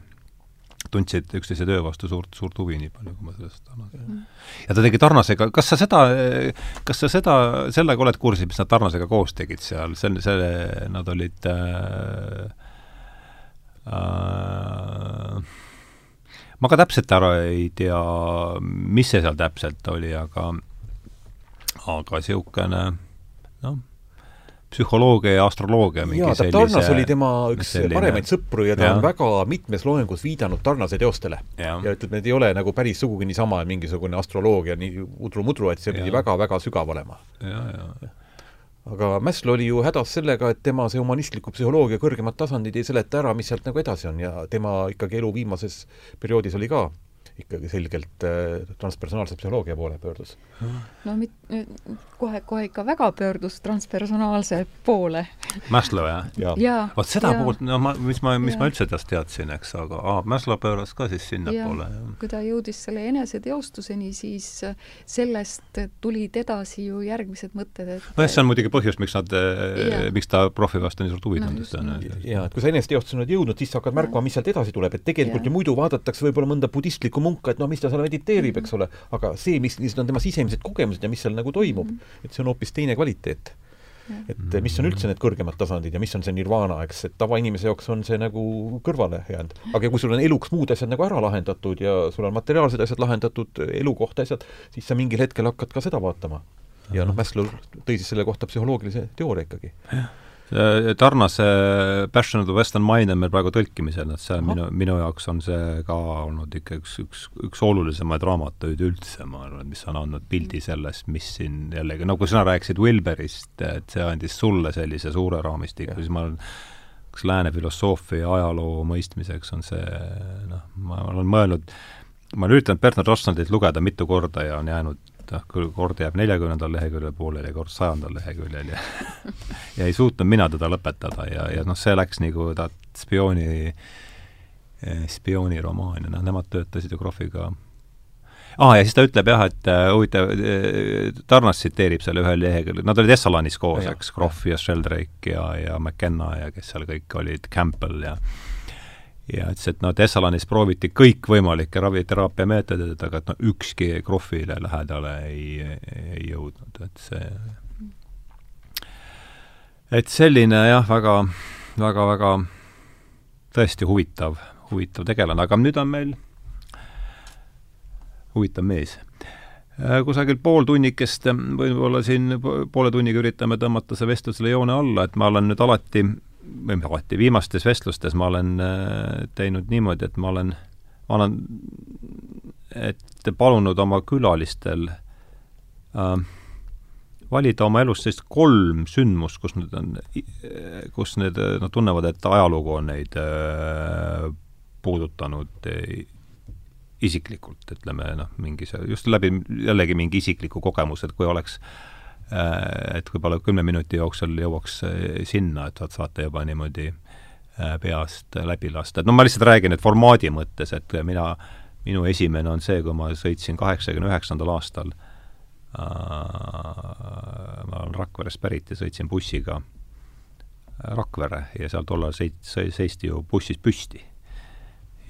tundsid üksteise töö vastu suurt, suurt huvi, nii palju, kui ma sellest annan. ja ta tegi Tarnasega, kas sa seda, kas sa seda, sellega oled kursis, mis nad Tarnasega koos tegid seal, see, see, nad olid äh, äh, ma ka täpselt ära ei tea, mis see seal täpselt oli, aga aga niisugune noh, psühholoogia ja astroloogia mingi jaa, sellise Tarnas oli tema üks selline- paremaid sõpru ja ta ja. On väga mitmes loengus viidanud Tarnase teostele. Ja ütleb, need ei ole nagu päris sugugi niisama mingisugune astroloogia nii udru-mudru, et see pidi Jah. väga-väga sügav olema. ja, ja aga Maslow oli ju hädas sellega, et tema see humanistliku psühholoogia kõrgemad tasandid ei seleta ära, mis sealt nagu edasi on ja tema ikkagi elu viimases perioodis oli ka ikkagi selgelt äh, transpersonaalse psühholoogia poole pöördus. no mit-, kohe, kohe ikka väga pöördus transpersonaalse poole. Maslow, jah? vot seda jaa. poolt, no ma, mis ma, mis Jaa. ma üldse tast teadsin, eks, aga aa, Maslow pööras ka siis sinnapoole, kui ta jõudis selle eneseteostuseni, siis äh, sellest tulid edasi ju järgmised mõtted, et nojah, see on muidugi põhjus, miks nad Jaa., miks ta profi vastu nii suurt huvi tundis no. jaa, et kui sa eneseteostuseni oled jõudnud, siis sa hakkad märkama, mis sealt edasi tuleb, et tegelikult Jah. ju muidu vaadatakse võib-olla mõnda budistlikku munka, et noh, mis ta seal mediteerib, eks ole, aga see, mis, mis on tema sisemised kogemused ja mis seal nagu toimub, et see on hoopis teine kvaliteet. et mis on üldse need kõrgemad tasandid ja mis on see nirvana, eks, et tavainimese jaoks on see nagu kõrvale jäänud. aga kui sul on eluks muud asjad nagu ära lahendatud ja sul on materiaalsed asjad lahendatud, elukoht asjad, siis sa mingil hetkel hakkad ka seda vaatama. ja noh, Maslow tõi siis selle kohta psühholoogilise teooria ikkagi. Tarnase Passion of the Western Mind on meil praegu tõlkimisel, et see on minu, minu jaoks on see ka olnud ikka üks, üks, üks olulisemaid raamatuid üldse, ma arvan, mis on andnud pildi sellest, mis siin jällegi, no kui sina rääkisid Wilberist, et see andis sulle sellise suure raamistiku, siis ma olen kas lääne filosoofia ja ajaloo mõistmiseks on see noh, ma olen mõelnud, ma olen üritanud Bernard Russellit lugeda mitu korda ja on jäänud noh, küll kord jääb neljakümnendal leheküljel pooleli ja kord sajandal leheküljel ja ja ei suutnud mina teda lõpetada ja, ja noh, see läks nagu ta spiooni, spiooniromaan ja noh, nemad töötasid ju Krohviga aa ah,, ja siis ta ütleb jah, et äh, huvitav äh,, Tarnas tsiteerib seal ühel leheküljel, nad olid Essalanis koos, eks, Krohv ja Sheldrake ja, ja McKenna ja kes seal kõik olid, Campbell ja ja ütles, et et Essalanis prooviti kõikvõimalikke raviteraapia meetodeid, aga et no ükski Krohvile lähedale ei, ei jõudnud, et see et selline jah, väga, väga, väga tõesti huvitav, huvitav tegelane, aga nüüd on meil huvitav mees. Kusagil pool tunnikest, võib-olla siin po- poole tunniga üritame tõmmata see vestlusele joone alla, et ma olen nüüd alati, või mitte alati, viimastes vestlustes ma olen äh, teinud niimoodi, et ma olen, ma olen, et palunud oma külalistel äh, valida oma elus sellist kolm sündmust, kus nad on, kus need, nad tunnevad, et ajalugu on neid äh, puudutanud äh, isiklikult, ütleme noh, mingi see, just läbi jällegi mingi isikliku kogemuse, et kui oleks äh, et võib-olla kümne minuti jooksul jõuaks äh, sinna, et vaat saate juba niimoodi äh, peast läbi lasta, et no ma lihtsalt räägin, et formaadi mõttes, et mina, minu esimene on see, kui ma sõitsin kaheksakümne üheksandal aastal äh, ma olen Rakverest pärit ja sõitsin bussiga Rakvere ja seal tollal seit-, seisti ju bussis püsti.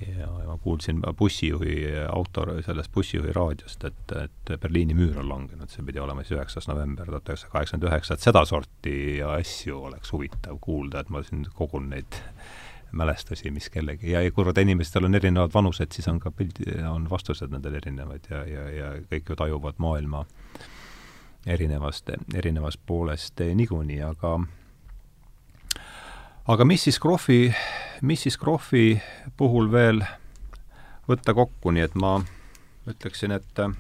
Ja, ja ma kuulsin bussijuhi auto, sellest bussijuhi raadiost, et, et Berliini müür on langenud, see pidi olema siis üheksas november tuhat üheksasada kaheksakümmend üheksa, et sedasorti asju oleks huvitav kuulda, et ma siin kogun neid mälestusi, mis kellegi, ja, ja kuivõrd inimestel on erinevad vanused, siis on ka pildi, on vastused nendel erinevad ja, ja, ja kõik ju tajuvad maailma erinevast, erinevast poolest niikuinii, aga aga mis siis Krohvi, mis siis Krohvi puhul veel võtta kokku, nii et ma ütleksin, et äh,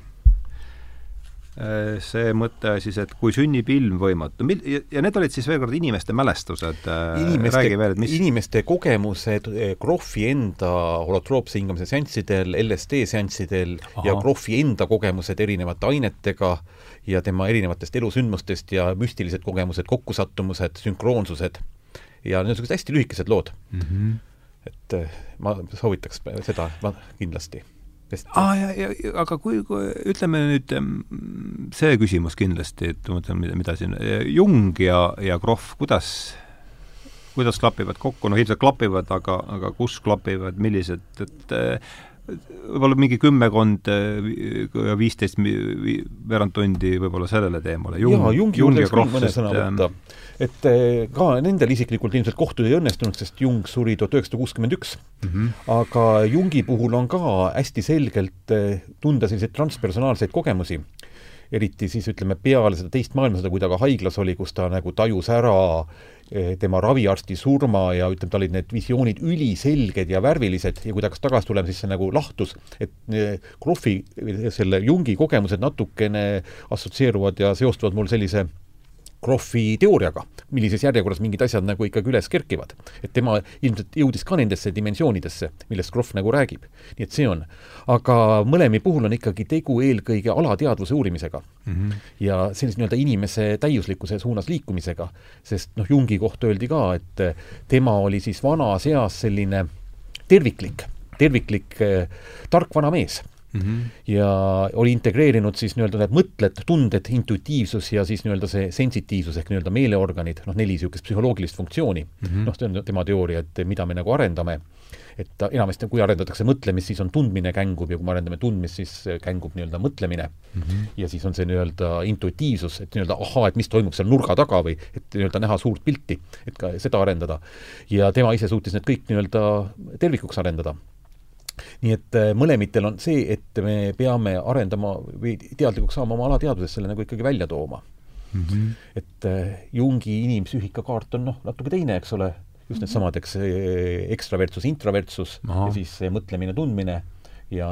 see mõte siis, et kui sünnib ilm võimatu, mil-, ja, need olid siis veel kord inimeste mälestused äh,, räägi veel, et mis inimeste kogemused eh, Krohvi enda holotroopse hingamise seanssidel, LSD seanssidel Ahah. ja Krohvi enda kogemused erinevate ainetega ja tema erinevatest elusündmustest ja müstilised kogemused, kokkusattumused, sünkroonsused ja niisugused hästi lühikesed lood. mm? -hmm. et eh, ma soovitaks seda ma kindlasti. aa ah,, ja, ja aga kui, kui ütleme nüüd see küsimus kindlasti, et ma mõtlen, mida, mida siin, Jung ja, ja Krohv, kuidas kuidas klapivad kokku, noh ilmselt klapivad, aga, aga kus klapivad, millised, et võib-olla mingi kümmekond ja viisteist veerand tundi võib-olla sellele teemale. jaa, Jungi juurde võiks küll mõne sõna võtta et eh, ka nendel isiklikult ilmselt kohtuda ei õnnestunud, sest Jung suri tuhat üheksasada kuuskümmend üks. Mhm. aga Jungi puhul on ka hästi selgelt tunda selliseid transpersonaalseid kogemusi eriti siis ütleme, peale seda teist maailmasõda, kui ta ka haiglas oli, kus ta nagu tajus ära eh, tema raviarsti surma ja ütleme, tal olid need visioonid üliselged ja värvilised ja kui ta hakkas tagasi tulema, siis see nagu lahtus, et Krohvi, selle Jungi kogemused natukene assotsieeruvad ja seostuvad mul sellise Kroffi teooriaga, millises järjekorras mingid asjad nagu ikkagi üles kerkivad. et tema ilmselt jõudis ka nendesse dimensioonidesse, millest Kroff nagu räägib. nii et see on. aga mõlemi puhul on ikkagi tegu eelkõige alateadvuse uurimisega mm. -hmm. ja sellise nii-öelda inimese täiuslikkuse suunas liikumisega, sest noh, Jungi kohta öeldi ka, et tema oli siis vanas eas selline terviklik, terviklik eh, tark vana mees Mm -hmm. ja oli integreerinud siis nii-öelda need mõtted, tunded, intuitiivsus ja siis nii-öelda see sensitiivsus ehk nii-öelda meeleorganid, noh, neli niisugust psühholoogilist funktsiooni mm. -hmm. noh, see on tema teooria, et mida me nagu arendame. et enamasti, kui arendatakse mõtlemist, siis on tundmine kängub ja kui me arendame tundmist, siis kängub nii-öelda mõtlemine mm. -hmm. ja siis on see nii-öelda intuitiivsus, et nii-öelda ahaa, et mis toimub seal nurga taga või et nii-öelda näha suurt pilti, et ka seda arendada. ja tema ise suutis need kõik nii-öelda tervikuks arendada nii et äh, mõlemitel on see, et me peame arendama või teadlikuks saama oma alateadvusest, selle nagu ikkagi välja tooma mm. -hmm. et äh, Jungi inimpsüühikakaart on noh, natuke teine, eks ole, just needsamad, eks ekstravertsus, introvertsus Aha. ja siis mõtlemine, tundmine ja,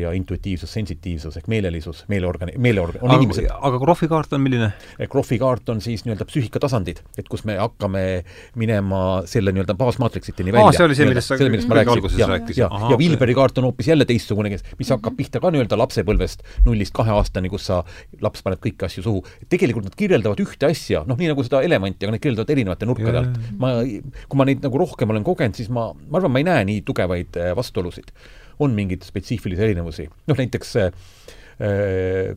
ja intuitiivsus, sensitiivsus ehk meelelisus, meeleorgani, meeleorgan, on aga, inimesed aga Krohvi kaart on milline? Krohvi kaart on siis nii-öelda psüühikatasandid, et kus me hakkame minema selle nii-öelda baasmaatriksiteni välja. see oli see, millest sa selle, millest ma rääkisin. ja, ja, ja Wilberi kaart on hoopis jälle teistsugune, kes, mis hakkab pihta ka nii-öelda lapsepõlvest nullist kahe aastani, kus sa, laps paneb kõiki asju suhu. tegelikult nad kirjeldavad ühte asja, noh, nii nagu seda elevanti, aga nad kirjeldavad erinevate nurkade alt. ma, kui ma neid nagu rohkem olen kogenud, siis ma, ma arvan, ma ei näe nii tugevaid äh, vastuolusid on mingeid spetsiifilisi erinevusi. noh, näiteks äh,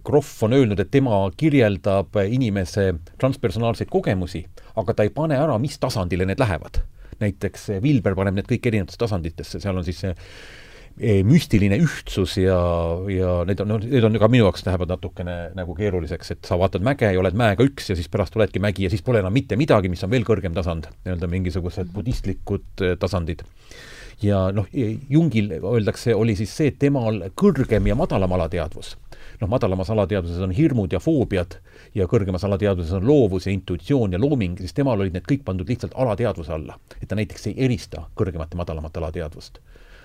Krohv on öelnud, et tema kirjeldab inimese transpersonaalseid kogemusi, aga ta ei pane ära, mis tasandile need lähevad. näiteks Vilber paneb need kõik erinevatesse tasanditesse, seal on siis see e, müstiline ühtsus ja, ja need on, need on ka minu jaoks lähevad natukene nagu keeruliseks, et sa vaatad mäge ja oled mäega üks ja siis pärast oledki mägi ja siis pole enam mitte midagi, mis on veel kõrgem tasand, nii-öelda mingisugused budistlikud tasandid ja noh, Jungil öeldakse, oli siis see, et temal kõrgem ja madalam alateadvus. noh, madalamas alateadvuses on hirmud ja foobiad ja kõrgemas alateadvuses on loovus ja intuitsioon ja looming, siis temal olid need kõik pandud lihtsalt alateadvuse alla. et ta näiteks ei erista kõrgemat ja madalamat alateadvust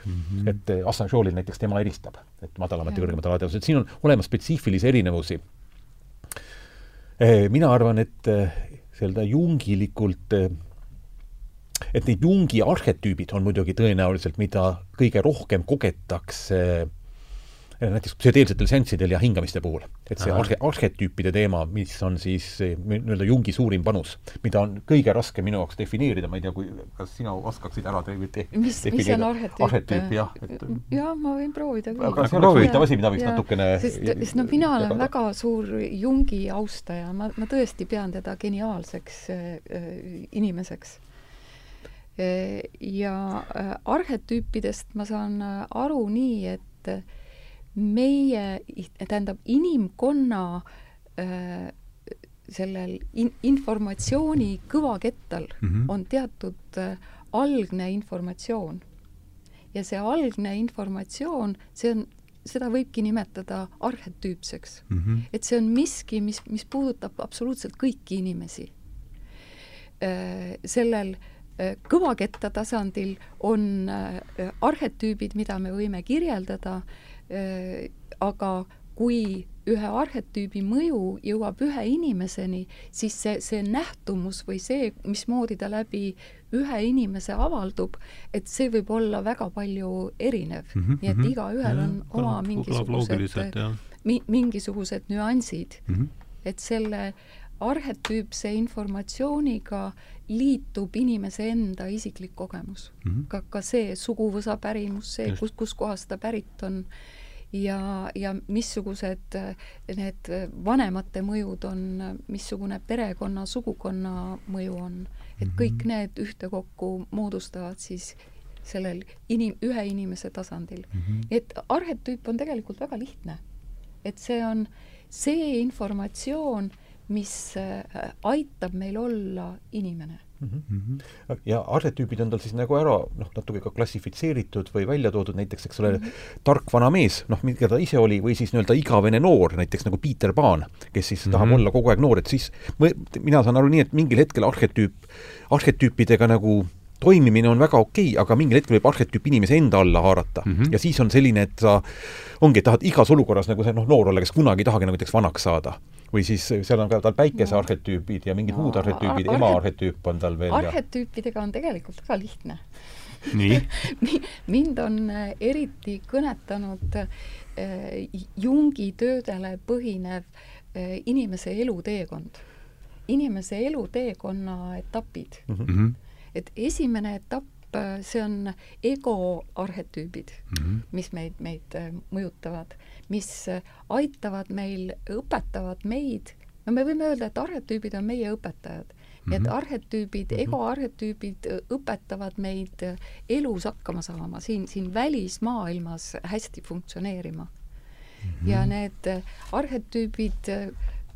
Mm -hmm. et eh, Assange'il näiteks tema eristab, et madalamat ja kõrgemat alateadvust, et siin on olemas spetsiifilisi erinevusi. Eh, mina arvan, et eh, nii-öelda jungilikult et need Jungi arhetüübid on muidugi tõenäoliselt, mida kõige rohkem kogetakse näiteks psühhedeelsetel seanssidel ja hingamiste puhul. et see arhe-, arhetüüpide teema, mis on siis nii-öelda Jungi suurim panus, mida on kõige raskem minu jaoks defineerida, ma ei tea, kui, kas sina oskaksid ära te-, te-, mis, mis on arhetüüp? arhetüüp, jah. jaa, ma võin proovida aga see oleks huvitav asi, mida võiks ja, natukene sest, sest no mina olen jagada. väga suur Jungi austaja, ma, ma tõesti pean teda geniaalseks äh, inimeseks ja äh, arhetüüpidest ma saan äh, aru nii, et meie, tähendab, inimkonna äh, sellel in-, informatsiooni kõvakettal mm -hmm. on teatud algne informatsioon. ja see algne informatsioon, see on, seda võibki nimetada arhetüüpseks mm. -hmm. et see on miski, mis, mis puudutab absoluutselt kõiki inimesi. sellel äh, Äh, kõvaketta tasandil on äh, arhetüübid, mida me võime kirjeldada, äh, aga kui ühe arhetüübi mõju jõuab ühe inimeseni, siis see, see nähtumus või see, mismoodi ta läbi ühe inimese avaldub, et see võib olla väga palju erinev mm. -hmm, nii et igaühel on ja, oma mingisugused, mi, mingisugused nüansid mm. -hmm. et selle arhetüüpse informatsiooniga liitub inimese enda isiklik kogemus mm. -hmm. ka, ka see suguvõsa pärimus, see, kus, kuskohast ta pärit on ja, ja missugused äh, need vanemate mõjud on, missugune perekonna, sugukonna mõju on. et Mhm. kõik need ühtekokku moodustavad siis sellel inim-, ühe inimese tasandil. Mhm. nii et arhetüüp on tegelikult väga lihtne. et see on see informatsioon, mis äh, aitab meil olla inimene Mhm. ja arhetüübid on tal siis nagu ära noh, natuke ka klassifitseeritud või välja toodud, näiteks eks ole mm, -hmm. tark vana mees, noh, mida ta ise oli, või siis nii-öelda igavene noor, näiteks nagu Peter Pan, kes siis mm -hmm. tahab olla kogu aeg noor, et siis mõ- mina saan aru nii, et mingil hetkel arhetüüp, arhetüüpidega nagu toimimine on väga okei okay,, aga mingil hetkel võib arhetüüp inimese enda alla haarata mm. -hmm. ja siis on selline, et sa ongi, et tahad igas olukorras nagu see noh, noor olla, kes kunagi ei tahagi nagu näiteks vanaks saada. Või siis seal on ka tal päikese No. arhetüübid ja mingid No, muud arhetüübid ar- ema arhet- arhetüüp on tal veel ja arhetüüpidega on tegelikult väga lihtne nii Mi- mind on äh, eriti kõnetanud äh, Jungi töödele põhinev äh, inimese eluteekond, inimese eluteekonna etapid. Mhm. Mhm. et esimene etapp, äh, see on ego arhetüübid, Mhm. mis meid, meid äh, mõjutavad, mis äh, aitavad meil, õpetavad meid, no me võime öelda, et arhetüübid on meie õpetajad. Nii et Mhm. arhetüübid, egoarhetüübid äh, õpetavad meid äh, elus hakkama saama, siin, siin välismaailmas hästi funktsioneerima. ja need arhetüübid,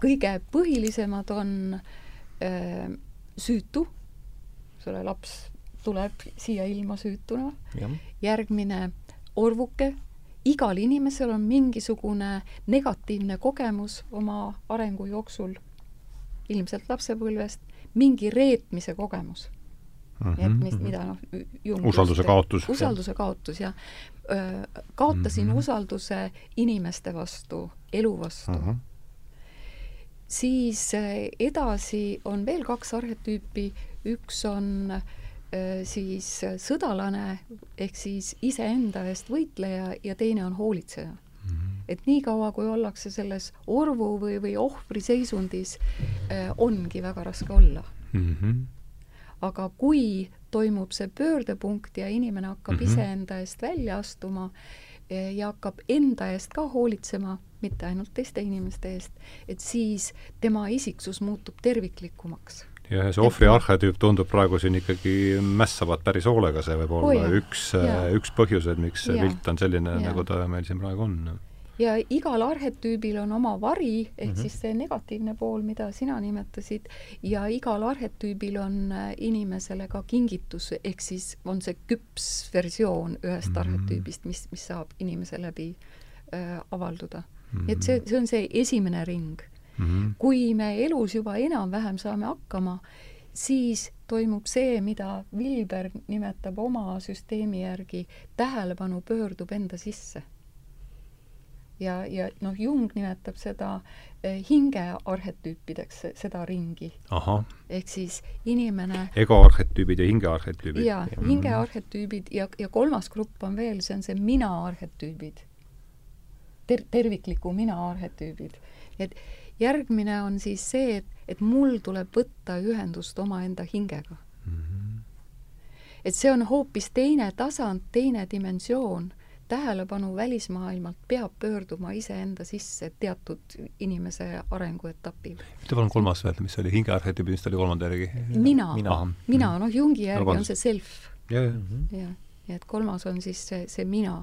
kõige põhilisemad on äh, süütu, selle laps tuleb siia ilma süütuna, järgmine orvuke, igal inimesel on mingisugune negatiivne kogemus oma arengu jooksul, ilmselt lapsepõlvest, mingi reetmise kogemus. nii et mis, mida noh, Mhm. Usalduse kaotus. usalduse kaotus ja öö, kaotasin Mhm. usalduse inimeste vastu, elu vastu ahah, siis äh, edasi on veel kaks arhetüüpi, üks on äh, siis äh, sõdalane ehk siis iseenda eest võitleja ja teine on hoolitseja. et niikaua, kui ollakse selles orvu või, või ohvri seisundis, ongi väga raske olla. Mhm. aga kui toimub see pöördepunkt ja inimene hakkab mm. -hmm. iseenda eest välja astuma ja hakkab enda eest ka hoolitsema, mitte ainult teiste inimeste eest, et siis tema isiksus muutub terviklikumaks. Ja see ohvri arhetüüp tundub praegu siin ikkagi mässavat päris hoolega, see võib olla Oh üks jaa., üks põhjuseid, miks see pilt on selline, nagu ta meil siin praegu on. ja igal arhetüübil on oma vari, ehk mm Mhm. -hmm. siis see negatiivne pool, mida sina nimetasid, ja igal arhetüübil on äh, inimesele ka kingitus, ehk siis on see küps versioon ühest mm Mhm. -hmm. arhetüübist, mis, mis saab inimese läbi äh, avalduda mm. Mhm. -hmm. et see, see on see esimene ring. Mhm. kui me elus juba enam-vähem saame hakkama, siis toimub see, mida Vilber nimetab oma süsteemi järgi, tähelepanu pöördub enda sisse ja, ja noh, Jung nimetab seda eh, hingearhetüüpideks, seda ringi. ehk siis inimene egoarhetüübid ja hingearhetüübid. ja hingearhetüübid ja, ja kolmas grupp on veel, see on see mina-arhetüübid. Ter-, tervikliku mina-arhetüübid. et järgmine on siis see, et, et mul tuleb võtta ühendust omaenda hingega. Mhm. et see on hoopis teine tasand, teine dimensioon tähelepanu välismaailmalt peab pöörduma iseenda sisse teatud inimese arenguetapil. ütle palun kolmas veel, mis oli hingearhetüübid, mis ta oli kolmanda järgi? mina, mina. mina, noh, Jungi järgi on vabandust. see self jah, jah. jah, ja et kolmas on siis see, see mina.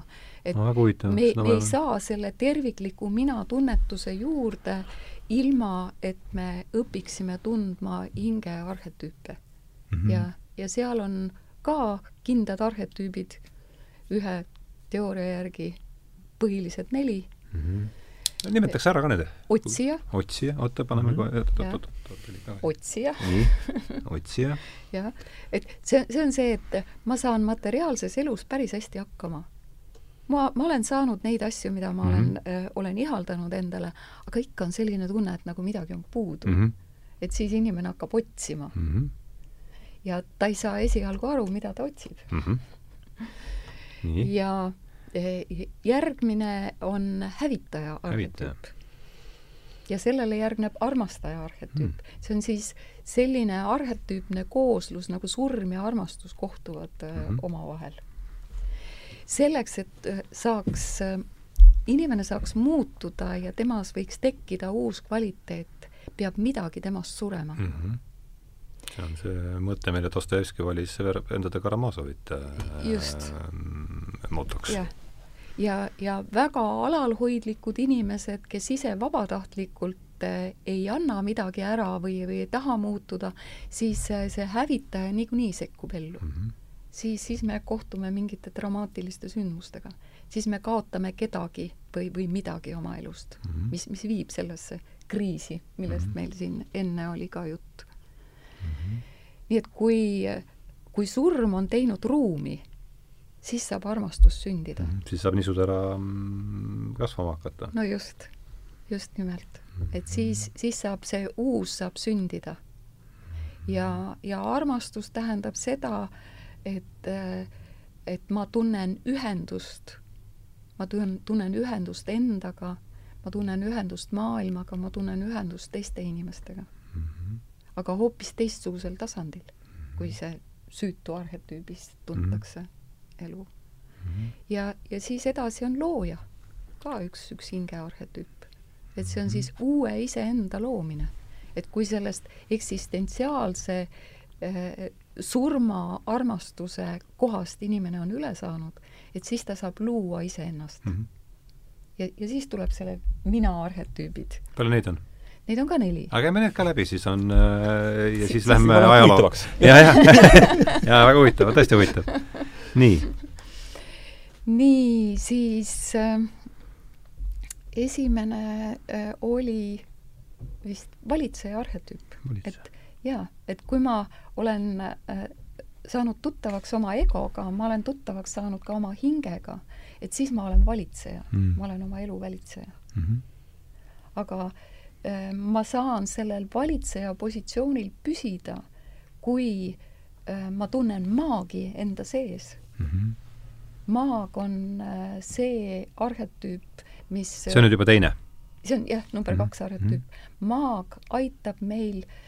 et no me, me ei saa selle tervikliku mina tunnetuse juurde ilma, et me õpiksime tundma hinge arhetüüpe mm. Mhm. ja, ja seal on ka kindlad arhetüübid ühe teooria järgi põhilised neli. Mhm. nimetaks ära ka need. otsija, otsija, oota, paneme Mhm. kohe, oot, oot, oot, otsija, otsija. jah, et see, see on see, et ma saan materiaalses elus päris hästi hakkama. Ma, ma olen saanud neid asju, mida ma mm -hmm. olen äh,, olen ihaldanud endale, aga ikka on selline tunne, et nagu midagi on puudu mm. Mhm. et siis inimene hakkab otsima Mhm. ja ta ei saa esialgu aru, mida ta otsib. Mhm. nii, ja eh, järgmine on hävitaja arhetüüp. ja sellele järgneb armastaja arhetüüp Mm. mm.. see on siis selline arhetüüpne kooslus, nagu surm ja armastus kohtuvad mm. -hmm. omavahel. Selleks, et eh, saaks eh, inimene saaks muutuda ja temas võiks tekkida uus kvaliteet, peab midagi temast surema mm. -hmm see on see mõte, mille Dostojevski valis endade Karamazovit Just. äh, motoks. jah, ja, ja väga alalhoidlikud inimesed, kes ise vabatahtlikult äh, ei anna midagi ära või, või ei taha muutuda, siis see hävitaja niikuinii sekkub ellu mm. -hmm. Siis, siis me kohtume mingite dramaatiliste sündmustega. siis me kaotame kedagi või, või midagi oma elust mm, -hmm. mis, mis viib sellesse kriisi, millest mm -hmm. meil siin enne oli ka jutt mm. -hmm. nii et kui, kui surm on teinud ruumi, siis saab armastus sündida mm. -hmm. siis saab nisud ära mm, kasvama hakata. no just, just nimelt. et siis, siis saab see uus saab sündida. ja, ja armastus tähendab seda, et, et ma tunnen ühendust, ma tunnen, tunnen ühendust endaga, ma tunnen ühendust maailmaga, ma tunnen ühendust teiste inimestega mm. -hmm. aga hoopis teistsugusel tasandil, kui see süütu arhetüübis tuntakse mm. -hmm elu mm. -hmm. ja, ja siis edasi on looja, ka üks, üks hingearhetüüp. et see on siis mhm. uue iseenda loomine. et kui sellest eksistentsiaalse äh, surma armastuse kohast inimene on üle saanud, et siis ta saab luua iseennast mm. -hmm. ja, ja siis tuleb selle mina arhetüübid. palju neid on? Neid on ka neli. aga käime need ka läbi, siis on äh, ja siis lähme ajaloo. ja, ja, ja väga huvitav, tõesti huvitav nii. nii, siis äh, esimene äh, oli vist valitseja arhetüüp. et jaa, et kui ma olen äh, saanud tuttavaks oma egoga, ma olen tuttavaks saanud ka oma hingega, et siis ma olen valitseja mm., ma olen oma elu valitseja mm. -hmm. aga äh, ma saan sellel valitseja positsioonil püsida, kui äh, ma tunnen maagi enda sees mm. -hmm. maag on äh, see arhetüüp, mis see on nüüd juba teine? see on jah, number mm -hmm. kaks arhetüüp. maag aitab meil äh, äh,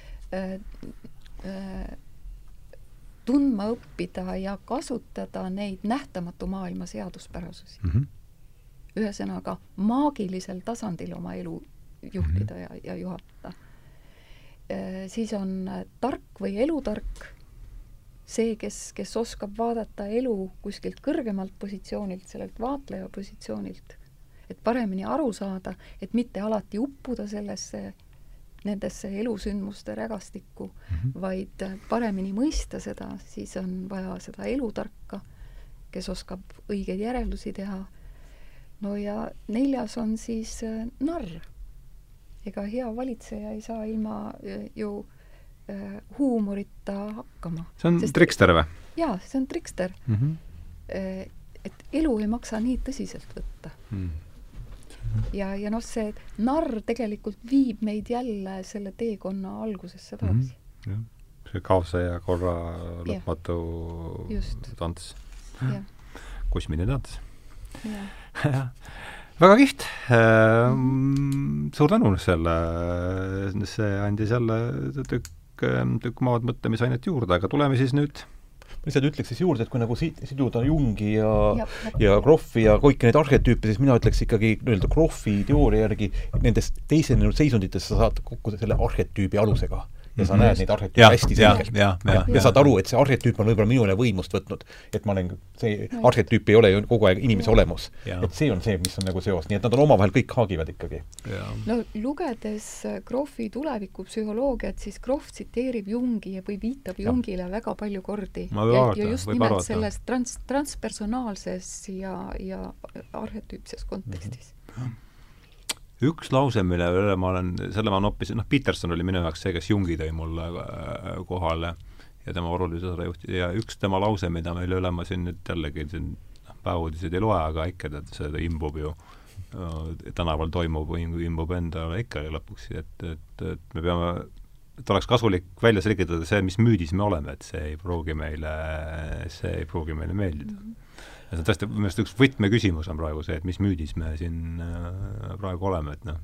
tundma õppida ja kasutada neid nähtamatu maailma seaduspärasusi mm. -hmm. ühesõnaga, maagilisel tasandil oma elu juhtida mm -hmm. ja, ja juhatada. Äh, siis on tark või elutark see, kes, kes oskab vaadata elu kuskilt kõrgemalt positsioonilt, sellelt vaatleja positsioonilt, et paremini aru saada, et mitte alati uppuda sellesse, nendesse elusündmuste rägastikku mm, -hmm. vaid paremini mõista seda, siis on vaja seda elutarka, kes oskab õigeid järeldusi teha. no ja neljas on siis äh, narr. ega hea valitseja ei saa ilma äh, ju äh, huumorita hakkama. see on Sest, trikster või? jaa, see on trikster mm. -hmm. et elu ei maksa nii tõsiselt võtta mm. Ja, ja noh, see narr tegelikult viib meid jälle selle teekonna algusesse tagasi mm. -hmm. see kaose ja korra lõpmatu tants. kosmiline tants. väga kihvt ehm, suur tänu selle, see andis jälle tükk tükk, maad mõtlemisainet juurde, aga tuleme siis nüüd lihtsalt ütleks siis juurde, et kui nagu siit, siduda Jungi ja, ja, ja Kroffi ja kõiki neid arhetüüpe, siis mina ütleks ikkagi nii-öelda Kroffi teooria järgi, nendest teisenenud seisunditest sa saad kokku selle arhetüübi alusega ja sa mm -hmm. näed neid arhetüüpe hästi selgelt. ja, ja, ja, ja saad aru, et see arhetüüp on võib-olla minule võimust võtnud. et ma olen, see arhetüüp ei ole ju kogu aeg inimese olemus. et see on see, mis on nagu seos, nii et nad on omavahel kõik haagivad ikkagi. no lugedes äh, Krohvi tulevikupsühholoogiat, siis Krohv tsiteerib Jungi või viitab Jungile ja. väga palju kordi. ja, ja just nimelt arvata. selles trans, transpersonaalses ja, ja arhetüüpses kontekstis mm. -hmm üks lause, mille üle ma olen, selle ma noppisin, noh, Peterson oli minu jaoks see, kes Jungi tõi mulle äh, kohale ja tema olulise osa juhti- ja üks tema lause, mida mille üle ma siin nüüd jällegi siin noh, päevauudiseid ei loe, aga ikka tead, see imbub ju äh, tänaval toimub, imbub endale ikka lõpuks, et, et, et me peame, et oleks kasulik välja selgitada see, mis müüdis me oleme, et see ei pruugi meile, see ei pruugi meile meeldida mm. -hmm see on tõesti, minu arust üks võtmeküsimus on praegu see, et mis müüdis me siin äh, praegu oleme, et noh,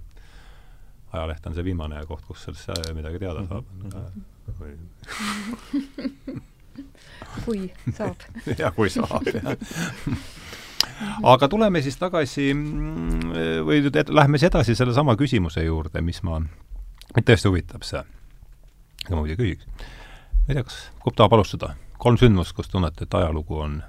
ajaleht on see viimane koht, kus sellest midagi teada saab mm. -hmm. või kui saab jah, kui saab, jah aga tuleme siis tagasi mm, või lähme siis edasi sellesama küsimuse juurde, mis ma, mind tõesti huvitab see. ega ma muidugi küsiks. ma ei tea, kas Kupp tahab alustada? kolm sündmust, kus tunnete, et ajalugu on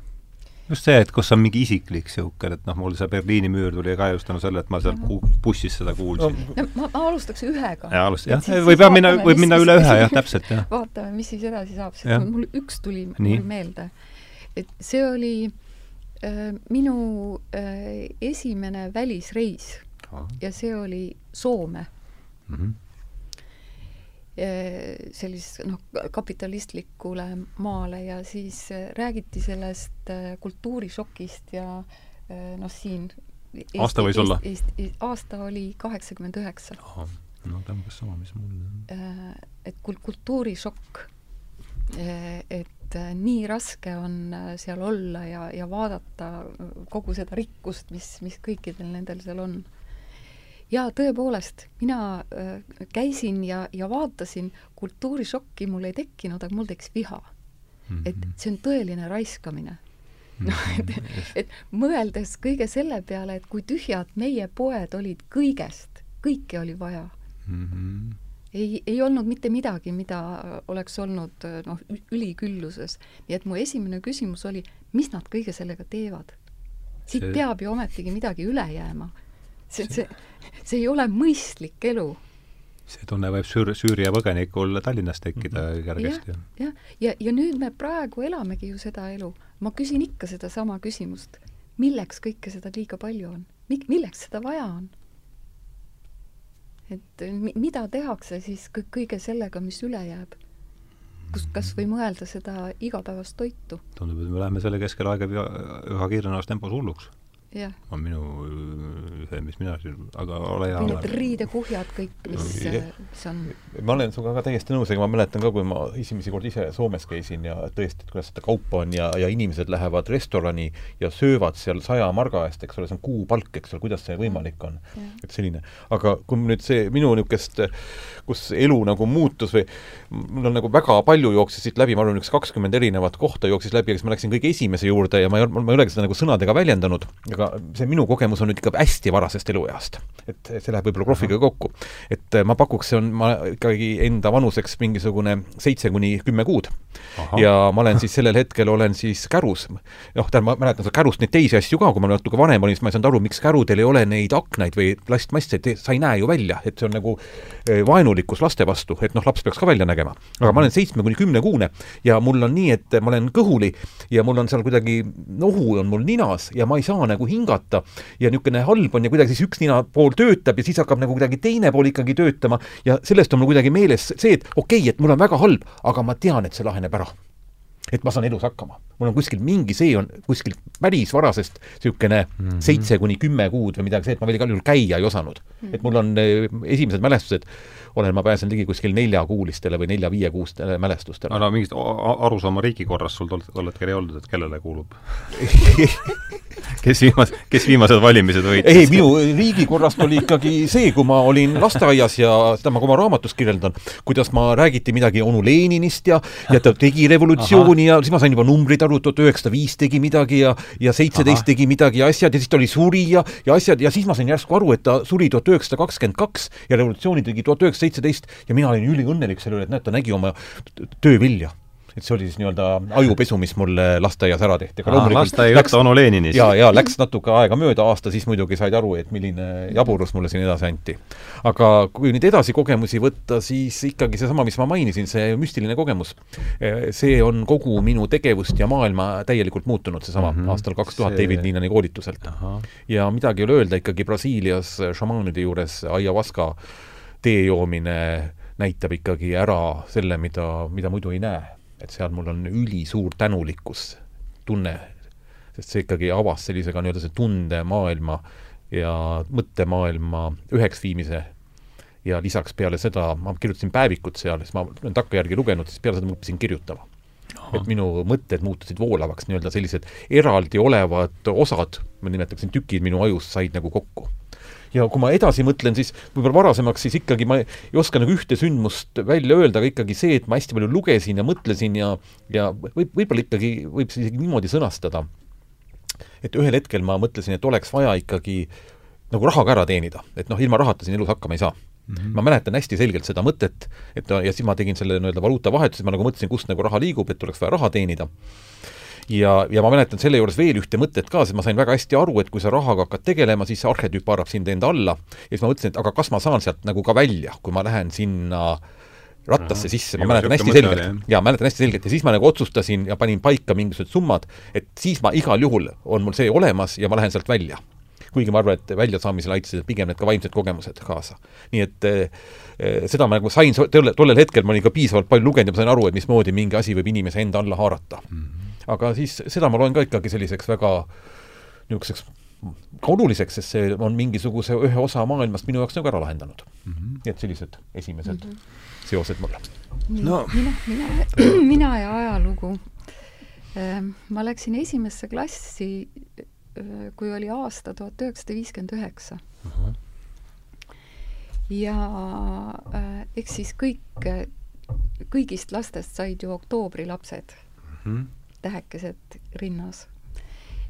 just see, et kus on mingi isiklik niisugune, et noh, mul see Berliini müür tuli ka just tänu sellele, et ma seal ku-, bussis seda kuulsin no,. no ma, ma alustaks ühega. jaa, alust-, jah, võib jah minna, võib minna üle ühe, jah, täpselt, jah. vaatame, mis siis edasi saab, sest mul üks tuli Nii. meelde. et see oli äh, minu äh, esimene välisreis Aha. ja see oli Soome mm. -hmm sellist noh, kapitalistlikule maale ja siis äh, räägiti sellest äh, kultuurishokist ja noh, siin Eesti, aasta võis olla? aasta oli kaheksakümmend üheksa. no ta on umbes sama, mis mul. et kul-, kultuurishokk, et nii raske on seal olla ja, ja vaadata kogu seda rikkust, mis, mis kõikidel nendel seal on jaa, tõepoolest, mina äh, käisin ja, ja vaatasin, kultuurishokki mul ei tekkinud, aga mul tekkis viha mm. -hmm. et see on tõeline raiskamine noh, et, et mõeldes kõige selle peale, et kui tühjad meie poed olid kõigest, kõike oli vaja mm. -hmm. ei, ei olnud mitte midagi, mida oleks olnud noh, ülikülluses. nii et mu esimene küsimus oli, mis nad kõige sellega teevad? siit see... peab ju ometigi midagi üle jääma see, see, see ei ole mõistlik elu. see tunne võib Süür-, Süüria põgenikul Tallinnas tekkida mm -hmm. kergesti. jah, ja, ja, ja nüüd me praegu elamegi ju seda elu. ma küsin ikka sedasama küsimust. milleks kõike seda liiga palju on? Mik-, milleks seda vaja on? et mida tehakse siis kõige sellega, mis üle jääb? kus, kas või mõelda seda igapäevast toitu? tundub, et me läheme selle keskel aega üha kiirenevas tempos hulluks on minu see, mis mina siin, aga ole hea. Need riidekuhjad kõik, mis, mis on. ma olen sinuga ka täiesti nõus, ega ma mäletan ka, kui ma esimesi kordi ise Soomes käisin ja tõesti, et kuidas seda kaupa on ja, ja inimesed lähevad restorani ja söövad seal saja marga eest, eks ole, see on kuupalk, eks ole, kuidas see võimalik on. et selline, aga kui nüüd see minu niisugust, kus elu nagu muutus või mul on nagu väga palju jooksis siit läbi, ma arvan, üks kakskümmend erinevat kohta jooksis läbi, eks ma läksin kõige esimese juurde ja ma ei, ma ei olegi seda nagu sõnadega väljendanud, aga see minu kogemus on nüüd ikka hästi varasest elueast. et see läheb võib-olla krohviga kokku. et äh, ma pakuks, see on, ma ikkagi enda vanuseks mingisugune seitse kuni kümme kuud. ja ma olen siis sellel hetkel, olen siis kärus. noh, tähendab, ma mäletan seda kärust neid teisi asju ka, kui ma natuke vanem olin, siis ma ei saanud aru, miks kärudel ei ole neid aknaid või plastmasse, et sa ei näe ju välja, et see on nagu äh, vaenulikkus laste vastu, et noh, laps peaks ka välja nägema. aga ma olen seitsme kuni kümnekuune ja mul on nii, et ma olen kõhuli ja mul on seal kuidagi nohu on mul ninas ja ma ei saa nagu hingata. Ja niisugune halb on ja kuidagi siis üks ninapool töötab ja siis hakkab nagu kuidagi teine pool ikkagi töötama. Ja sellest on mul kuidagi meeles see, et okei okay,, et mul on väga halb, aga ma tean, et see laheneb ära et ma saan elus hakkama. mul on kuskil mingi, see on kuskil päris varasest niisugune mm -hmm. seitse kuni kümme kuud või midagi, see, et ma veel igal juhul käia ei osanud mm. -hmm. et mul on eh, esimesed mälestused, olen ma pääsenud ligi kuskil neljakuulistele või nelja-viiekuustele mälestustele. no mingist arusaama riigikorrast sul tol, tol hetkel ei olnud, et kellele kuulub kes viimas-, kes viimased valimised võitis? ei, minu riigikorrast oli ikkagi see, kui ma olin lasteaias ja seda ma ka oma raamatus kirjeldan, kuidas ma räägiti midagi onu Leninist ja, ja ta tegi revolutsiooni Aha. ja siis ma sain juba numbrid aru, tuhat üheksasada viis tegi midagi ja, ja seitseteist tegi midagi ja asjad ja siis ta oli suri ja, ja asjad ja siis ma sain järsku aru, et ta suri tuhat üheksasada kakskümmend kaks ja revolutsiooni tegi tuhat üheksasada seitseteist ja mina olin üliõnnelik selle üle, et näed, ta nägi oma töö vilja et see oli siis nii-öelda ajupesu, mis mul lasteaias ära tehti. lasteaiajutt onu Leninist. jaa, jaa, läks natuke aega mööda, aasta siis muidugi said aru, et milline jaburus mulle siin edasi anti. aga kui nüüd edasi kogemusi võtta, siis ikkagi seesama, mis ma mainisin, see müstiline kogemus, see on kogu minu tegevust ja maailma täielikult muutunud, seesama mm -hmm. aastal kaks tuhat see... David Liinani koolituselt. ja midagi ei ole öelda, ikkagi Brasiilias šamaanide juures ayahuasca tee joomine näitab ikkagi ära selle, mida, mida muidu ei näe. Et seal mul on ülisuur tänulikkus, tunne, sest see ikkagi avas sellise ka nii-öelda see tundemaailma ja mõttemaailma üheks viimise. Ja lisaks peale seda ma kirjutasin päevikut seal, siis ma olen takkajärgi lugenud, siis peale seda ma õppisin kirjutama. et minu mõtted muutusid voolavaks, nii-öelda sellised eraldi olevad osad, ma nimetaksin tükid minu ajus said nagu kokku ja kui ma edasi mõtlen, siis võib-olla varasemaks, siis ikkagi ma ei oska nagu ühte sündmust välja öelda, aga ikkagi see, et ma hästi palju lugesin ja mõtlesin ja, ja võib, võib-olla ikkagi võib isegi niimoodi sõnastada, et ühel hetkel ma mõtlesin, et oleks vaja ikkagi nagu raha ka ära teenida, et noh, ilma rahata siin elus hakkama ei saa Mm -hmm. ma mäletan hästi selgelt seda mõtet, et ja siis ma tegin selle nii-öelda valuutavahetuse, ma nagu mõtlesin, kust nagu raha liigub, et oleks vaja raha teenida. Ja, ja ma mäletan selle juures veel ühte mõtet ka, sest ma sain väga hästi aru, et kui sa rahaga hakkad tegelema, siis see arhetüüp haarab sind enda alla. Ja siis ma mõtlesin, et aga kas ma saan sealt nagu ka välja, kui ma lähen sinna rattasse sisse, ma mäletan hästi selgelt, jaa, mäletan hästi selgelt. Ja siis ma nagu otsustasin ja panin paika mingisugused summad, et siis ma igal juhul, on mul see olemas ja ma lähen sealt välja. Kuigi ma arvan, et väljasaamisel aitasid pigem need ka vaimsed kogemused kaasa. nii et eh, seda ma nagu sain tolle, tollel hetkel, ma olin ka piisavalt palju lugenud ja ma sain aru, et mismoodi mingi asi võib inimese enda alla haarata. Mm. -hmm. Aga siis seda ma loen ka ikkagi selliseks väga niisuguseks ka oluliseks, sest see on mingisuguse ühe osa maailmast minu jaoks nagu ära lahendanud mm. -hmm. nii et sellised esimesed mm -hmm. seosed mul. no mina, mina, mina ja ajalugu. Ehm, ma läksin esimesse klassi kui oli aasta tuhat üheksasada viiskümmend üheksa. ja äh, eks siis kõik, kõigist lastest said ju oktoobrilapsed mm, -hmm. Tähekesed rinnas.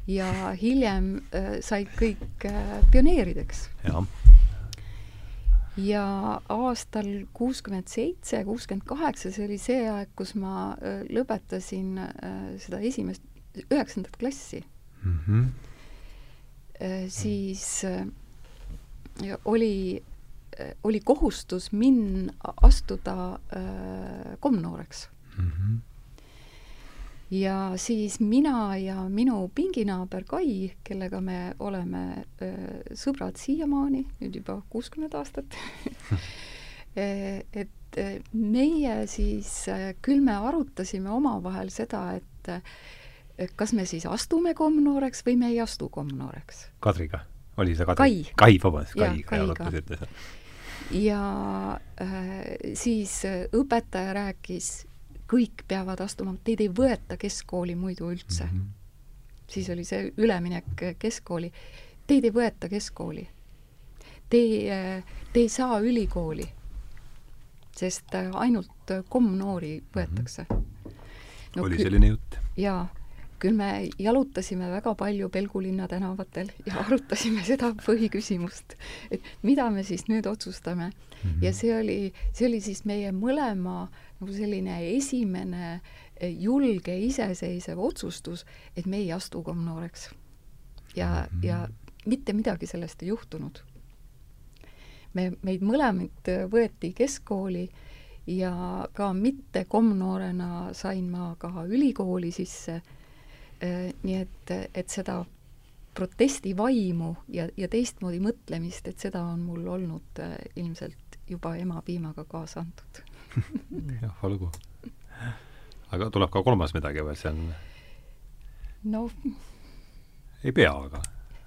ja hiljem äh, said kõik äh, pioneerideks. ja aastal kuuskümmend seitse, kuuskümmend kaheksa, see oli see aeg, kus ma äh, lõpetasin äh, seda esimest, üheksandat klassi mm. -hmm Äh, siis äh, oli, äh, oli kohustus min-, astuda komnooreks mm. -hmm. Ja siis mina ja minu pinginaaber Kai, kellega me oleme sõbrad siiamaani, nüüd juba kuuskümmend aastat et meie siis, küll me arutasime omavahel seda, et kas me siis astume komnooreks või me ei astu komnooreks. Kadriga? oli see Kadri? Kai. Kai, vabandust, Kai, Kai arutasite seda. ja äh, siis õpetaja rääkis, kõik peavad astuma, teid ei võeta keskkooli muidu üldse mm. -hmm. siis oli see üleminek keskkooli. Teid ei võeta keskkooli. Te, te ei saa ülikooli, sest ainult komnoori võetakse mm. -hmm. no, oli selline jutt? jaa küll me jalutasime väga palju Pelgulinna tänavatel ja arutasime seda põhiküsimust, et mida me siis nüüd otsustame mm. -hmm. ja see oli, see oli siis meie mõlema nagu selline esimene julge iseseisev otsustus, et me ei astu komnooreks. ja mm, -hmm. ja mitte midagi sellest ei juhtunud. me, meid mõlemad võeti keskkooli ja ka mitte komnoorena sain ma ka ülikooli sisse Äh, nii et, et seda protestivaimu ja, ja teistmoodi mõtlemist, et seda on mul olnud äh, ilmselt juba emapiimaga kaasa antud jah, olgu. aga tuleb ka kolmas midagi või see on? no ei pea, aga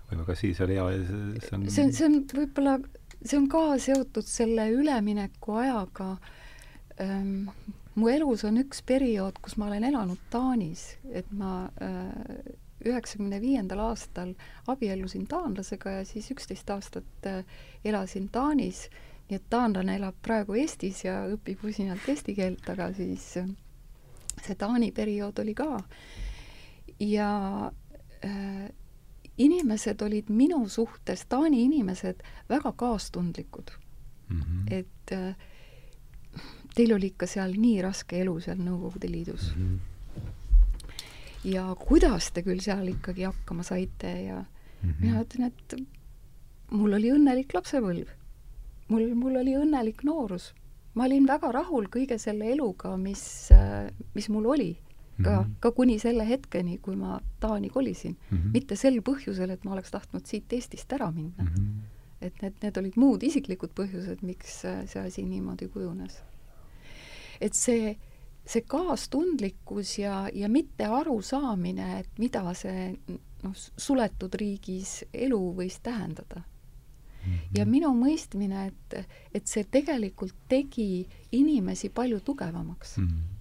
või ka siis oli hea, see on see, see on võib-olla, see on ka seotud selle ülemineku ajaga ähm, mu elus on üks periood, kus ma olen elanud Taanis, et ma äh, üheksakümne viiendal aastal abiellusin taanlasega ja siis üksteist aastat äh, elasin Taanis, nii et taanlane elab praegu Eestis ja õpib usinalt eesti keelt, aga siis äh, see Taani periood oli ka. ja äh, inimesed olid minu suhtes, Taani inimesed, väga kaastundlikud mm. -hmm. et äh, teil oli ikka seal nii raske elu seal Nõukogude Liidus mm. -hmm. ja kuidas te küll seal ikkagi hakkama saite ja mm -hmm. mina ütlen, et mul oli õnnelik lapsepõlv. Mul, mul oli õnnelik noorus. ma olin väga rahul kõige selle eluga, mis, mis mul oli. ka mm, -hmm. ka kuni selle hetkeni, kui ma Taani kolisin mm. -hmm. mitte sel põhjusel, et ma oleks tahtnud siit Eestist ära minna mm. -hmm. et need, need olid muud isiklikud põhjused, miks see asi niimoodi kujunes et see, see kaastundlikkus ja, ja mitte arusaamine, et mida see noh, suletud riigis elu võis tähendada mm. -hmm. ja minu mõistmine, et, et see tegelikult tegi inimesi palju tugevamaks mm. -hmm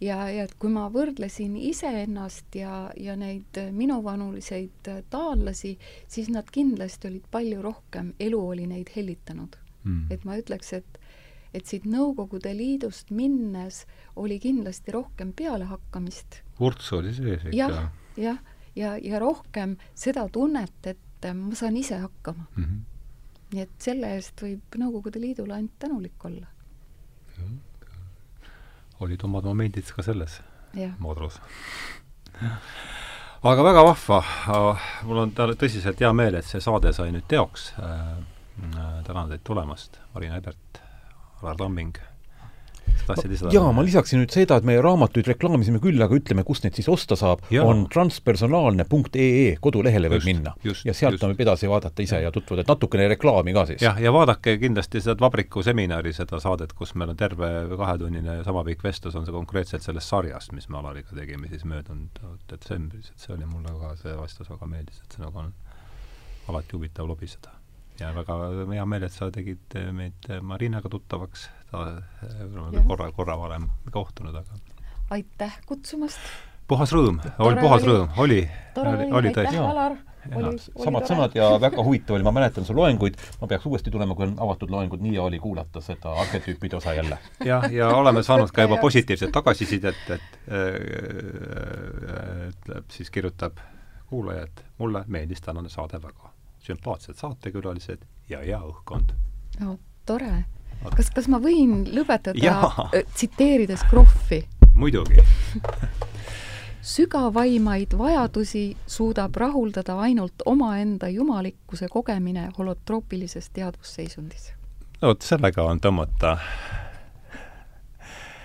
ja, ja et kui ma võrdlesin iseennast ja, ja neid minuvanuliseid taanlasi, siis nad kindlasti olid palju rohkem, elu oli neid hellitanud mm.. et ma ütleks, et et siit Nõukogude Liidust minnes oli kindlasti rohkem pealehakkamist. vurts oli sees ikka ja,. jah, jah, ja, ja rohkem seda tunnet, et äh, ma saan ise hakkama mm. -hmm. nii et selle eest võib Nõukogude Liidule ainult tänulik olla. olid omad momendid ka selles moodrus aga väga vahva, mul on tõsiselt hea meel, et see saade sai nüüd teoks äh, Äh, tänan teid tulemast, Marina Ebert, Alar Tamming. Jaa, ma lisaksin nüüd seda, et meie raamatuid reklaamisime küll, aga ütleme, kust neid siis osta saab, on transpersonaalne.ee kodulehele võib minna. ja sealt võib edasi vaadata ise ja tutvuda, et natukene reklaami ka siis. jah, ja vaadake kindlasti seda Vabriku seminari, seda saadet, kus meil on terve kahetunnine sama pikk vestlus, on see konkreetselt sellest sarjast, mis me Alariga tegime siis möödunud detsembris, et see oli mulle ka, see vestlus väga meeldis, et see nagu on alati huvitav lobiseda ja väga hea meel, et sa tegid meid Marinaga tuttavaks, ta, me oleme küll korra, korra varem kohtunud, aga aitäh kutsumast! puhas rõõm, oli puhas oli, rõõm, oli, oli, oli. tõesti. Samad oli sõnad ja väga huvitav oli, ma mäletan su loenguid, ma peaks uuesti tulema, kui on avatud loengud, nii oli kuulata seda arhetüüpide osa jälle. jah, ja oleme saanud ka juba positiivset tagasisidet, et ütleb, siis kirjutab kuulaja, et mulle meeldis tänane saade väga sümpaatsed saatekülalised ja hea õhkkond. no tore. kas, kas ma võin lõpetada tsiteerides Krohvi? muidugi sügavaimaid vajadusi suudab rahuldada ainult omaenda jumalikkuse kogemine holotroopilises teadvusseisundis. no vot, sellega on tõmmata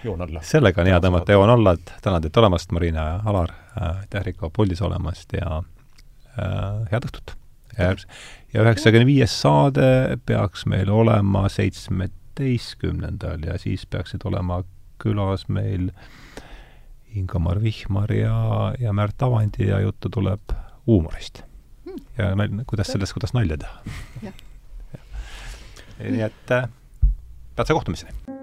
joon alla. sellega on hea tõmmata joon alla, et tänan teid tulemast, Marina ja Alar, aitäh, Riko, puldis olemast ja äh, head õhtut! Ja, üheksakümne viies saade peaks meil olema seitsmeteistkümnendal ja siis peaksid olema külas meil Ingamar Vihmar ja, ja Märt Avandi ja juttu tuleb huumorist hmm.. ja nal-, kuidas sellest, kuidas nalja teha. nii et äh, peatse kohtumiseni!